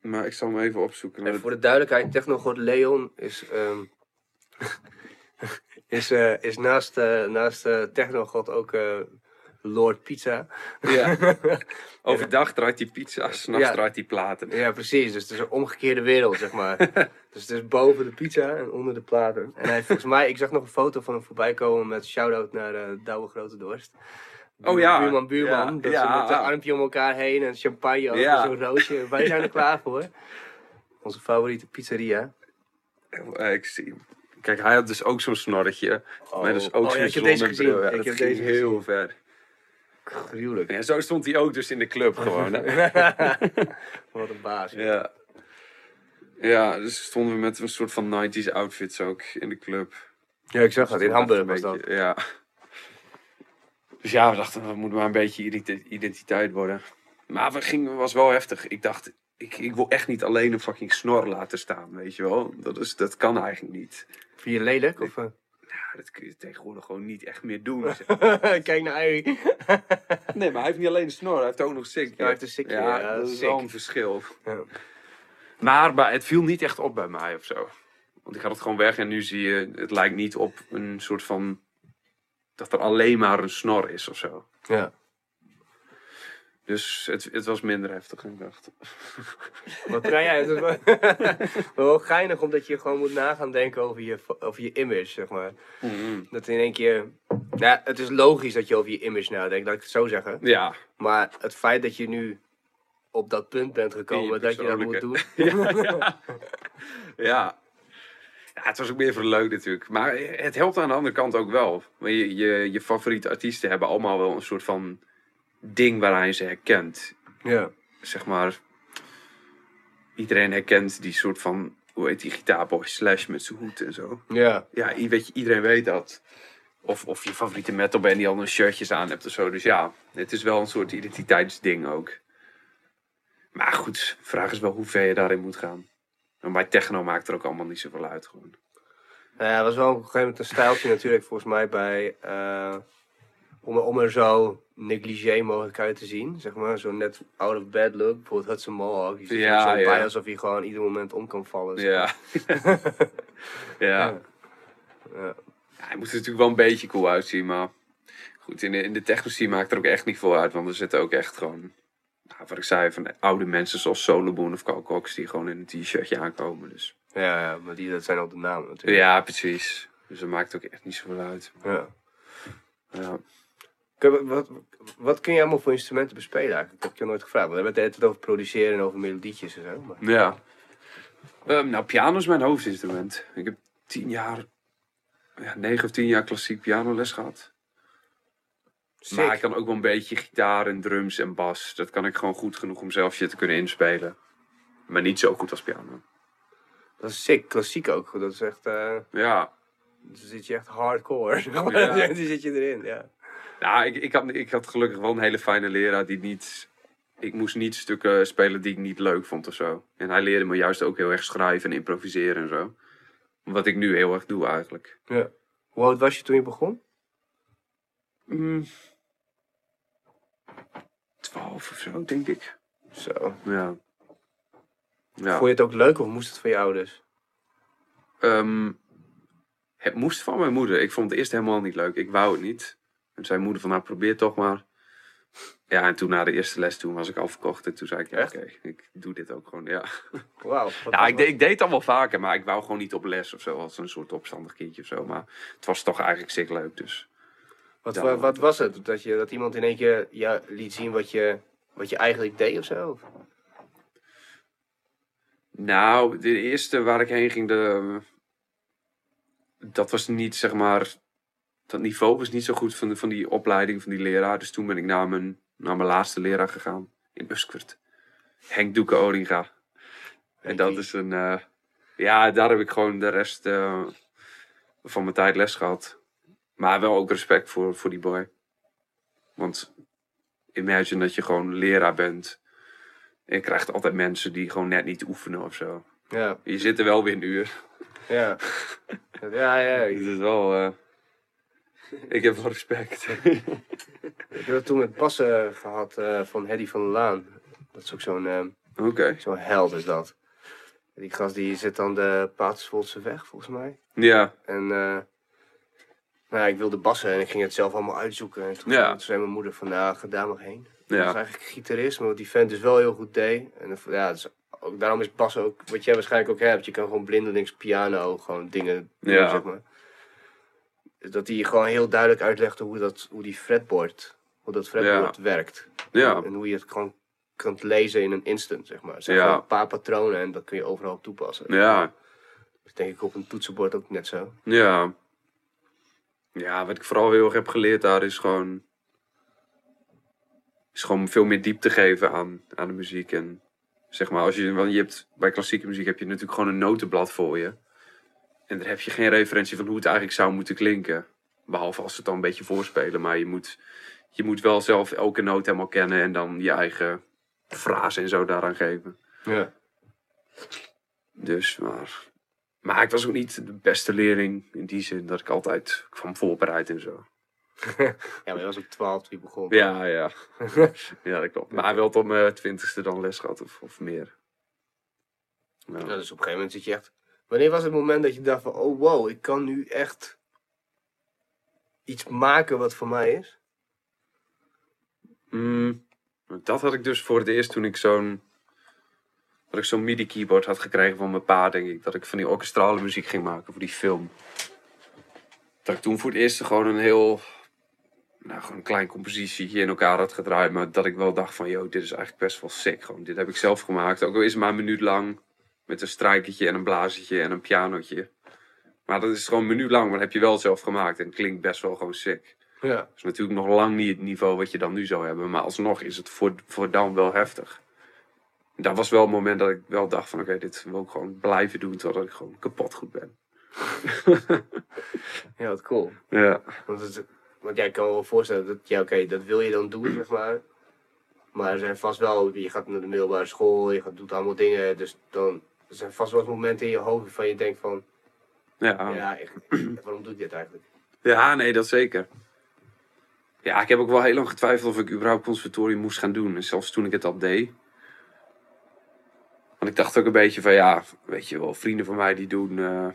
Speaker 2: Maar ik zal hem even opzoeken.
Speaker 4: En voor de duidelijkheid, Technogod Leon is, ehm, [laughs] is, eh, is naast, eh naast eh, Technogod ook eh, Lord Pizza.
Speaker 2: Ja. [laughs] Overdag draait hij pizza, s'nachts
Speaker 4: Ja.
Speaker 2: draait hij platen.
Speaker 4: Ja, precies. Dus het is een omgekeerde wereld, zeg maar. [laughs] dus het is boven de pizza en onder de platen. En hij, volgens mij, ik zag nog een foto van hem voorbij komen met shout-out naar eh Douwe Grote Dorst.
Speaker 2: Oh ja.
Speaker 4: Buurman, buurman.
Speaker 2: Ja,
Speaker 4: Dat
Speaker 2: ja.
Speaker 4: ze met een armpje om elkaar heen en champagne over
Speaker 2: Ja.
Speaker 4: zo'n roosje. Wij zijn er [laughs] klaar voor. Onze favoriete pizzeria.
Speaker 2: Eh, Ik zie. Kijk, hij had dus ook zo'n snorretje. maar dat is ook
Speaker 4: oh ja,
Speaker 2: zo'n
Speaker 4: ik heb deze gezien. Ik heb deze
Speaker 2: heel
Speaker 4: gezien.
Speaker 2: ver.
Speaker 4: Gruwelijk.
Speaker 2: Ja, zo stond hij ook dus in de club gewoon. [laughs]
Speaker 4: Wat een baas.
Speaker 2: ja. Ja, dus stonden we met een soort van 90s outfits ook in de club.
Speaker 4: Ja, ik zag dat. In Hamburg
Speaker 2: echt
Speaker 4: was dat.
Speaker 2: Ja. Dus ja, we dachten, we moeten maar een beetje identi- identiteit worden. Maar we gingen, was wel heftig. Ik dacht, ik, ik wil echt niet alleen een fucking snor laten staan, weet je wel. Dat, is, dat kan eigenlijk niet.
Speaker 4: Vind je lelijk? Of, eh?
Speaker 2: Dat kun je tegenwoordig gewoon niet echt meer doen. zeg. [laughs]
Speaker 4: Kijk naar Harry. [laughs]
Speaker 2: nee, maar hij heeft niet alleen de snor, hij heeft ook nog.
Speaker 4: Ja, hij heeft een sikje,
Speaker 2: Ja,
Speaker 4: ja,
Speaker 2: dat is wel een verschil.
Speaker 4: Ja.
Speaker 2: Maar bij- het viel niet echt op bij mij of zo. Want ik had het gewoon weg en nu zie je, het lijkt niet op een soort van... Dat er alleen maar een snor is of zo.
Speaker 4: Ja.
Speaker 2: Dus het, het was minder heftig dan ik dacht. [laughs]
Speaker 4: Wat kan jij? [laughs] Het is wel, geinig omdat je gewoon moet nagaan denken over je, over je image, zeg maar. Dat in één keer... Ja, het is logisch dat je over je image nadenkt, laat ik het zo zeggen.
Speaker 2: Ja,
Speaker 4: Maar het feit dat je nu op dat punt bent gekomen dat je dat moet doen. [laughs]
Speaker 2: ja. ja. Ja, het was ook meer voor leuk natuurlijk. Maar het helpt aan de andere kant ook wel. Je, je, je favoriete artiesten hebben allemaal wel een soort van ding waar je ze herkent.
Speaker 4: Ja.
Speaker 2: Zeg maar, iedereen herkent die soort van, hoe heet die, gitaarboy slash met zijn hoed en zo.
Speaker 4: Ja.
Speaker 2: Ja, weet je, iedereen weet dat. Of, of je favoriete metalband die andere shirtjes aan hebt of zo. Dus ja, het is wel een soort identiteitsding ook. Maar goed, de vraag is wel hoe ver je daarin moet gaan. En bij techno maakt er ook allemaal niet zoveel uit gewoon.
Speaker 4: Nou ja, het was wel op een gegeven moment een stijltje natuurlijk volgens mij bij... eh, om, om er zo negligé mogelijk uit te zien, zeg maar. Zo net out of bed look. Bijvoorbeeld Hudson Mohawk. Die zit
Speaker 2: Ja,
Speaker 4: zo
Speaker 2: ja.
Speaker 4: bij alsof hij gewoon ieder moment om kan vallen. zeg
Speaker 2: Ja. [laughs] ja.
Speaker 4: Ja.
Speaker 2: Ja, hij moet er natuurlijk wel een beetje cool uitzien, maar goed, in de, in de techno maakt er ook echt niet veel uit, want er zitten ook echt gewoon, nou, wat ik zei, van oude mensen zoals Soloboon of Carl Cox die gewoon in een t-shirtje aankomen. Dus
Speaker 4: Ja, ja, maar die, dat zijn al de namen natuurlijk.
Speaker 2: ja, precies. Dus dat maakt ook echt niet zoveel uit.
Speaker 4: Ja.
Speaker 2: Ja.
Speaker 4: Wat, wat kun je allemaal voor instrumenten bespelen eigenlijk? Dat heb ik je nooit gevraagd. We hebben het altijd over produceren en over melodietjes en zo. Maar...
Speaker 2: Ja. Ehm, nou, piano is mijn hoofdinstrument. Ik heb tien jaar, ja, negen of tien jaar klassiek pianoles gehad. Maar ik kan ook wel een beetje gitaar en drums en bas. Dat kan ik gewoon goed genoeg om zelf shit te kunnen inspelen. Maar niet zo goed als piano.
Speaker 4: Dat is sick. Klassiek ook. Dat is echt... eh
Speaker 2: Ja,
Speaker 4: dan zit je echt hardcore.
Speaker 2: Ja. [laughs]
Speaker 4: die zit je erin, ja.
Speaker 2: Nou, ik, ik, had, ik had gelukkig wel een hele fijne leraar die niet... Ik moest niet stukken spelen die ik niet leuk vond of zo. En hij leerde me juist ook heel erg schrijven en improviseren en zo. Wat ik nu heel erg doe eigenlijk.
Speaker 4: ja. Hoe oud was je toen je begon?
Speaker 2: Mm. 12 of zo, denk ik.
Speaker 4: Zo.
Speaker 2: Ja. Ja.
Speaker 4: Vond je het ook leuk of moest het van je ouders?
Speaker 2: Ehm, het moest van mijn moeder. Ik vond het eerst helemaal niet leuk. Ik wou het niet. En zei moeder van, nou probeer toch maar. Ja, en toen na de eerste les, toen was ik al verkocht. En toen zei ik, ja, oké, ik doe dit ook gewoon, ja.
Speaker 4: Wauw. [laughs]
Speaker 2: Ja, ik, deed, ik deed het al wel vaker, maar ik wou gewoon niet op les of zo. Als een soort opstandig kindje of zo. Maar het was toch eigenlijk sick leuk, dus...
Speaker 4: Wat, wat, was het? Dat, je, dat iemand in één keer ja, liet zien wat je, wat je eigenlijk deed of zo?
Speaker 2: Nou, de eerste waar ik heen ging, de, dat was niet, zeg maar, dat niveau was niet zo goed van, de, van die opleiding van die leraar. Dus toen ben ik naar mijn, naar mijn laatste leraar gegaan in Buskwert. Henk Doeke Oringa. En dat is een, eh, ja, daar heb ik gewoon de rest eh, van mijn tijd les gehad. Maar wel ook respect voor, voor die boy. Want imagine dat je gewoon leraar bent. En je krijgt altijd mensen die gewoon net niet oefenen of zo.
Speaker 4: Ja,
Speaker 2: Je zit er wel weer een uur.
Speaker 4: ja. [laughs] ja, ja.
Speaker 2: Het
Speaker 4: Ik,
Speaker 2: is wel... eh, ik heb wel respect. [laughs]
Speaker 4: ik heb toen met passen gehad eh, van Hedy van der Laan. Dat is ook zo'n eh, zo'n held is dat. Die gast die zit aan de Paterswoldse weg, volgens mij.
Speaker 2: Ja.
Speaker 4: En eh, nou, ja, ik wilde bassen en ik ging het zelf allemaal uitzoeken. En toen,
Speaker 2: Ja.
Speaker 4: toen zei mijn moeder van, nou, ga daar maar heen. Dat
Speaker 2: Ja.
Speaker 4: was eigenlijk gitarist, maar wat die vent dus wel heel goed deed. En ja, dus ook, daarom is bassen ook, wat jij waarschijnlijk ook hebt. Je kan gewoon blindelings piano gewoon dingen doen,
Speaker 2: Ja.
Speaker 4: zeg maar. Dat hij gewoon heel duidelijk uitlegde hoe, dat, hoe die fretboard, hoe dat fretboard werkt.
Speaker 2: Ja.
Speaker 4: En hoe je het gewoon kunt lezen in een instant, zeg maar. Het zijn
Speaker 2: Ja.
Speaker 4: gewoon een paar patronen en dat kun je overal toepassen.
Speaker 2: Ja.
Speaker 4: Dat is denk ik op een toetsenbord ook net zo.
Speaker 2: Ja. Ja, wat ik vooral heel erg heb geleerd daar is gewoon... Is gewoon veel meer diepte geven aan, aan de muziek. En zeg maar, als je, want je hebt, bij klassieke muziek heb je natuurlijk gewoon een notenblad voor je. En daar heb je geen referentie van hoe het eigenlijk zou moeten klinken. Behalve als ze het dan een beetje voorspelen. Maar je moet, je moet wel zelf elke noot helemaal kennen en dan je eigen frase en zo daaraan geven.
Speaker 4: Ja.
Speaker 2: Dus, maar... Maar ik was ook niet de beste leerling in die zin dat ik altijd kwam voorbereid en zo. [laughs]
Speaker 4: Ja, maar je was op 12 toen je begon.
Speaker 2: Ja, ja. [laughs] ja, dat klopt. Maar wel tot mijn twintigste dan les gehad of, of meer. Ja.
Speaker 4: Ja, dus op een gegeven moment zit je echt... Wanneer was het moment dat je dacht van... Oh wow, ik kan nu echt iets maken wat voor mij is?
Speaker 2: Mm, dat had ik dus voor het eerst toen ik zo'n... Dat ik zo'n MIDI-keyboard had gekregen van mijn pa, denk ik. Dat ik van die orkestrale muziek ging maken voor die film. Dat ik toen voor het eerst gewoon een heel... Nou, gewoon een klein compositietje in elkaar had gedraaid. Maar dat ik wel dacht van, yo, dit is eigenlijk best wel sick. Gewoon, dit heb ik zelf gemaakt. Ook al is het maar een minuut lang. Met een strijkertje en een blazertje en een pianotje. Maar dat is gewoon minuut lang, maar dat heb je wel zelf gemaakt. En het klinkt best wel gewoon sick.
Speaker 4: Ja.
Speaker 2: Dat is natuurlijk nog lang niet het niveau wat je dan nu zou hebben. Maar alsnog is het voor, voor dan wel heftig. Dat was wel het moment dat ik wel dacht van... Oké, dit wil ik gewoon blijven doen totdat ik gewoon kapot goed ben. [laughs]
Speaker 4: Ja, wat cool.
Speaker 2: Ja.
Speaker 4: Want, het, want jij kan me wel voorstellen dat... Ja, oké, dat wil je dan doen, zeg maar. Maar er zijn vast wel... Je gaat naar de middelbare school, je gaat, doet allemaal dingen. Dus dan... Er zijn vast wel momenten in je hoofd waarvan je denkt van...
Speaker 2: Ja.
Speaker 4: Ja, waarom doe ik dit eigenlijk?
Speaker 2: ja, nee, dat zeker. Ja, ik heb ook wel heel lang getwijfeld of ik überhaupt conservatorium moest gaan doen. En zelfs toen ik het al deed. Want ik dacht ook een beetje van ja, weet je wel, vrienden van mij die doen eh,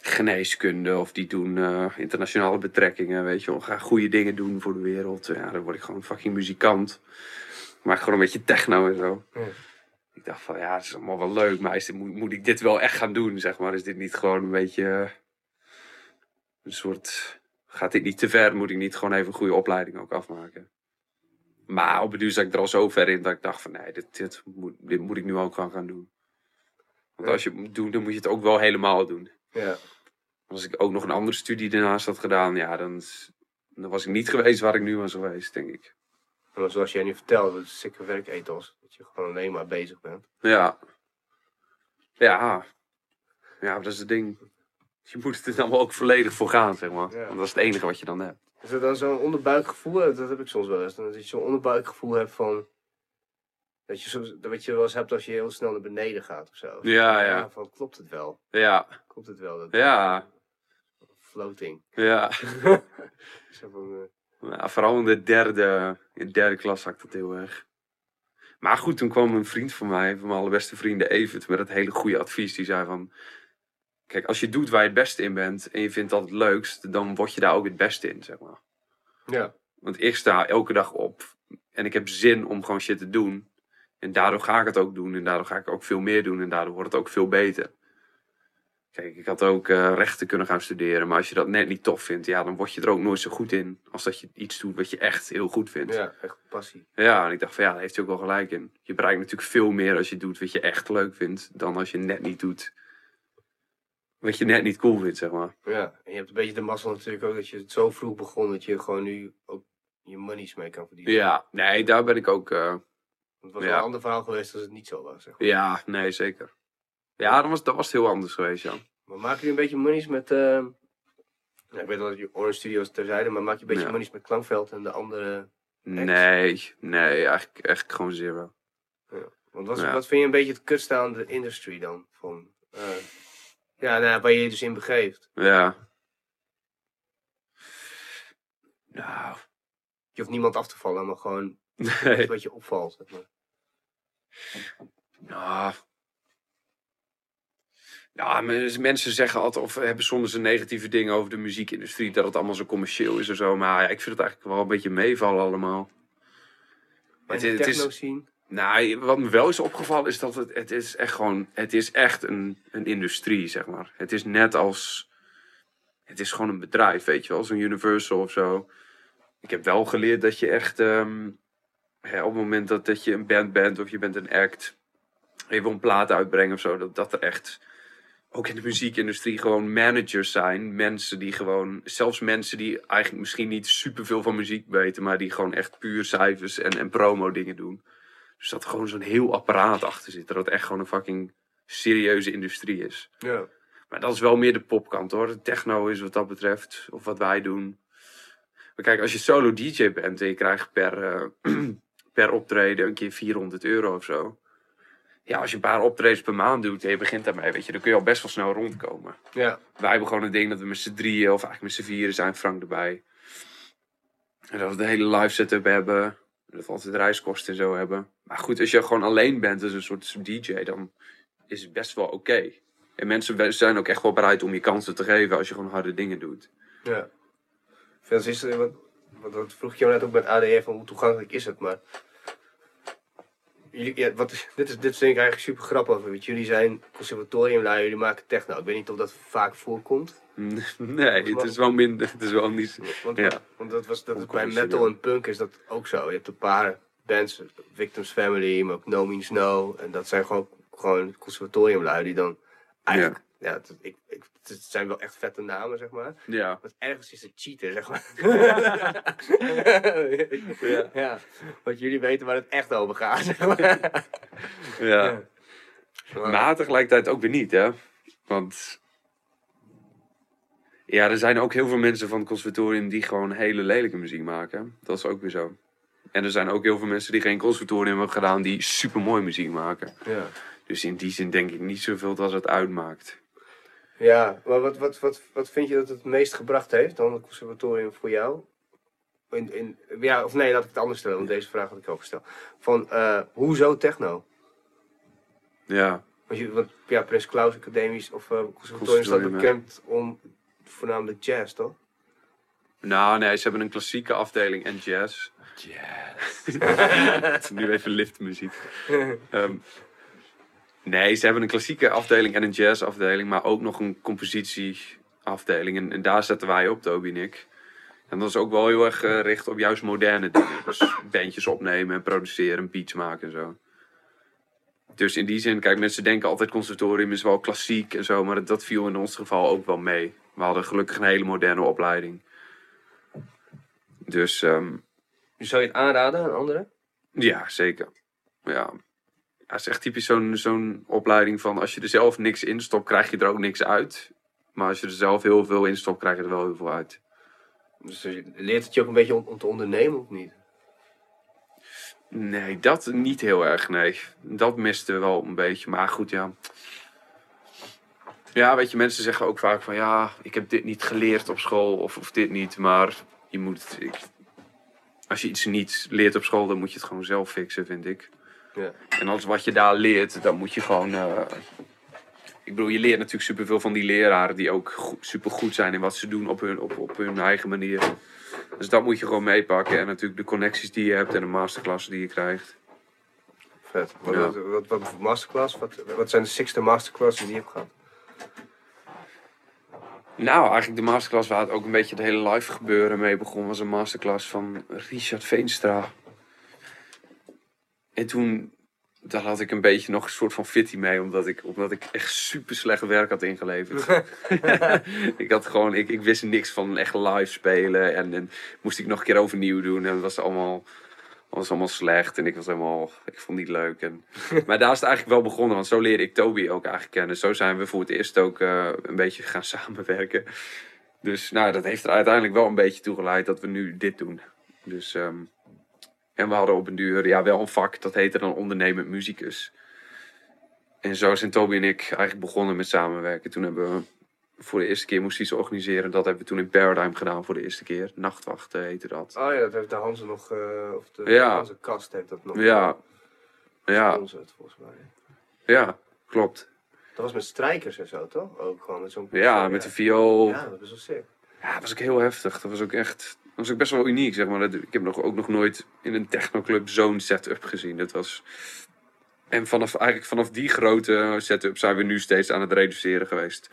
Speaker 2: geneeskunde of die doen eh, internationale betrekkingen, weet je wel. Gaan goede dingen doen voor de wereld. Ja, dan word ik gewoon fucking muzikant. Ik maak gewoon een beetje techno en zo.
Speaker 4: Ja.
Speaker 2: Ik dacht van ja, het is allemaal wel leuk, maar is dit, moet, moet ik dit wel echt gaan doen, zeg maar? Is dit niet gewoon een beetje eh, een soort... Gaat dit niet te ver? Moet ik niet gewoon even een goede opleiding ook afmaken? Maar op het duur zat ik er al zo ver in dat ik dacht van nee, dit, dit, moet, dit moet ik nu ook gewoon gaan doen. Want als je het moet doen, dan moet je het ook wel helemaal doen.
Speaker 4: Ja.
Speaker 2: Als ik ook nog een andere studie daarnaast had gedaan, ja, dan, dan was ik niet geweest waar ik nu was geweest, denk ik.
Speaker 4: Maar zoals jij nu vertelt, dat is zeker werkethos. Dat je gewoon alleen maar bezig bent.
Speaker 2: Ja. Ja. Ja, dat is het ding. Je moet er dan wel ook volledig voor gaan, zeg maar.
Speaker 4: Ja.
Speaker 2: Want dat is het enige wat je dan hebt.
Speaker 4: Is er dan zo'n onderbuikgevoel? Dat heb ik soms wel eens. Dat je zo'n onderbuikgevoel hebt van... Dat je, soms, dat je wel eens hebt als je heel snel naar beneden gaat of zo.
Speaker 2: Ja, ja.
Speaker 4: Van, klopt het wel?
Speaker 2: Ja.
Speaker 4: Klopt het wel? Dat,
Speaker 2: Ja.
Speaker 4: Floating.
Speaker 2: Ja. [laughs]
Speaker 4: Zo van, eh,
Speaker 2: vooral in de derde, in de derde klas had ik dat heel erg. Maar goed, toen kwam een vriend van mij, van mijn allerbeste vrienden, Evert, met het hele goede advies. Die zei van, kijk, als je doet waar je het beste in bent en je vindt dat het leukst, dan word je daar ook het beste in, zeg maar.
Speaker 4: ja.
Speaker 2: Want ik sta elke dag op en ik heb zin om gewoon shit te doen. En daardoor ga ik het ook doen en daardoor ga ik ook veel meer doen en daardoor wordt het ook veel beter. Kijk, ik had ook eh, rechten kunnen gaan studeren, maar als je dat net niet tof vindt, ja, dan word je er ook nooit zo goed in als dat je iets doet wat je echt heel goed vindt.
Speaker 4: Ja, echt passie.
Speaker 2: Ja, en ik dacht van ja, daar heeft hij ook wel gelijk in. Je bereikt natuurlijk veel meer als je doet wat je echt leuk vindt, dan als je net niet doet wat je net niet cool vindt, zeg maar.
Speaker 4: Ja, en je hebt een beetje de mazzel natuurlijk ook dat je het zo vroeg begon dat je gewoon nu ook je monies mee kan verdienen.
Speaker 2: Ja, nee, daar ben ik ook. eh,
Speaker 4: Het was
Speaker 2: Ja.
Speaker 4: wel een ander verhaal geweest als het niet zo was. Zeg maar.
Speaker 2: ja, nee, zeker. Ja, dan was, dat was het heel anders geweest, ja.
Speaker 4: Maar maken jullie een beetje monies met... eh, ja, ik weet wel dat je Orange Studios terzijde, maar maak je een beetje
Speaker 2: Ja.
Speaker 4: monies met Klankveld en de andere...
Speaker 2: Nee, nee, eigenlijk, eigenlijk gewoon zero.
Speaker 4: Want wat,
Speaker 2: Ja.
Speaker 4: wat vind je een beetje het kutste aan de industry dan? Van, eh, ja, nou, waar je je dus in begeeft.
Speaker 2: Ja. Nou,
Speaker 4: Je hoeft niemand af te vallen, maar gewoon
Speaker 2: nee.
Speaker 4: wat je opvalt. Zeg maar.
Speaker 2: Nou. Ja, men- mensen zeggen altijd of hebben soms een negatieve dingen over de muziekindustrie, dat het allemaal zo commercieel is en zo. Maar ja, ik vind het eigenlijk wel een beetje meevallen allemaal.
Speaker 4: En
Speaker 2: Het, is- het is,
Speaker 4: techno scene.
Speaker 2: nou, wat me wel is opgevallen is dat het, het is echt gewoon, het is echt een, een industrie, zeg maar. Het is net als, het is gewoon een bedrijf, weet je wel, zo'n Universal of zo. Ik heb wel geleerd dat je echt, ehm, hè, op het moment dat, dat je een band bent of je bent een act, en je wil een plaat uitbrengen of zo, dat, dat er echt, ook in de muziekindustrie, gewoon managers zijn. Mensen die gewoon, zelfs mensen die eigenlijk misschien niet superveel van muziek weten, maar die gewoon echt puur cijfers en, en promo dingen doen. Dus dat er gewoon zo'n heel apparaat achter zit. Dat het echt gewoon een fucking serieuze industrie is.
Speaker 4: Ja.
Speaker 2: Maar dat is wel meer de popkant hoor. De techno is wat dat betreft, of wat wij doen. Maar kijk, als je solo DJ bent en je krijgt per, eh, [clears throat] per optreden een keer 400 euro of zo. Ja, als je een paar optredens per maand doet en je begint daarmee, weet je, dan kun je al best wel snel rondkomen.
Speaker 4: ja.
Speaker 2: Wij hebben gewoon het ding dat we met z'n drieën, of eigenlijk met z'n vieren zijn, Frank erbij. En dat we de hele live setup hebben. Dat we altijd reiskosten en zo hebben. Maar goed, als je gewoon alleen bent als een soort DJ, dan is het best wel oké. En mensen zijn ook echt wel bereid om je kansen te geven als je gewoon harde dingen doet.
Speaker 4: Ja. Veel is er, wat, wat, wat vroeg ik jou net ook met ADR van hoe toegankelijk is het, maar ja, wat, dit, is, dit vind ik eigenlijk super grappig. Want jullie zijn conservatoriumlui, jullie maken techno. Ik weet niet of dat vaak voorkomt. [laughs]
Speaker 2: Nee, het is wel minder. Het is wel niet.
Speaker 4: Want,
Speaker 2: Ja.
Speaker 4: want dat was, dat is bij metal en punk is dat ook zo. Je hebt een paar bands, Victims Family, maar ook No Means No. En dat zijn gewoon, gewoon conservatoriumlui die dan eigenlijk... Ja, het, ik, ik, het zijn wel echt vette namen, zeg maar.
Speaker 2: Ja.
Speaker 4: Want ergens is het cheaten, zeg maar. [laughs]
Speaker 2: Ja.
Speaker 4: ja. Want jullie weten waar het echt over gaat, zeg maar. [laughs]
Speaker 2: ja. Maar tegelijkertijd ook weer niet, hè? Want. Ja, er zijn ook heel veel mensen van het conservatorium die gewoon hele lelijke muziek maken. Dat is ook weer zo. En er zijn ook heel veel mensen die geen conservatorium hebben gedaan die super mooi muziek maken.
Speaker 4: Ja.
Speaker 2: Dus in die zin denk ik niet zoveel dat het uitmaakt.
Speaker 4: Ja, maar wat, wat, wat, wat vind je dat het meest gebracht heeft dan het conservatorium voor jou? In, in, ja, of nee, laat ik het anders stellen, want deze vraag had ik ook gesteld. Van, eh, hoezo techno?
Speaker 2: Ja,
Speaker 4: Want, je, want ja, Prins Klaus Academisch of eh conservatorium staat
Speaker 2: ja.
Speaker 4: bekend om voornamelijk jazz, toch?
Speaker 2: nou nee, ze hebben een klassieke afdeling en jazz.
Speaker 3: Yes. [laughs]
Speaker 2: nu even liftmuziek. [laughs] Ehm, nee, ze hebben een klassieke afdeling en een jazzafdeling, maar ook nog een compositieafdeling. En, en daar zetten wij op, Toby en ik. En dat is ook wel heel erg gericht op juist moderne dingen. Dus bandjes opnemen en produceren, beats maken en zo. Dus in die zin, kijk, mensen denken altijd conservatorium is wel klassiek en zo, maar dat, dat viel in ons geval ook wel mee. We hadden gelukkig een hele moderne opleiding. Dus ehm,
Speaker 4: Zou je het aanraden aan anderen?
Speaker 2: ja, zeker. Ja. Ja, het is echt typisch zo'n zo'n opleiding van als je er zelf niks in stopt, krijg je er ook niks uit. Maar als je er zelf heel veel in stopt, krijg je er wel heel veel uit.
Speaker 4: Dus je leert het je ook een beetje om, om te ondernemen, of niet?
Speaker 2: Nee, dat niet heel erg, nee. Dat miste wel een beetje. Maar goed, ja. Ja, weet je, mensen zeggen ook vaak van ja, ik heb dit niet geleerd op school of, of dit niet. Maar je moet, ik, als je iets niet leert op school, dan moet je het gewoon zelf fixen, vind ik.
Speaker 4: Ja.
Speaker 2: En alles wat je daar leert, dan moet je gewoon. eh, ik bedoel, je leert natuurlijk superveel van die leraren die ook super goed zijn in wat ze doen op hun, op, op hun eigen manier. Dus dat moet je gewoon meepakken. En natuurlijk de connecties die je hebt en de masterclassen die je krijgt.
Speaker 4: Vet. Wat,
Speaker 2: Ja.
Speaker 4: wat, wat, masterclass? Wat, wat zijn de sixte masterclasses die je hebt gehad?
Speaker 2: Nou, eigenlijk de masterclass waar het ook een beetje het hele live gebeuren mee begon, was een masterclass van Richard Veenstra. En toen, daar had ik een beetje nog een soort van fitty mee, omdat ik, omdat ik echt super slecht werk had ingeleverd. [laughs] ik had gewoon, ik, ik wist niks van echt live spelen en, en moest ik nog een keer overnieuw doen en het was allemaal, was allemaal slecht en ik was helemaal, ik vond het niet leuk. En, [laughs] maar daar is het eigenlijk wel begonnen, want zo leerde ik Toby ook eigenlijk kennen. Zo zijn we voor het eerst ook eh, een beetje gaan [laughs] samenwerken. Dus nou, dat heeft er uiteindelijk wel een beetje toe geleid dat we nu dit doen. Dus, ehm, en we hadden op een duur ja, wel een vak, dat heette dan ondernemend muzikus. En zo zijn Toby en ik eigenlijk begonnen met samenwerken. Toen hebben we voor de eerste keer moest iets organiseren. Dat hebben we toen in Paradigm gedaan voor de eerste keer. Nachtwachten heette dat.
Speaker 4: Oh ja, dat heeft de Hanze nog, eh, of de
Speaker 2: Ja.
Speaker 4: Hanze Kast heeft dat nog
Speaker 2: Ja, ja,
Speaker 4: gesponsord, volgens mij.
Speaker 2: ja, klopt.
Speaker 4: Dat was met strijkers en zo, toch? Ook gewoon met zo'n...
Speaker 2: Ja, met de viool.
Speaker 4: Ja, dat was wel sick.
Speaker 2: Ja, dat was ook heel heftig. Dat was ook echt. Dat was ook best wel uniek, zeg maar. Dat- Ik heb nog, ook nog nooit in een technoclub zo'n setup gezien. Dat was. En vanaf, eigenlijk vanaf die grote setup zijn we nu steeds aan het reduceren geweest.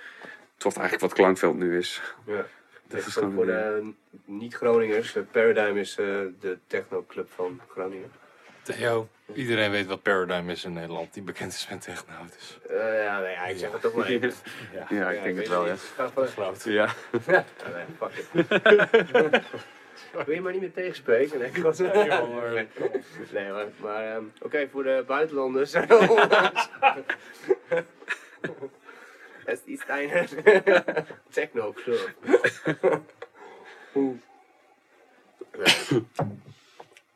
Speaker 2: Tot eigenlijk wat Klankveld nu is.
Speaker 4: Ja.
Speaker 2: Dat is
Speaker 4: voor de niet-Groningers. eh, Paradigm is eh, de technoclub van Groningen.
Speaker 3: Theo, iedereen weet wat Paradigm is in Nederland, die bekend is met techno. Dus.
Speaker 4: Eh, ja, nee, ik zeg het toch maar even. [laughs]
Speaker 3: Ja,
Speaker 2: Ja, ik denk het wel, ja.
Speaker 3: Klopt.
Speaker 2: Ja.
Speaker 4: Ja, nee, fuck it. [laughs] Wil je maar niet meer tegenspreken? Nee, ik was... nee maar, maar ehm, oké, voor de buitenlanders. [laughs] Het is een techno club. Ja.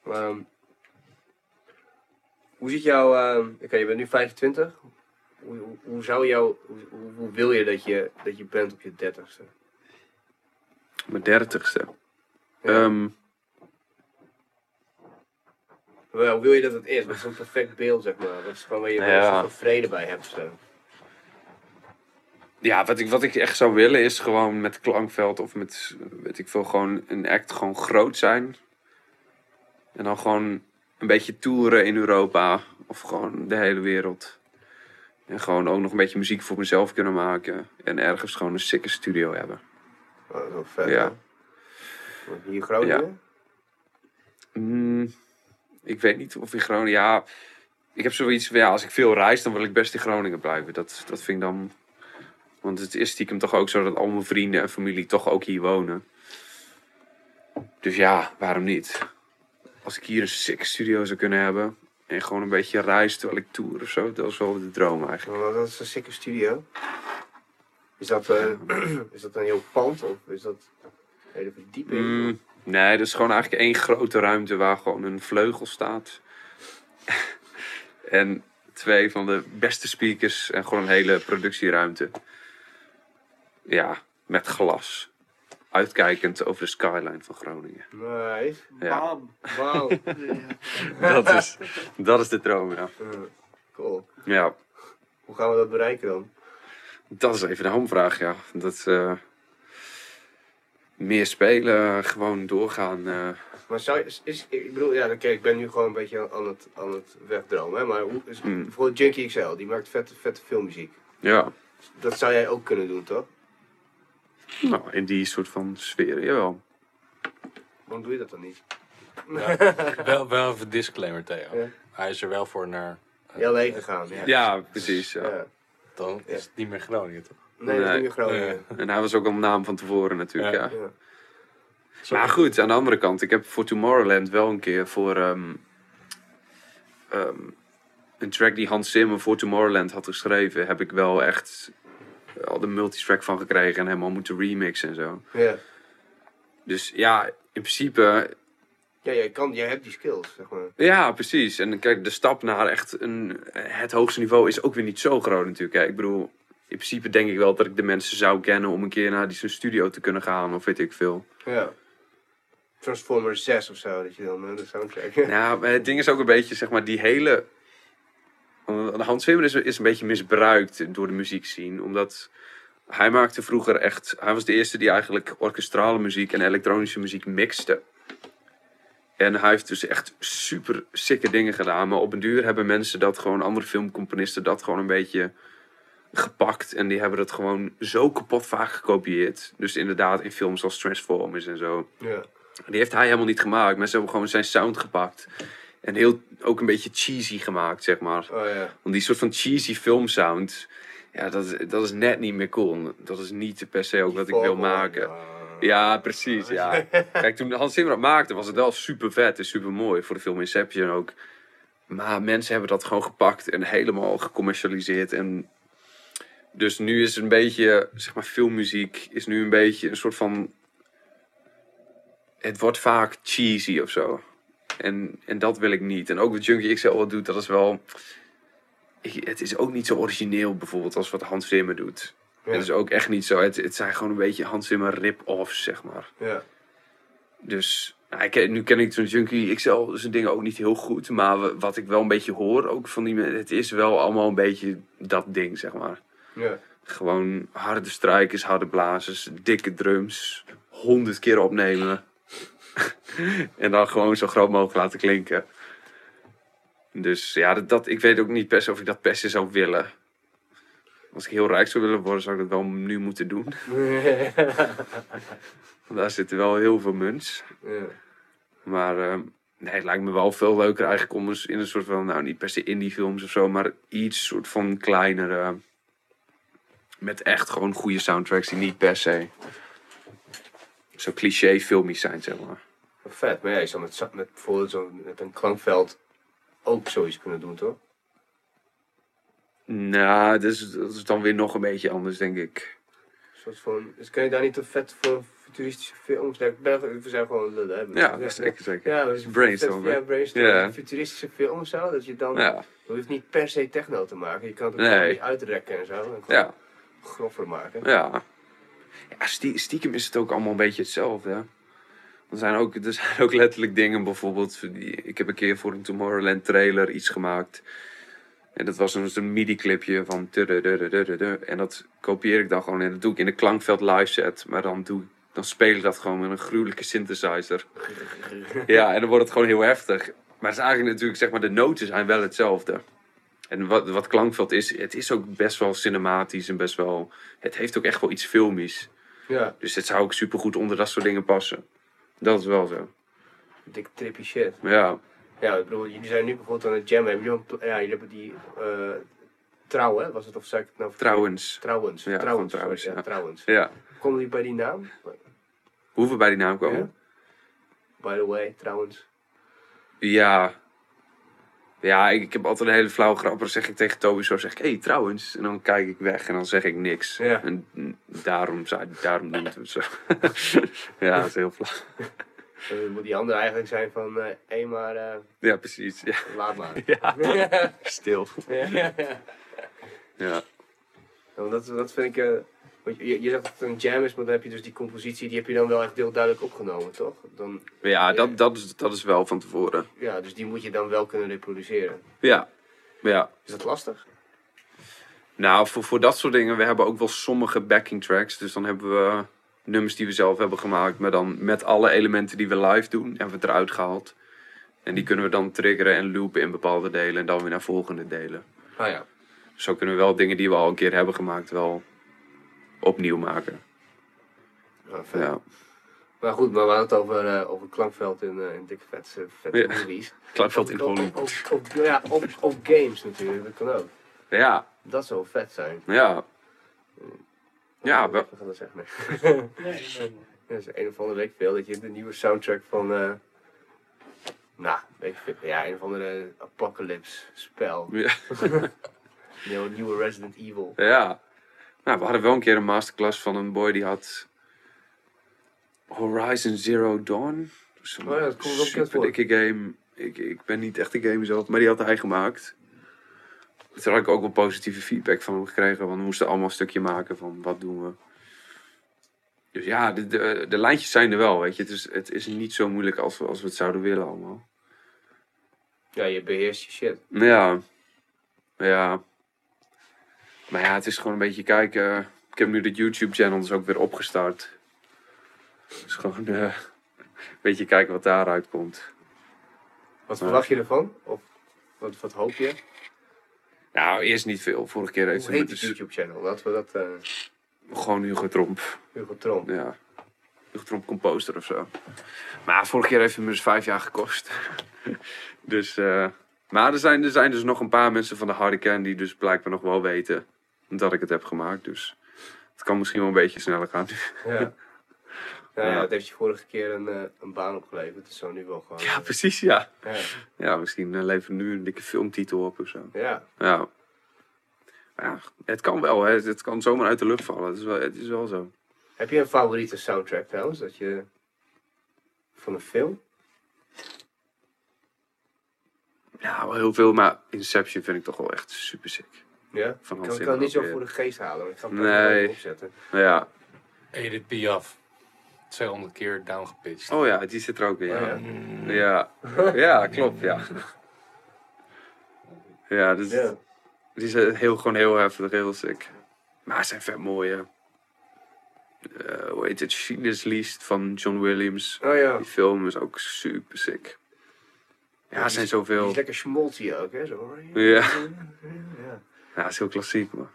Speaker 4: Maar, ehm, hoe ziet jouw... ehm, Oké, je bent nu 25. Hoe, hoe, hoe zou jou... Hoe, wil je dat, je dat je bent op je dertigste?
Speaker 2: Mijn dertigste.
Speaker 4: Ja.
Speaker 2: Ehm,
Speaker 4: Wel, hoe wil je dat het is? Wat is een perfect beeld, zeg maar? Wat is gewoon waar je
Speaker 2: Ja.
Speaker 4: wel vrede bij hebt? Zo.
Speaker 2: ja, wat ik, wat ik echt zou willen is gewoon met Klankveld of met, weet ik veel, gewoon een act gewoon groot zijn. En dan gewoon een beetje toeren in Europa of gewoon de hele wereld. En gewoon ook nog een beetje muziek voor mezelf kunnen maken. En ergens gewoon een sikke studio hebben.
Speaker 4: Oh, dat is wel vet,
Speaker 2: Ja.
Speaker 4: Want Hier in Groningen?
Speaker 2: Mm, ik weet niet of in Groningen. Ja, ik heb zoiets van ja, als ik veel reis, dan wil ik best in Groningen blijven. Dat, dat vind ik dan. Want het is stiekem toch ook zo dat al mijn vrienden en familie toch ook hier wonen. Dus ja, waarom niet? Als ik hier een sick studio zou kunnen hebben. En gewoon een beetje reis terwijl ik tour of zo. Dat is wel de droom eigenlijk.
Speaker 4: Dat is een sikke studio. Is dat, eh, [clears throat] is dat een heel pand of is dat een hele verdieping?
Speaker 2: Mm, nee, dat is gewoon eigenlijk één grote ruimte waar gewoon een vleugel staat. [laughs] en twee van de beste speakers en gewoon een hele productieruimte. Ja, met glas. Uitkijkend over de skyline van Groningen.
Speaker 4: Nice.
Speaker 2: Ja.
Speaker 6: Bam.
Speaker 4: Wauw. [laughs]
Speaker 2: Dat is, dat is de droom, ja.
Speaker 4: Eh, cool.
Speaker 2: Ja,
Speaker 4: Hoe gaan we dat bereiken dan?
Speaker 2: dat is even de hamvraag, ja. Dat, eh, meer spelen, gewoon doorgaan. eh.
Speaker 4: Maar zou je, is, is- ik bedoel, ja, oké, ik ben nu gewoon een beetje aan het, aan het wegdromen, hè, maar hoe, is,
Speaker 2: Mm.
Speaker 4: bijvoorbeeld Junkie XL, die maakt vette, vette filmmuziek.
Speaker 2: ja,
Speaker 4: Dat zou jij ook kunnen doen, toch?
Speaker 2: Nou, in die soort van sfeer, jawel.
Speaker 4: Waarom doe je dat dan niet? [laughs]
Speaker 3: Wel, wel even disclaimer, Theo.
Speaker 4: Ja.
Speaker 3: Hij is er wel voor naar. eh,
Speaker 4: leeg gegaan. Ja.
Speaker 2: Ja, precies. Ja.
Speaker 4: Ja.
Speaker 3: Dan is het niet meer Groningen, toch?
Speaker 4: Nee, dat is niet meer Groningen.
Speaker 2: En hij was ook al naam van tevoren natuurlijk, ja.
Speaker 3: Ja.
Speaker 4: Ja.
Speaker 2: Maar goed, aan de andere kant, ik heb voor Tomorrowland wel een keer voor ehm, ehm, een track die Hans Zimmer voor Tomorrowland had geschreven, heb ik wel echt al de multitrack van gekregen en helemaal moeten remixen en zo.
Speaker 4: Ja.
Speaker 2: Dus ja, in principe,
Speaker 4: Ja, jij, kan, jij hebt die skills, zeg maar.
Speaker 2: ja, precies. En kijk, de stap naar echt een, het hoogste niveau is ook weer niet zo groot natuurlijk. Hè. Ik bedoel, in principe denk ik wel dat ik de mensen zou kennen om een keer naar die zijn studio te kunnen gaan of weet ik veel.
Speaker 4: Ja. Transformers 6 of zo, dat je dan eh, de soundtrack.
Speaker 2: Ja, maar het ding is ook een beetje, zeg maar, die hele... Hans Zimmer is, is een beetje misbruikt door de muziekscene. Omdat hij maakte vroeger echt. Hij was de eerste die eigenlijk orkestrale muziek en elektronische muziek mixte. En hij heeft dus echt super sikke dingen gedaan. Maar op een duur hebben mensen dat gewoon, andere filmcomponisten, dat gewoon een beetje gepakt. En die hebben het gewoon zo kapot vaak gekopieerd. Dus inderdaad, in films als Transformers en zo.
Speaker 4: Ja.
Speaker 2: Die heeft hij helemaal niet gemaakt. Mensen hebben gewoon zijn sound gepakt. En heel, ook een beetje cheesy gemaakt, zeg maar.
Speaker 4: Oh ja.
Speaker 2: Want die soort van cheesy filmsound, ja, dat, is- dat is net niet meer cool. Dat is niet per se ook wat ik wil maken. Ja, precies, ja. [laughs] Kijk, toen Hans Zimmer dat maakte, was het wel super vet en super mooi. Voor de film Inception ook. Maar mensen hebben dat gewoon gepakt en helemaal gecommercialiseerd. En dus nu is een beetje, zeg maar, filmmuziek is nu een beetje een soort van... Het wordt vaak cheesy of zo. En, en dat wil ik niet. En ook wat Junkie XL wat doet, dat is wel... ik- het is ook niet zo origineel bijvoorbeeld als wat Hans Zimmer doet.
Speaker 4: Ja.
Speaker 2: Het is ook echt niet zo. Het, het zijn gewoon een beetje Hans Zimmer rip-offs, zeg maar.
Speaker 4: Ja.
Speaker 2: Dus nou, ik, nu ken ik zo'n Junkie XL zijn dingen ook niet heel goed. Maar wa- wat ik wel een beetje hoor ook van die mensen... Het is wel allemaal een beetje dat ding, zeg maar.
Speaker 4: Ja.
Speaker 2: Gewoon harde strijkers, harde blazers, dikke drums. Honderd keer opnemen. [laughs] en dan gewoon zo groot mogelijk laten klinken. Dus ja, dat, dat, ik weet ook niet per se of ik dat per se zou willen. Als ik heel rijk zou willen worden, zou ik dat wel nu moeten doen. [laughs] Want daar zitten wel heel veel muns.
Speaker 4: ja.
Speaker 2: Maar ehm, nee, het lijkt me wel veel leuker eigenlijk om eens in een soort van, nou niet per se indie films of zo, maar iets soort van kleinere. Met echt gewoon goede soundtracks die niet per se zo cliché filmisch zijn, zeg maar.
Speaker 4: Vet, maar ja, je zou met, met bijvoorbeeld zo, met een klankveld ook zoiets kunnen doen, toch?
Speaker 2: Nou, dat is, dat is dan weer nog een beetje anders, denk ik.
Speaker 4: Een soort van, dus kan je daar niet een vet voor futuristische films? Ja, ik ben- We zijn gewoon lullen, hè?
Speaker 2: Ja, dat is zeker, zeker.
Speaker 4: Ja, dus
Speaker 2: Brainstorm,
Speaker 4: vet-
Speaker 2: hè?
Speaker 4: Ja, brainstorm.
Speaker 2: Ja.
Speaker 4: Een futuristische film of zo, dat je dan...
Speaker 2: Ja,
Speaker 4: Je hoeft niet per se techno te maken. Je kan het ook
Speaker 2: Nee.
Speaker 4: uitrekken en zo. En
Speaker 2: ja,
Speaker 4: groffer maken.
Speaker 2: ja. Ja, stie- stiekem is het ook allemaal een beetje hetzelfde. hè. Er zijn ook, er zijn ook letterlijk dingen, bijvoorbeeld. Ik heb een keer voor een Tomorrowland trailer iets gemaakt. En dat was een, een MIDI-clipje van. En dat kopieer ik dan gewoon en dat doe ik in de klankveld live set. Maar dan, doe, dan speel ik dat gewoon met een gruwelijke synthesizer. [laughs] Ja, en dan wordt het gewoon heel heftig. Maar het is eigenlijk natuurlijk, zeg maar, de noten zijn wel hetzelfde. En wat, wat klankveld is, het is ook best wel cinematisch en best wel. Het heeft ook echt wel iets filmisch.
Speaker 4: Ja,
Speaker 2: Dus het zou ook supergoed onder dat soort dingen passen. Dat is wel zo.
Speaker 4: dik trippy shit.
Speaker 2: Ja,
Speaker 4: Ja, ik bedoel, jullie zijn nu bijvoorbeeld aan het jammen. Hebben jullie, ja, jullie hebben die eh trouw, hè? Was het of zei ik het nou
Speaker 2: trouwens.
Speaker 4: Trouwens.
Speaker 2: Ja,
Speaker 4: trouwens.
Speaker 2: trouwens, ja.
Speaker 4: trouwens.
Speaker 2: Ja.
Speaker 4: Komen jullie bij die naam?
Speaker 2: Hoeven bij die naam komen?
Speaker 4: Ja. By the way, trouwens.
Speaker 2: Ja. Ja, ik, ik heb altijd een hele flauwe grap. Dan zeg ik tegen Toby zo, zeg ik, hé, hey, trouwens. En dan kijk ik weg en dan zeg ik niks.
Speaker 4: Ja.
Speaker 2: En daarom, daarom doen we het zo. [laughs] ja, dat is heel flauw.
Speaker 4: Dan moet die andere eigenlijk zijn van, hé, hey, maar eh,
Speaker 2: Ja, precies. Ja.
Speaker 4: laat maar. [laughs]
Speaker 2: Ja. Stil. [laughs]
Speaker 4: ja, ja, ja. Dat, dat vind ik. eh, want je, je zegt dat het een jam is, maar dan heb je dus die compositie, die heb je dan wel echt heel duidelijk opgenomen, toch? Dan,
Speaker 2: Ja, dat, dat, is, dat is wel van tevoren.
Speaker 4: ja, dus die moet je dan wel kunnen reproduceren.
Speaker 2: Ja. Ja.
Speaker 4: Is dat lastig?
Speaker 2: Nou, voor, voor dat soort dingen, we hebben ook wel sommige backing tracks. Dus dan hebben we nummers die we zelf hebben gemaakt, maar dan met alle elementen die we live doen, hebben we eruit gehaald. En die kunnen we dan triggeren en loopen in bepaalde delen en dan weer naar volgende delen.
Speaker 4: Ah ja.
Speaker 2: Zo kunnen we wel dingen die we al een keer hebben gemaakt, wel opnieuw maken.
Speaker 4: Ja, vet.
Speaker 2: Ja.
Speaker 4: Maar goed, maar we hadden het over, eh, over klankveld in, eh, in dikke vetse, vette
Speaker 2: Ja.
Speaker 4: movies.
Speaker 2: Klankveld in Hollywood.
Speaker 4: Ja, op, op games natuurlijk, dat kan ook.
Speaker 2: Ja,
Speaker 4: Dat zou vet zijn.
Speaker 2: ja. Ja, wel.
Speaker 4: we gaan dat zeggen. Nee. [laughs] Dat is een of andere week veel dat je de nieuwe soundtrack van. eh nou, weet ik veel. Ja, een of andere apocalypse spel.
Speaker 2: Ja. [laughs]
Speaker 4: Nieuwe Resident Evil.
Speaker 2: Ja. Nou, we hadden wel een keer een masterclass van een boy die had Horizon Zero Dawn. Zo'n
Speaker 4: Oh ja, dat komt bekend voor.
Speaker 2: dikke game. Ik, ik ben niet echt een game zelf, maar die had hij gemaakt. Toen had ik ook wel positieve feedback van hem gekregen. Want we moesten allemaal een stukje maken van wat doen we. Dus ja, de, de, de lijntjes zijn er wel, weet je. Het is, het is niet zo moeilijk als we, als we het zouden willen allemaal.
Speaker 4: Ja, je beheerst je shit.
Speaker 2: Ja. Ja. Maar ja, het is gewoon een beetje kijken ik heb nu de YouTube-channel dus ook weer opgestart. Dus gewoon eh, een beetje kijken wat daaruit komt.
Speaker 4: Wat verwacht je ervan? Of wat, wat hoop je?
Speaker 2: Nou, eerst niet veel. Vorige keer heeft
Speaker 4: Hoe heet
Speaker 2: dus
Speaker 4: YouTube-channel? Laten we dat... eh
Speaker 2: gewoon Hugo Tromp.
Speaker 4: Hugo Tromp.
Speaker 2: Ja. Hugo Tromp Composter of zo. Maar vorige keer heeft het me dus vijf jaar gekost. [laughs] dus, eh, maar er zijn, er zijn dus nog een paar mensen van de harde kern die dus blijkbaar nog wel weten dat ik het heb gemaakt. Dus het kan misschien wel een beetje sneller gaan.
Speaker 4: Ja. [laughs] Nou ja, het heeft je vorige keer een, eh, een baan opgeleverd. Dus zo nu wel gewoon.
Speaker 2: ja, precies, ja.
Speaker 4: Ja.
Speaker 2: Ja, misschien uh, levert nu een dikke filmtitel op of zo.
Speaker 4: ja.
Speaker 2: Ja. Ja, het kan wel, hè. Het kan zomaar uit de lucht vallen. Het is wel, het is wel zo.
Speaker 4: Heb je een favoriete soundtrack trouwens? Dat je... Van een film?
Speaker 2: Ja, wel heel veel, maar Inception vind ik toch wel echt super sick.
Speaker 4: Ja?
Speaker 2: Van
Speaker 4: Ik
Speaker 2: Hans
Speaker 4: kan, ik kan het niet zo voor de geest halen. Ik ga hem
Speaker 2: Nee.
Speaker 4: opzetten.
Speaker 2: Ja.
Speaker 3: Edith Piaf. 200 keer downgepitcht.
Speaker 2: Oh ja, die zit er ook in.
Speaker 4: Oh
Speaker 2: Ja,
Speaker 4: ja.
Speaker 2: Ja. klopt, ja. Ja, dus, die is eh, heel, gewoon heel heftig, heel sick. Maar ze zijn vet mooi, hè. Eh, hoe heet het? Schindler's List van John Williams.
Speaker 4: Oh ja.
Speaker 2: Die film is ook super sick. Ja, er zijn
Speaker 4: Die
Speaker 2: zoveel.
Speaker 4: is lekker schmolty ook, hè? Zo.
Speaker 2: Ja.
Speaker 4: ja.
Speaker 2: Ja, het is heel klassiek, man.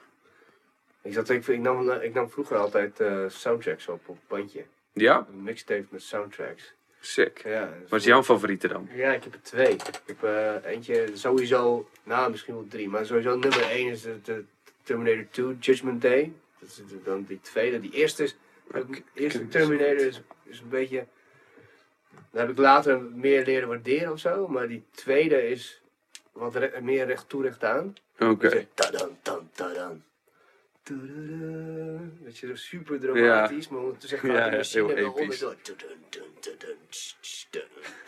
Speaker 4: Ik, zat, ik, ik, nam, ik nam vroeger altijd eh, soundtracks op op bandje.
Speaker 2: Ja,
Speaker 4: Een mixtape met soundtracks.
Speaker 2: sick.
Speaker 4: Ja, dat
Speaker 2: Wat is jouw favoriete dan?
Speaker 4: Ja, ik heb er twee. Ik heb eh, eentje sowieso, nou misschien wel drie, maar sowieso nummer één is de, de Terminator 2 Judgment Day. Dat is de- dan die tweede. Die eerste is, de eerste Terminator is, is een beetje, daar heb ik later meer leren waarderen of zo, maar die tweede is wat re- meer recht toe recht aan.
Speaker 2: Oké.
Speaker 4: Tadan, tadan. Tudada. Weet je, super dramatisch, maar ondertussen gaat
Speaker 2: Ja,
Speaker 4: de
Speaker 2: ja,
Speaker 4: machine
Speaker 2: heel episch.
Speaker 4: onderdoor. Tudun.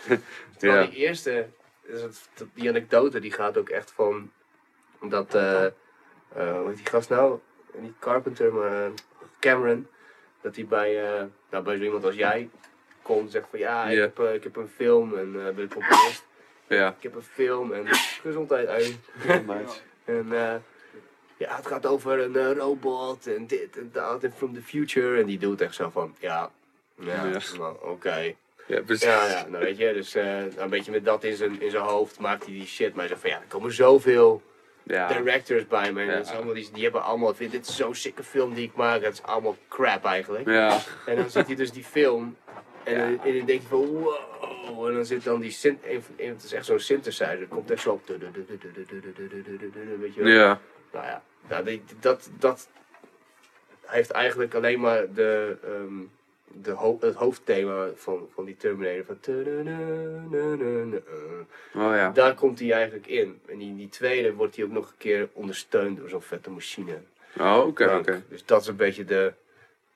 Speaker 4: [laughs] Terwijl
Speaker 2: Ja.
Speaker 4: die eerste, dat- die anekdote, die gaat ook echt van dat, eh eh, hoe heet die gast nou? Niet Carpenter, maar eh, Cameron. Dat hij bij, nou, bij zo iemand als jij komt en zegt van ja, ik,
Speaker 2: Ja.
Speaker 4: heb, ik heb een film en ben ik componist.
Speaker 2: Ja.
Speaker 4: Ik heb een film en gezondheid uit. En eh, ja, het gaat over een eh, robot en dit en dat en from the future. En die doet echt zo van, ja, ja,
Speaker 2: Ja.
Speaker 4: nou, oké.
Speaker 2: Ja, precies.
Speaker 4: Ja, ja, nou weet je, dus eh, een beetje met dat in zijn, in zijn hoofd maakt hij die shit. Maar hij zegt van, ja, er komen zoveel
Speaker 2: Ja.
Speaker 4: directors bij me. En
Speaker 2: Ja.
Speaker 4: dat is allemaal, die, die hebben allemaal, vind dit is zo'n sikke film die ik maak. Het is allemaal crap eigenlijk.
Speaker 2: Ja.
Speaker 4: En dan ziet hij dus die film. En,
Speaker 2: Ja.
Speaker 4: dan, en dan denk je van wow. En dan zit dan die synth, het is echt zo'n synthesizer. Het komt echt zo op. Weet je wel.
Speaker 2: Ja.
Speaker 4: Nou ja, nou, die- dat, dat heeft eigenlijk alleen maar de, ehm, de ho- het hoofdthema van, van die Terminator. Van
Speaker 2: Oh ja.
Speaker 4: daar komt hij eigenlijk in. En die, die tweede wordt hij ook nog een keer ondersteund door zo'n vette machine.
Speaker 2: Oh, oké.
Speaker 4: Dus dat is een beetje de,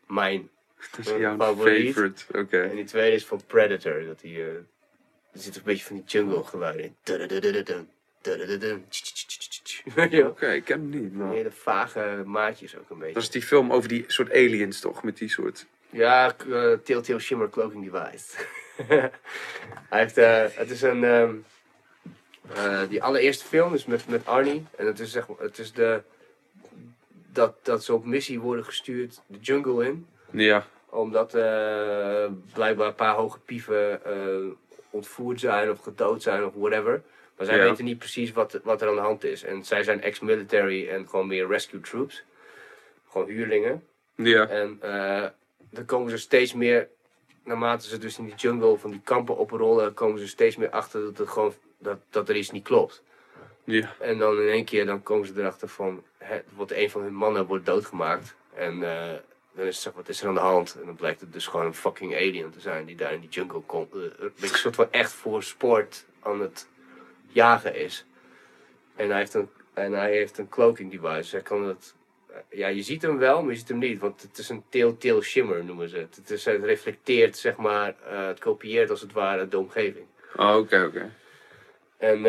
Speaker 4: mijn [laughs]
Speaker 2: Dat is jouw
Speaker 4: favoriet.
Speaker 2: favorite. Oké.
Speaker 4: En die tweede is van Predator. Dat die, eh, er zit een beetje van die jungle geluid in.
Speaker 2: Oké, ik ken hem niet. Maar...
Speaker 4: hele vage maatjes ook een beetje.
Speaker 2: Dat is die film over die soort aliens, toch? Met die soort...
Speaker 4: Ja, eh, Telltale Shimmer Cloaking Device. [laughs] Hij heeft, eh, het is een, eh, die allereerste film is met, met Arnie. En het is, zeg maar, het is de, dat, dat ze op missie worden gestuurd de jungle in.
Speaker 2: Ja.
Speaker 4: Omdat eh, blijkbaar een paar hoge pieven eh, ontvoerd zijn of gedood zijn of whatever. Maar zij
Speaker 2: Ja.
Speaker 4: weten niet precies wat, wat er aan de hand is. En zij zijn ex-military en gewoon meer rescue troops. Gewoon huurlingen.
Speaker 2: Ja.
Speaker 4: En eh, dan komen ze steeds meer, naarmate ze dus in die jungle van die kampen oprollen, komen ze steeds meer achter dat, het gewoon, dat, dat er iets niet klopt.
Speaker 2: Ja.
Speaker 4: En dan in één keer dan komen ze erachter van, hè, wordt een van hun mannen wordt doodgemaakt. En eh, dan is het zo, wat is er aan de hand? En dan blijkt het dus gewoon een fucking alien te zijn die daar in die jungle komt. eh, een soort van echt voor sport aan het jagen is. En hij heeft een, en hij heeft een cloaking device. Hij kan het, eh, ja, je ziet hem wel, maar je ziet hem niet. Want het is een telltale shimmer noemen ze het. Het, is, het reflecteert, zeg maar, eh, het kopieert als het ware de omgeving.
Speaker 2: Oh, oké, oké.
Speaker 4: En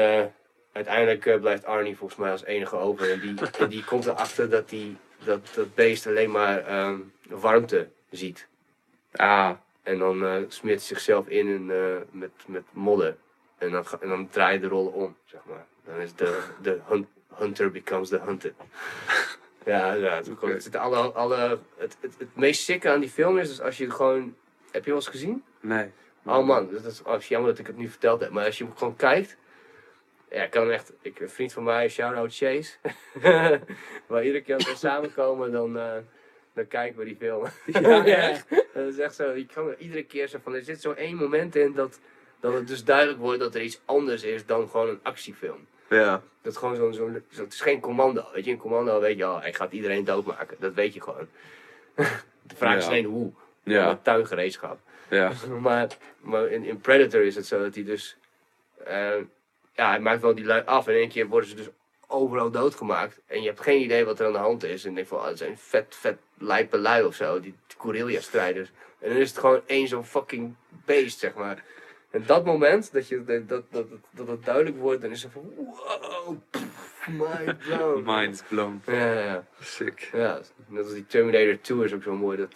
Speaker 4: uiteindelijk blijft Arnie volgens mij als enige over. En die, en die komt erachter dat die, dat, dat beest alleen maar ehm, warmte ziet.
Speaker 2: Ah.
Speaker 4: En dan eh, smeert hij zichzelf in en, eh, met, met modder. En dan, en dan draai je de rollen om, zeg maar. Dan is de, de hun- hunter becomes the hunted. [laughs] Ja, ja het, het, alle, alle, het, het, het meest sikke aan die film is, dus als je het gewoon... Heb je wel eens gezien?
Speaker 2: Nee.
Speaker 4: Oh man, dat is, oh, jammer dat ik het nu verteld heb. Maar als je hem gewoon kijkt. Ja, ik kan echt. Ik, een vriend van mij, shout-out Chase. [laughs] waar iedere keer als we samenkomen, dan, eh, dan kijken we die film. [laughs]
Speaker 2: Ja, [laughs] echt?
Speaker 4: dat is echt zo. Je kan er iedere keer zo van. Er zit zo één moment in dat, dat het dus duidelijk wordt dat er iets anders is dan gewoon een actiefilm.
Speaker 2: Ja.
Speaker 4: Dat is gewoon zo'n. zo'n zo, het is geen commando. Weet je, in commando weet je, oh, hij gaat iedereen doodmaken. Dat weet je gewoon. De vraag is alleen hoe.
Speaker 2: Ja.
Speaker 4: Met tuingereedschap.
Speaker 2: Ja.
Speaker 4: Maar, maar in, in Predator is het zo dat hij dus. eh, ja, hij maakt wel die lui af. En in één keer worden ze dus overal doodgemaakt. En je hebt geen idee wat er aan de hand is. En je denkt van, oh, het zijn vet, vet lijpe lui of zo. Die guerrilla-strijders. En dan is het gewoon één zo'n fucking beest, zeg maar. En dat moment dat, je, dat, dat, dat, dat het duidelijk wordt, dan is het van, wow, pff, mind blown. [laughs]
Speaker 2: Mind blown.
Speaker 4: Ja, ja, ja.
Speaker 2: Sick.
Speaker 4: Ja, net als die Terminator 2 is ook zo mooi. Dat,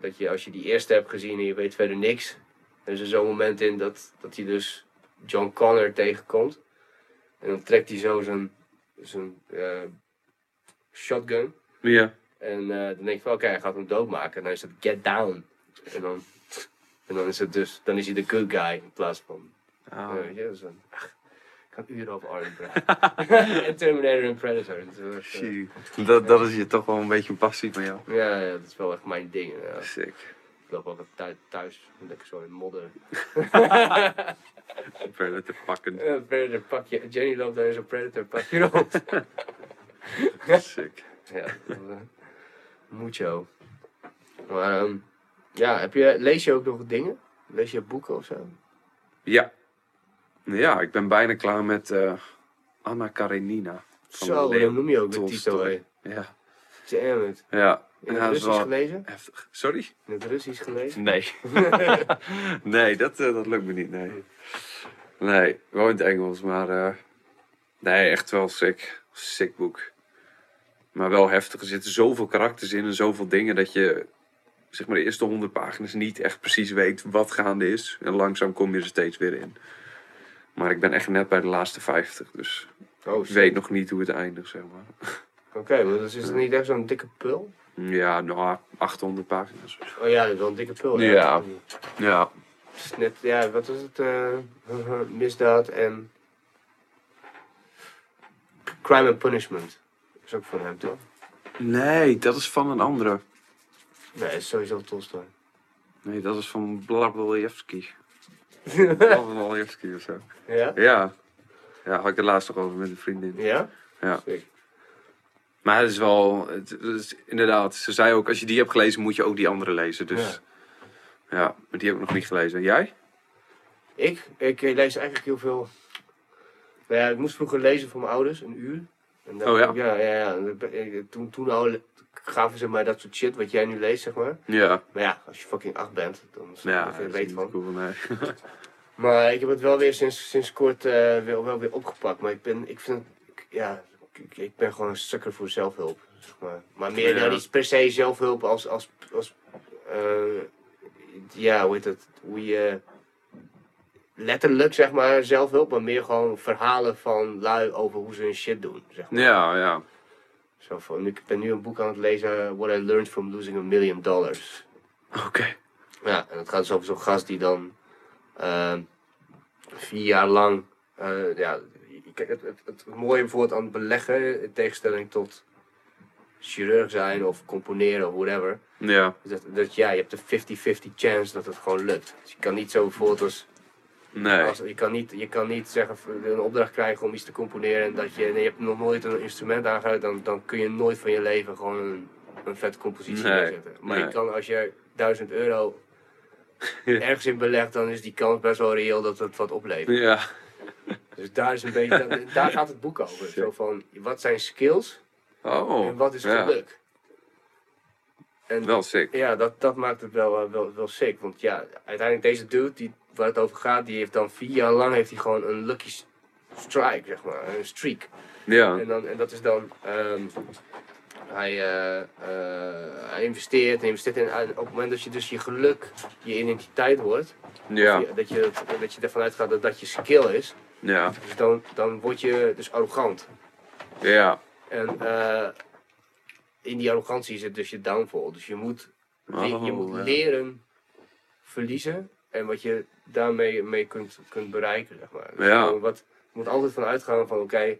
Speaker 4: dat je als je die eerste hebt gezien en je weet verder niks. Er is er zo'n moment in dat, dat hij dus John Connor tegenkomt. En dan trekt hij zo zijn, zijn eh, shotgun.
Speaker 2: Ja.
Speaker 4: En eh, dan denk je van oké, hij gaat hem doodmaken. En dan is het get down. En dan, en dan is het dus, dan is hij de good guy in plaats van
Speaker 2: Ah.
Speaker 4: ja, een, ach, ik kan uren over praten. [laughs] en Terminator en Predator. Dat,
Speaker 2: dat is je toch wel een beetje een passie van jou.
Speaker 4: ja, ja, dat is wel echt mijn ding. Ja.
Speaker 2: Sick.
Speaker 4: Loop ook thuis, thuis lekker zo in modder.
Speaker 2: Te pakken.
Speaker 4: Eh, Predator pakje. Jenny loopt daar in zo'n Predator pakje rond. [laughs]
Speaker 2: Sick.
Speaker 4: ja, dat eh, mucho. Maar ehm, ja, heb je, lees je ook nog dingen? Lees je boeken of zo?
Speaker 2: Ja. Ja, ik ben bijna klaar met eh, Anna Karenina. Van
Speaker 4: Zo, dan noem je ook titel. hè.
Speaker 2: Ja.
Speaker 4: Damn it.
Speaker 2: Ja.
Speaker 4: In het Russisch gelezen?
Speaker 2: heftig. Sorry?
Speaker 4: In het Russisch gelezen?
Speaker 2: Nee. [laughs] nee, dat, eh, dat lukt me niet, nee. Nee, wel in het Engels, maar... eh, nee, echt wel sick. Sick boek. Maar wel heftig. Er zitten zoveel karakters in en zoveel dingen dat je... Zeg maar de eerste honderd pagina's niet echt precies weet wat gaande is. En langzaam kom je er steeds weer in. Maar ik ben echt net bij de laatste 50, dus
Speaker 4: Oh,
Speaker 2: ik weet nog niet hoe het eindigt, zeg maar.
Speaker 4: Oké, maar dus is het niet echt zo'n dikke pul?
Speaker 2: Ja, nou, 800 pagina's.
Speaker 4: Oh ja, dat is wel een dikke pul.
Speaker 2: Ja. Ja.
Speaker 4: Het is net, ja, wat is het? eh, [laughs] misdaad en. Crime and Punishment. Dat is ook van hem, toch?
Speaker 2: Nee, dat is van een andere.
Speaker 4: Nee, dat is sowieso Tolstoy.
Speaker 2: Nee, dat is van Blablajewski. [laughs] Blablajewski of zo.
Speaker 4: ja?
Speaker 2: Ja. Ja, had ik het laatst nog over met een vriendin.
Speaker 4: Ja?
Speaker 2: Ja.
Speaker 4: Sick.
Speaker 2: Maar het is wel, het, het is, inderdaad, ze zei ook, als je die hebt gelezen, moet je ook die andere lezen. Dus ja, maar die heb ik nog niet gelezen. Jij?
Speaker 4: Ik? Ik eh, lees eigenlijk heel veel. Nou ja, ik moest vroeger lezen voor mijn ouders, een uur. En dan-
Speaker 2: Oh ja?
Speaker 4: Ja, ja, ja. Eh, Toen, toen al gaven ze mij dat soort shit wat jij nu leest, zeg maar.
Speaker 2: Ja.
Speaker 4: Maar ja, als je fucking acht bent, dan is
Speaker 2: Ja,
Speaker 4: er weet van.
Speaker 2: cool, nee. [laughs]
Speaker 4: Maar ik heb het wel weer sinds, sinds kort eh, wel, wel weer opgepakt. Maar ik ben, ik vind, ik- ja, ik, ik ben gewoon een sukker voor zelfhulp. Zeg maar. maar meer dan niet per se zelfhulp als, als, als eh, ja, hoe heet het, hoe je letterlijk zeg maar zelfhulp, maar meer gewoon verhalen van lui over hoe ze hun shit doen. Zeg maar.
Speaker 2: Ja, ja.
Speaker 4: Zo van, ik ben nu een boek aan het lezen, What I Learned from Losing a Million Dollars.
Speaker 2: Oké.
Speaker 4: Ja, en het gaat dus over zo'n gast die dan eh, vier jaar lang. eh, ja, kijk, het, het, het mooie bijvoorbeeld aan het beleggen, in tegenstelling tot chirurg zijn of componeren of whatever.
Speaker 2: Ja.
Speaker 4: Dat, dat ja, je hebt de 50-50 chance dat het gewoon lukt. Dus je kan niet zo bijvoorbeeld als,
Speaker 2: Nee.
Speaker 4: als je, kan niet, je kan niet zeggen een opdracht krijgen om iets te componeren en dat je, nee, je hebt nog nooit een instrument aangeraakt, dan, dan kun je nooit van je leven gewoon een, een vette compositie
Speaker 2: Nee,
Speaker 4: neerzetten. Maar je kan als je 1000 euro [laughs] ergens in belegt, dan is die kans best wel reëel dat het wat oplevert.
Speaker 2: Ja. [laughs]
Speaker 4: Dus daar, is een beetje, dat- daar gaat het boek over. Zo van, wat zijn skills
Speaker 2: Oh.
Speaker 4: en wat is geluk? En
Speaker 2: Wel sick.
Speaker 4: ja, dat, dat maakt het wel, eh, wel, wel sick. Want ja, uiteindelijk deze dude die, waar het over gaat, die heeft dan vier jaar lang heeft hij gewoon een lucky strike, zeg maar. Een streak.
Speaker 2: Ja.
Speaker 4: En, dan, en dat is dan, ehm, hij, eh, eh, hij investeert en investeert. En op het moment dat je dus je geluk, je identiteit wordt,
Speaker 2: Ja.
Speaker 4: je- dat, je, dat je ervan uitgaat dat dat je skill is,
Speaker 2: Ja.
Speaker 4: dus dan, dan word je dus arrogant.
Speaker 2: Ja.
Speaker 4: En, eh, in die arrogantie zit dus je downfall. Dus je moet, je
Speaker 2: Oh,
Speaker 4: moet leren verliezen en wat je daarmee mee kunt, kunt bereiken. Zeg maar. Dus
Speaker 2: Ja.
Speaker 4: wat, je moet altijd van uitgaan van oké,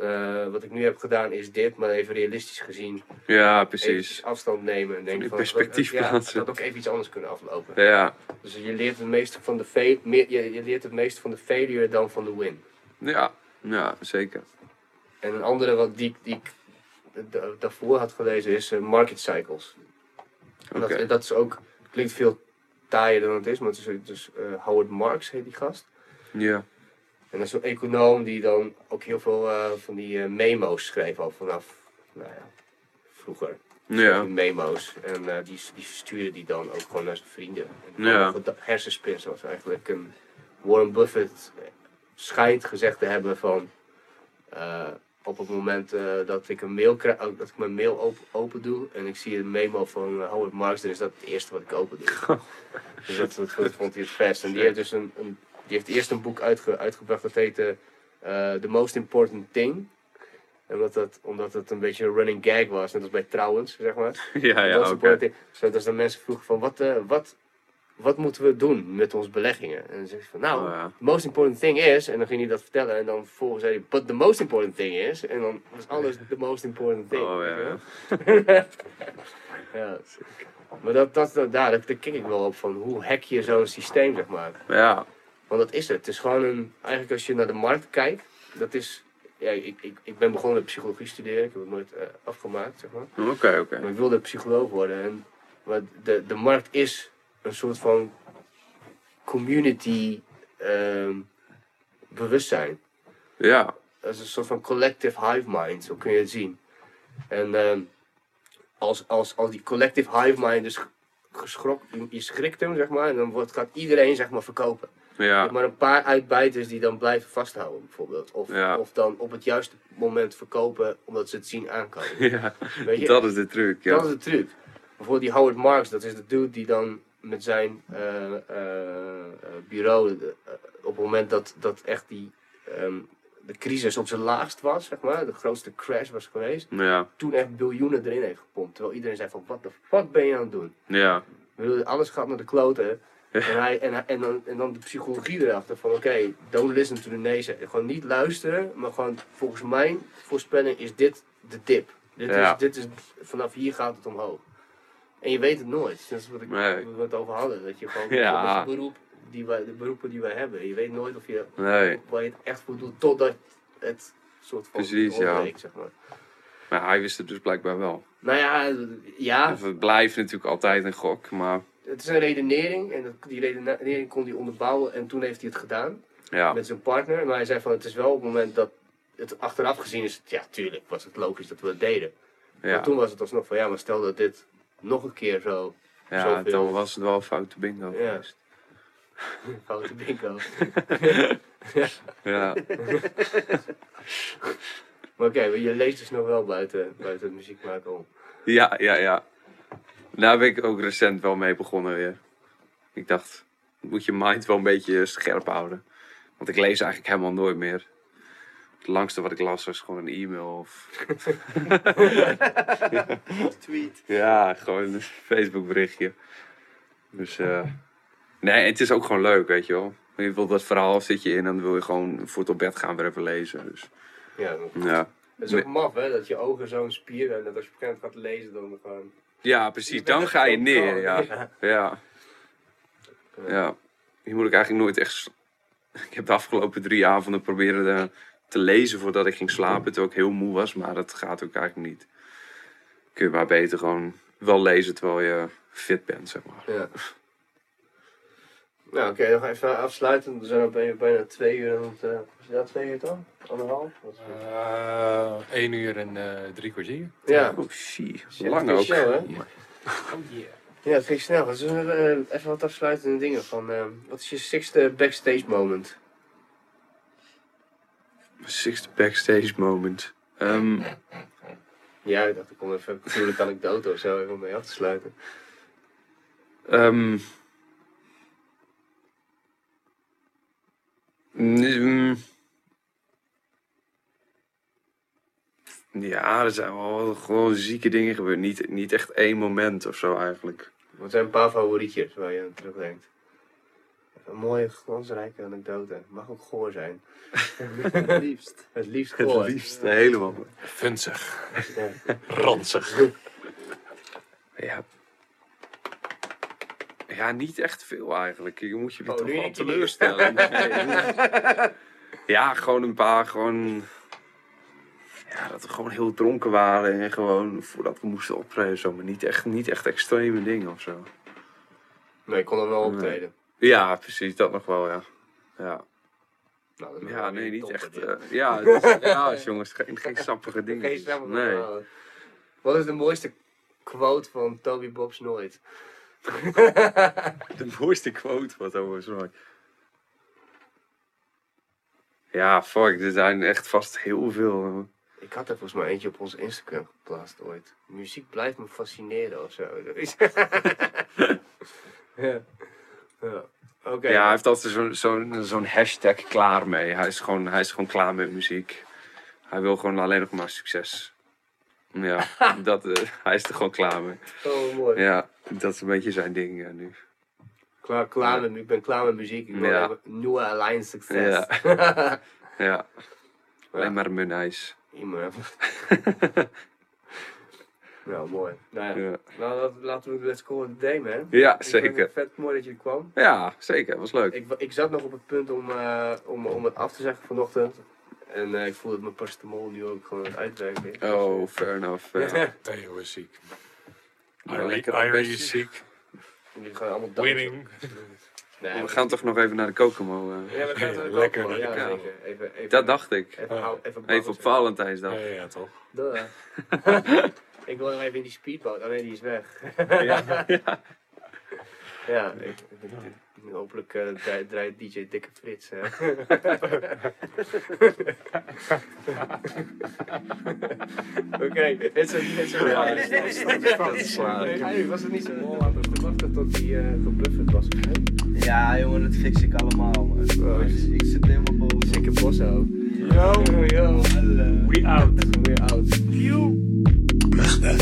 Speaker 4: eh, wat ik nu heb gedaan is dit, maar even realistisch gezien
Speaker 2: Ja, precies.
Speaker 4: afstand nemen en denken van
Speaker 2: perspectief
Speaker 4: ja,
Speaker 2: plaatsen.
Speaker 4: dat ook even iets anders kunnen aflopen.
Speaker 2: Ja,
Speaker 4: Dus je leert het meeste van de je, je leert het meeste van de failure dan van de win.
Speaker 2: ja, ja, zeker.
Speaker 4: En een andere wat die, die ik da- daarvoor had gelezen is eh, Market Cycles.
Speaker 2: Oké.
Speaker 4: Dat, dat is ook, klinkt veel taaier dan het is, maar het is dus eh, Howard Marks heet die gast.
Speaker 2: Ja,
Speaker 4: En dat is zo'n econoom die dan ook heel veel eh, van die eh, memo's schreef al vanaf, nou ja, vroeger.
Speaker 2: ja,
Speaker 4: Die memo's. En eh, die, die stuurde die dan ook gewoon naar zijn vrienden. En
Speaker 2: Ja.
Speaker 4: ja. hersenspin zoals eigenlijk een Warren Buffett schijnt gezegd te hebben van op het moment dat ik een mail krijg, dat ik mijn mail open, open doe en ik zie een memo van Howard Marks, dan is dat het eerste wat ik open doe. [laughs] dus dat, dat, dat vond hij het best. En die heeft dus een, een die heeft eerst een boek uitge, uitgebracht dat heette eh, The Most Important Thing. Omdat, dat, omdat het een beetje een running gag was, net als bij trouwens, zeg maar. [laughs]
Speaker 2: ja, ja,
Speaker 4: Dat
Speaker 2: oké.
Speaker 4: point. Zodat de mensen vroegen van wat, eh, wat, wat moeten we doen met onze beleggingen? En dan zeg je van nou,
Speaker 2: Oh, ja.
Speaker 4: the most important thing is, en dan ging hij dat vertellen en dan vervolgens zei hij, but the most important thing is, en dan was alles [laughs] the most important thing.
Speaker 2: Oh, ja, [laughs] ja.
Speaker 4: Maar dat, dat, dat, daar, daar kijk ik wel op van, hoe hack je zo'n systeem, zeg maar.
Speaker 2: Ja,
Speaker 4: Want dat is het. Het is gewoon een, eigenlijk als je naar de markt kijkt, dat is, ja, ik, ik, ik ben begonnen met psychologie studeren, ik heb het nooit eh, afgemaakt, zeg maar.
Speaker 2: oké, oké.
Speaker 4: Maar ik wilde psycholoog worden. En, maar de, de markt is een soort van community ehm, bewustzijn.
Speaker 2: Ja,
Speaker 4: Dat is een soort van collective hive mind, zo kun je het zien. En ehm, als, als, als die collective hive mind dus geschrokken, je, je schrikt hem, zeg maar, en dan wordt, gaat iedereen zeg maar verkopen.
Speaker 2: Ja,
Speaker 4: maar een paar uitbijters die dan blijven vasthouden, bijvoorbeeld. Of,
Speaker 2: Ja.
Speaker 4: of dan op het juiste moment verkopen, omdat ze het zien aankomen. [laughs]
Speaker 2: ja.
Speaker 4: Weet je?
Speaker 2: Dat is de truc,
Speaker 4: Dat is
Speaker 2: ja.
Speaker 4: de truc. Bijvoorbeeld die Howard Marks, dat is de dude die dan met zijn eh, eh, eh, bureau, op het moment dat, dat echt die, ehm, de crisis op zijn laagst was, zeg maar, de grootste crash was geweest,
Speaker 2: Ja,
Speaker 4: toen echt biljoenen erin heeft gepompt. Terwijl iedereen zei van, wat de fuck ben je aan het doen?
Speaker 2: ja,
Speaker 4: Ik bedoel, alles gaat naar de kloten. En, hij, en, en, dan, en dan de psychologie erachter van oké, don't listen to the naysayers. Gewoon niet luisteren, maar gewoon volgens mijn voorspelling is dit de dip. Dit,
Speaker 2: Ja.
Speaker 4: is, dit is, vanaf hier gaat het omhoog. En je weet het nooit. Dat is wat ik
Speaker 2: Nee.
Speaker 4: we het over hadden. Dat je gewoon
Speaker 2: Ja.
Speaker 4: beroep die wij, de beroepen die wij hebben. Je weet nooit of je,
Speaker 2: nee.
Speaker 4: waar je het echt voor doet totdat het soort van
Speaker 2: Precies, ja.
Speaker 4: zeg maar.
Speaker 2: Maar hij wist het dus blijkbaar wel.
Speaker 4: Nou ja, ja,
Speaker 2: Het blijft natuurlijk altijd een gok, maar
Speaker 4: het is een redenering. En die redenering kon hij onderbouwen. En toen heeft hij het gedaan.
Speaker 2: ja,
Speaker 4: met zijn partner. Maar hij zei van het is wel op het moment dat het achteraf gezien is, ja tuurlijk was het logisch dat we het deden. Maar
Speaker 2: ja.
Speaker 4: toen was het alsnog van ja, maar stel dat dit nog een keer zo,
Speaker 2: ja
Speaker 4: zoveel-
Speaker 2: dan was het wel een foute bingo
Speaker 4: Ja. [laughs] foute bingo. [laughs]
Speaker 2: Ja, [laughs]
Speaker 4: maar oké, je leest dus nog wel buiten, buiten het muziek maken om.
Speaker 2: ja, ja, ja. Daar ben ik ook recent wel mee begonnen weer. Ik dacht, moet je mind wel een beetje scherp houden. Want ik lees eigenlijk helemaal nooit meer. Het langste wat ik las was gewoon een e-mail of [laughs]
Speaker 6: Tweet.
Speaker 2: Ja, gewoon een Facebook berichtje. Dus eh nee, het is ook gewoon leuk, weet je wel. Je wilt dat verhaal zit je in en dan wil je gewoon voor het op bed gaan weer even lezen. Dus
Speaker 4: Ja, dat
Speaker 2: ja,
Speaker 4: is ook maf hè, dat je ogen zo'n spier en dat als je op een gegeven moment gaat lezen dan gewoon...
Speaker 2: ja precies. Dan ga je neer, ja.
Speaker 4: Ja.
Speaker 2: Ja. Hier moet ik eigenlijk nooit echt... Ik heb de afgelopen drie avonden proberen te, te lezen voordat ik ging slapen. Terwijl ik heel moe was, maar dat gaat ook eigenlijk niet. Kun je maar beter gewoon wel lezen terwijl je fit bent, zeg maar.
Speaker 4: Ja. Nou oké, nog even afsluiten. We zijn al bijna, bijna twee uur aan het... eh, is dat twee uur dan? Anderhalf? Het?
Speaker 3: Eh 1 uur en eh, drie kwartier.
Speaker 4: Ja.
Speaker 2: Oh.
Speaker 4: Shit,
Speaker 2: Lang
Speaker 4: dat
Speaker 2: ook.
Speaker 4: snel, hè?
Speaker 3: Oh yeah.
Speaker 4: Ja, het ging snel. Dus we eh, even wat afsluitende dingen van... wat is je sixte backstage moment?
Speaker 2: Sixth backstage moment. Ehm,
Speaker 4: Ja, ik dacht ik kom even een natuurlijk anekdote of zo even om mee af te sluiten.
Speaker 2: ehm, Ja, er zijn wel gewoon zieke dingen gebeurd. Niet, niet echt één moment of zo eigenlijk.
Speaker 4: Wat zijn een paar favorietjes waar je aan terugdenkt? Een mooie, glansrijke anekdote. Mag ook goor zijn. [laughs]
Speaker 6: Het liefst.
Speaker 4: Het liefst
Speaker 2: Het
Speaker 4: goor.
Speaker 2: liefst helemaal.
Speaker 3: Funzig. Ranzig. [laughs]
Speaker 2: Ja. Ja, niet echt veel eigenlijk. Je moet jullie
Speaker 4: Oh,
Speaker 2: toch wel teleurstellen. [laughs] Ja, gewoon een paar, gewoon... Ja, dat we gewoon heel dronken waren en gewoon voordat we moesten optreden. Zo, maar niet echt, niet echt extreme dingen of zo.
Speaker 4: Nee, ik kon er wel optreden.
Speaker 2: Ja, precies, dat nog wel, ja. Ja,
Speaker 4: Nou,
Speaker 2: ja nee, niet echt. eh, ja, is- ja, [laughs] jongens, geen, geen sappige dingen.
Speaker 4: Geen sappige
Speaker 2: Nee.
Speaker 4: verhalen. Wat is de mooiste quote van Toby Bobs nooit? [laughs]
Speaker 2: De mooiste quote wat over sorry. Ja, fuck, er zijn echt vast heel veel.
Speaker 4: Ik had er volgens mij eentje op onze Instagram geplaatst ooit. Muziek blijft me fascineren of zo. [laughs] Ja. ja.
Speaker 2: Ja, hij heeft altijd zo'n zo'n zo'n hashtag klaar mee. Hij is, gewoon, hij is gewoon klaar met muziek. Hij wil gewoon alleen nog maar succes. Ja, [laughs] dat, eh, hij is er gewoon klaar mee.
Speaker 4: Oh, mooi.
Speaker 2: Ja, dat is een beetje zijn ding ja, nu.
Speaker 4: Klaar, klaar met, ik ben klaar met muziek. Ik wil
Speaker 2: Ja.
Speaker 4: nieuwe Alliance succes.
Speaker 2: Ja. [laughs] Ja, alleen maar een munijs.
Speaker 4: Iemand Nou, [laughs] mooi. Nou, ja.
Speaker 2: Ja.
Speaker 4: nou laten- we let's call it a day, man.
Speaker 2: ja,
Speaker 4: Ik vond
Speaker 2: zeker.
Speaker 4: het vet mooi dat je er kwam.
Speaker 2: Ja, zeker. was leuk.
Speaker 4: Ik, ik zat nog op het punt om, eh, om, om het af te zeggen vanochtend. En eh, ik voel dat mijn paracetamol nu ook gewoon aan het uitwerken.
Speaker 2: Oh, fair enough. Ja. [laughs]
Speaker 3: Theo is ziek. Irie is ziek.
Speaker 4: Jullie gaan allemaal.
Speaker 3: Winning.
Speaker 4: Nee,
Speaker 2: We gaan toch nog even naar de Kokomo. eh.
Speaker 4: Ja, we gaan het ook
Speaker 3: Lekker.
Speaker 4: Ja, zeker. Even, even,
Speaker 2: Dat dacht ik.
Speaker 4: Even, hou- even,
Speaker 2: Even op. Valentijnsdag.
Speaker 3: Ja, ja, ja, toch?
Speaker 4: Duh. [laughs] ik wil nog even in die speedboot. Oh nee, die is weg.
Speaker 2: Ja, ja. [laughs]
Speaker 4: Ja, ik, ik- hopelijk eh, draait, draait DJ Dikke Frits. Hè. [laughs] Oké, dit is een
Speaker 2: Ja, dat dat.
Speaker 4: Hey, Was het niet zo mooi laten we wachten tot die eh geblufferd was?
Speaker 6: Ja, jongen, dat fix ik allemaal, man.
Speaker 4: Oh,
Speaker 6: ik zit helemaal boven.
Speaker 4: Dikke bosso.
Speaker 6: Yo,
Speaker 4: Yo,
Speaker 3: We out.
Speaker 4: weer oud.
Speaker 7: Magda.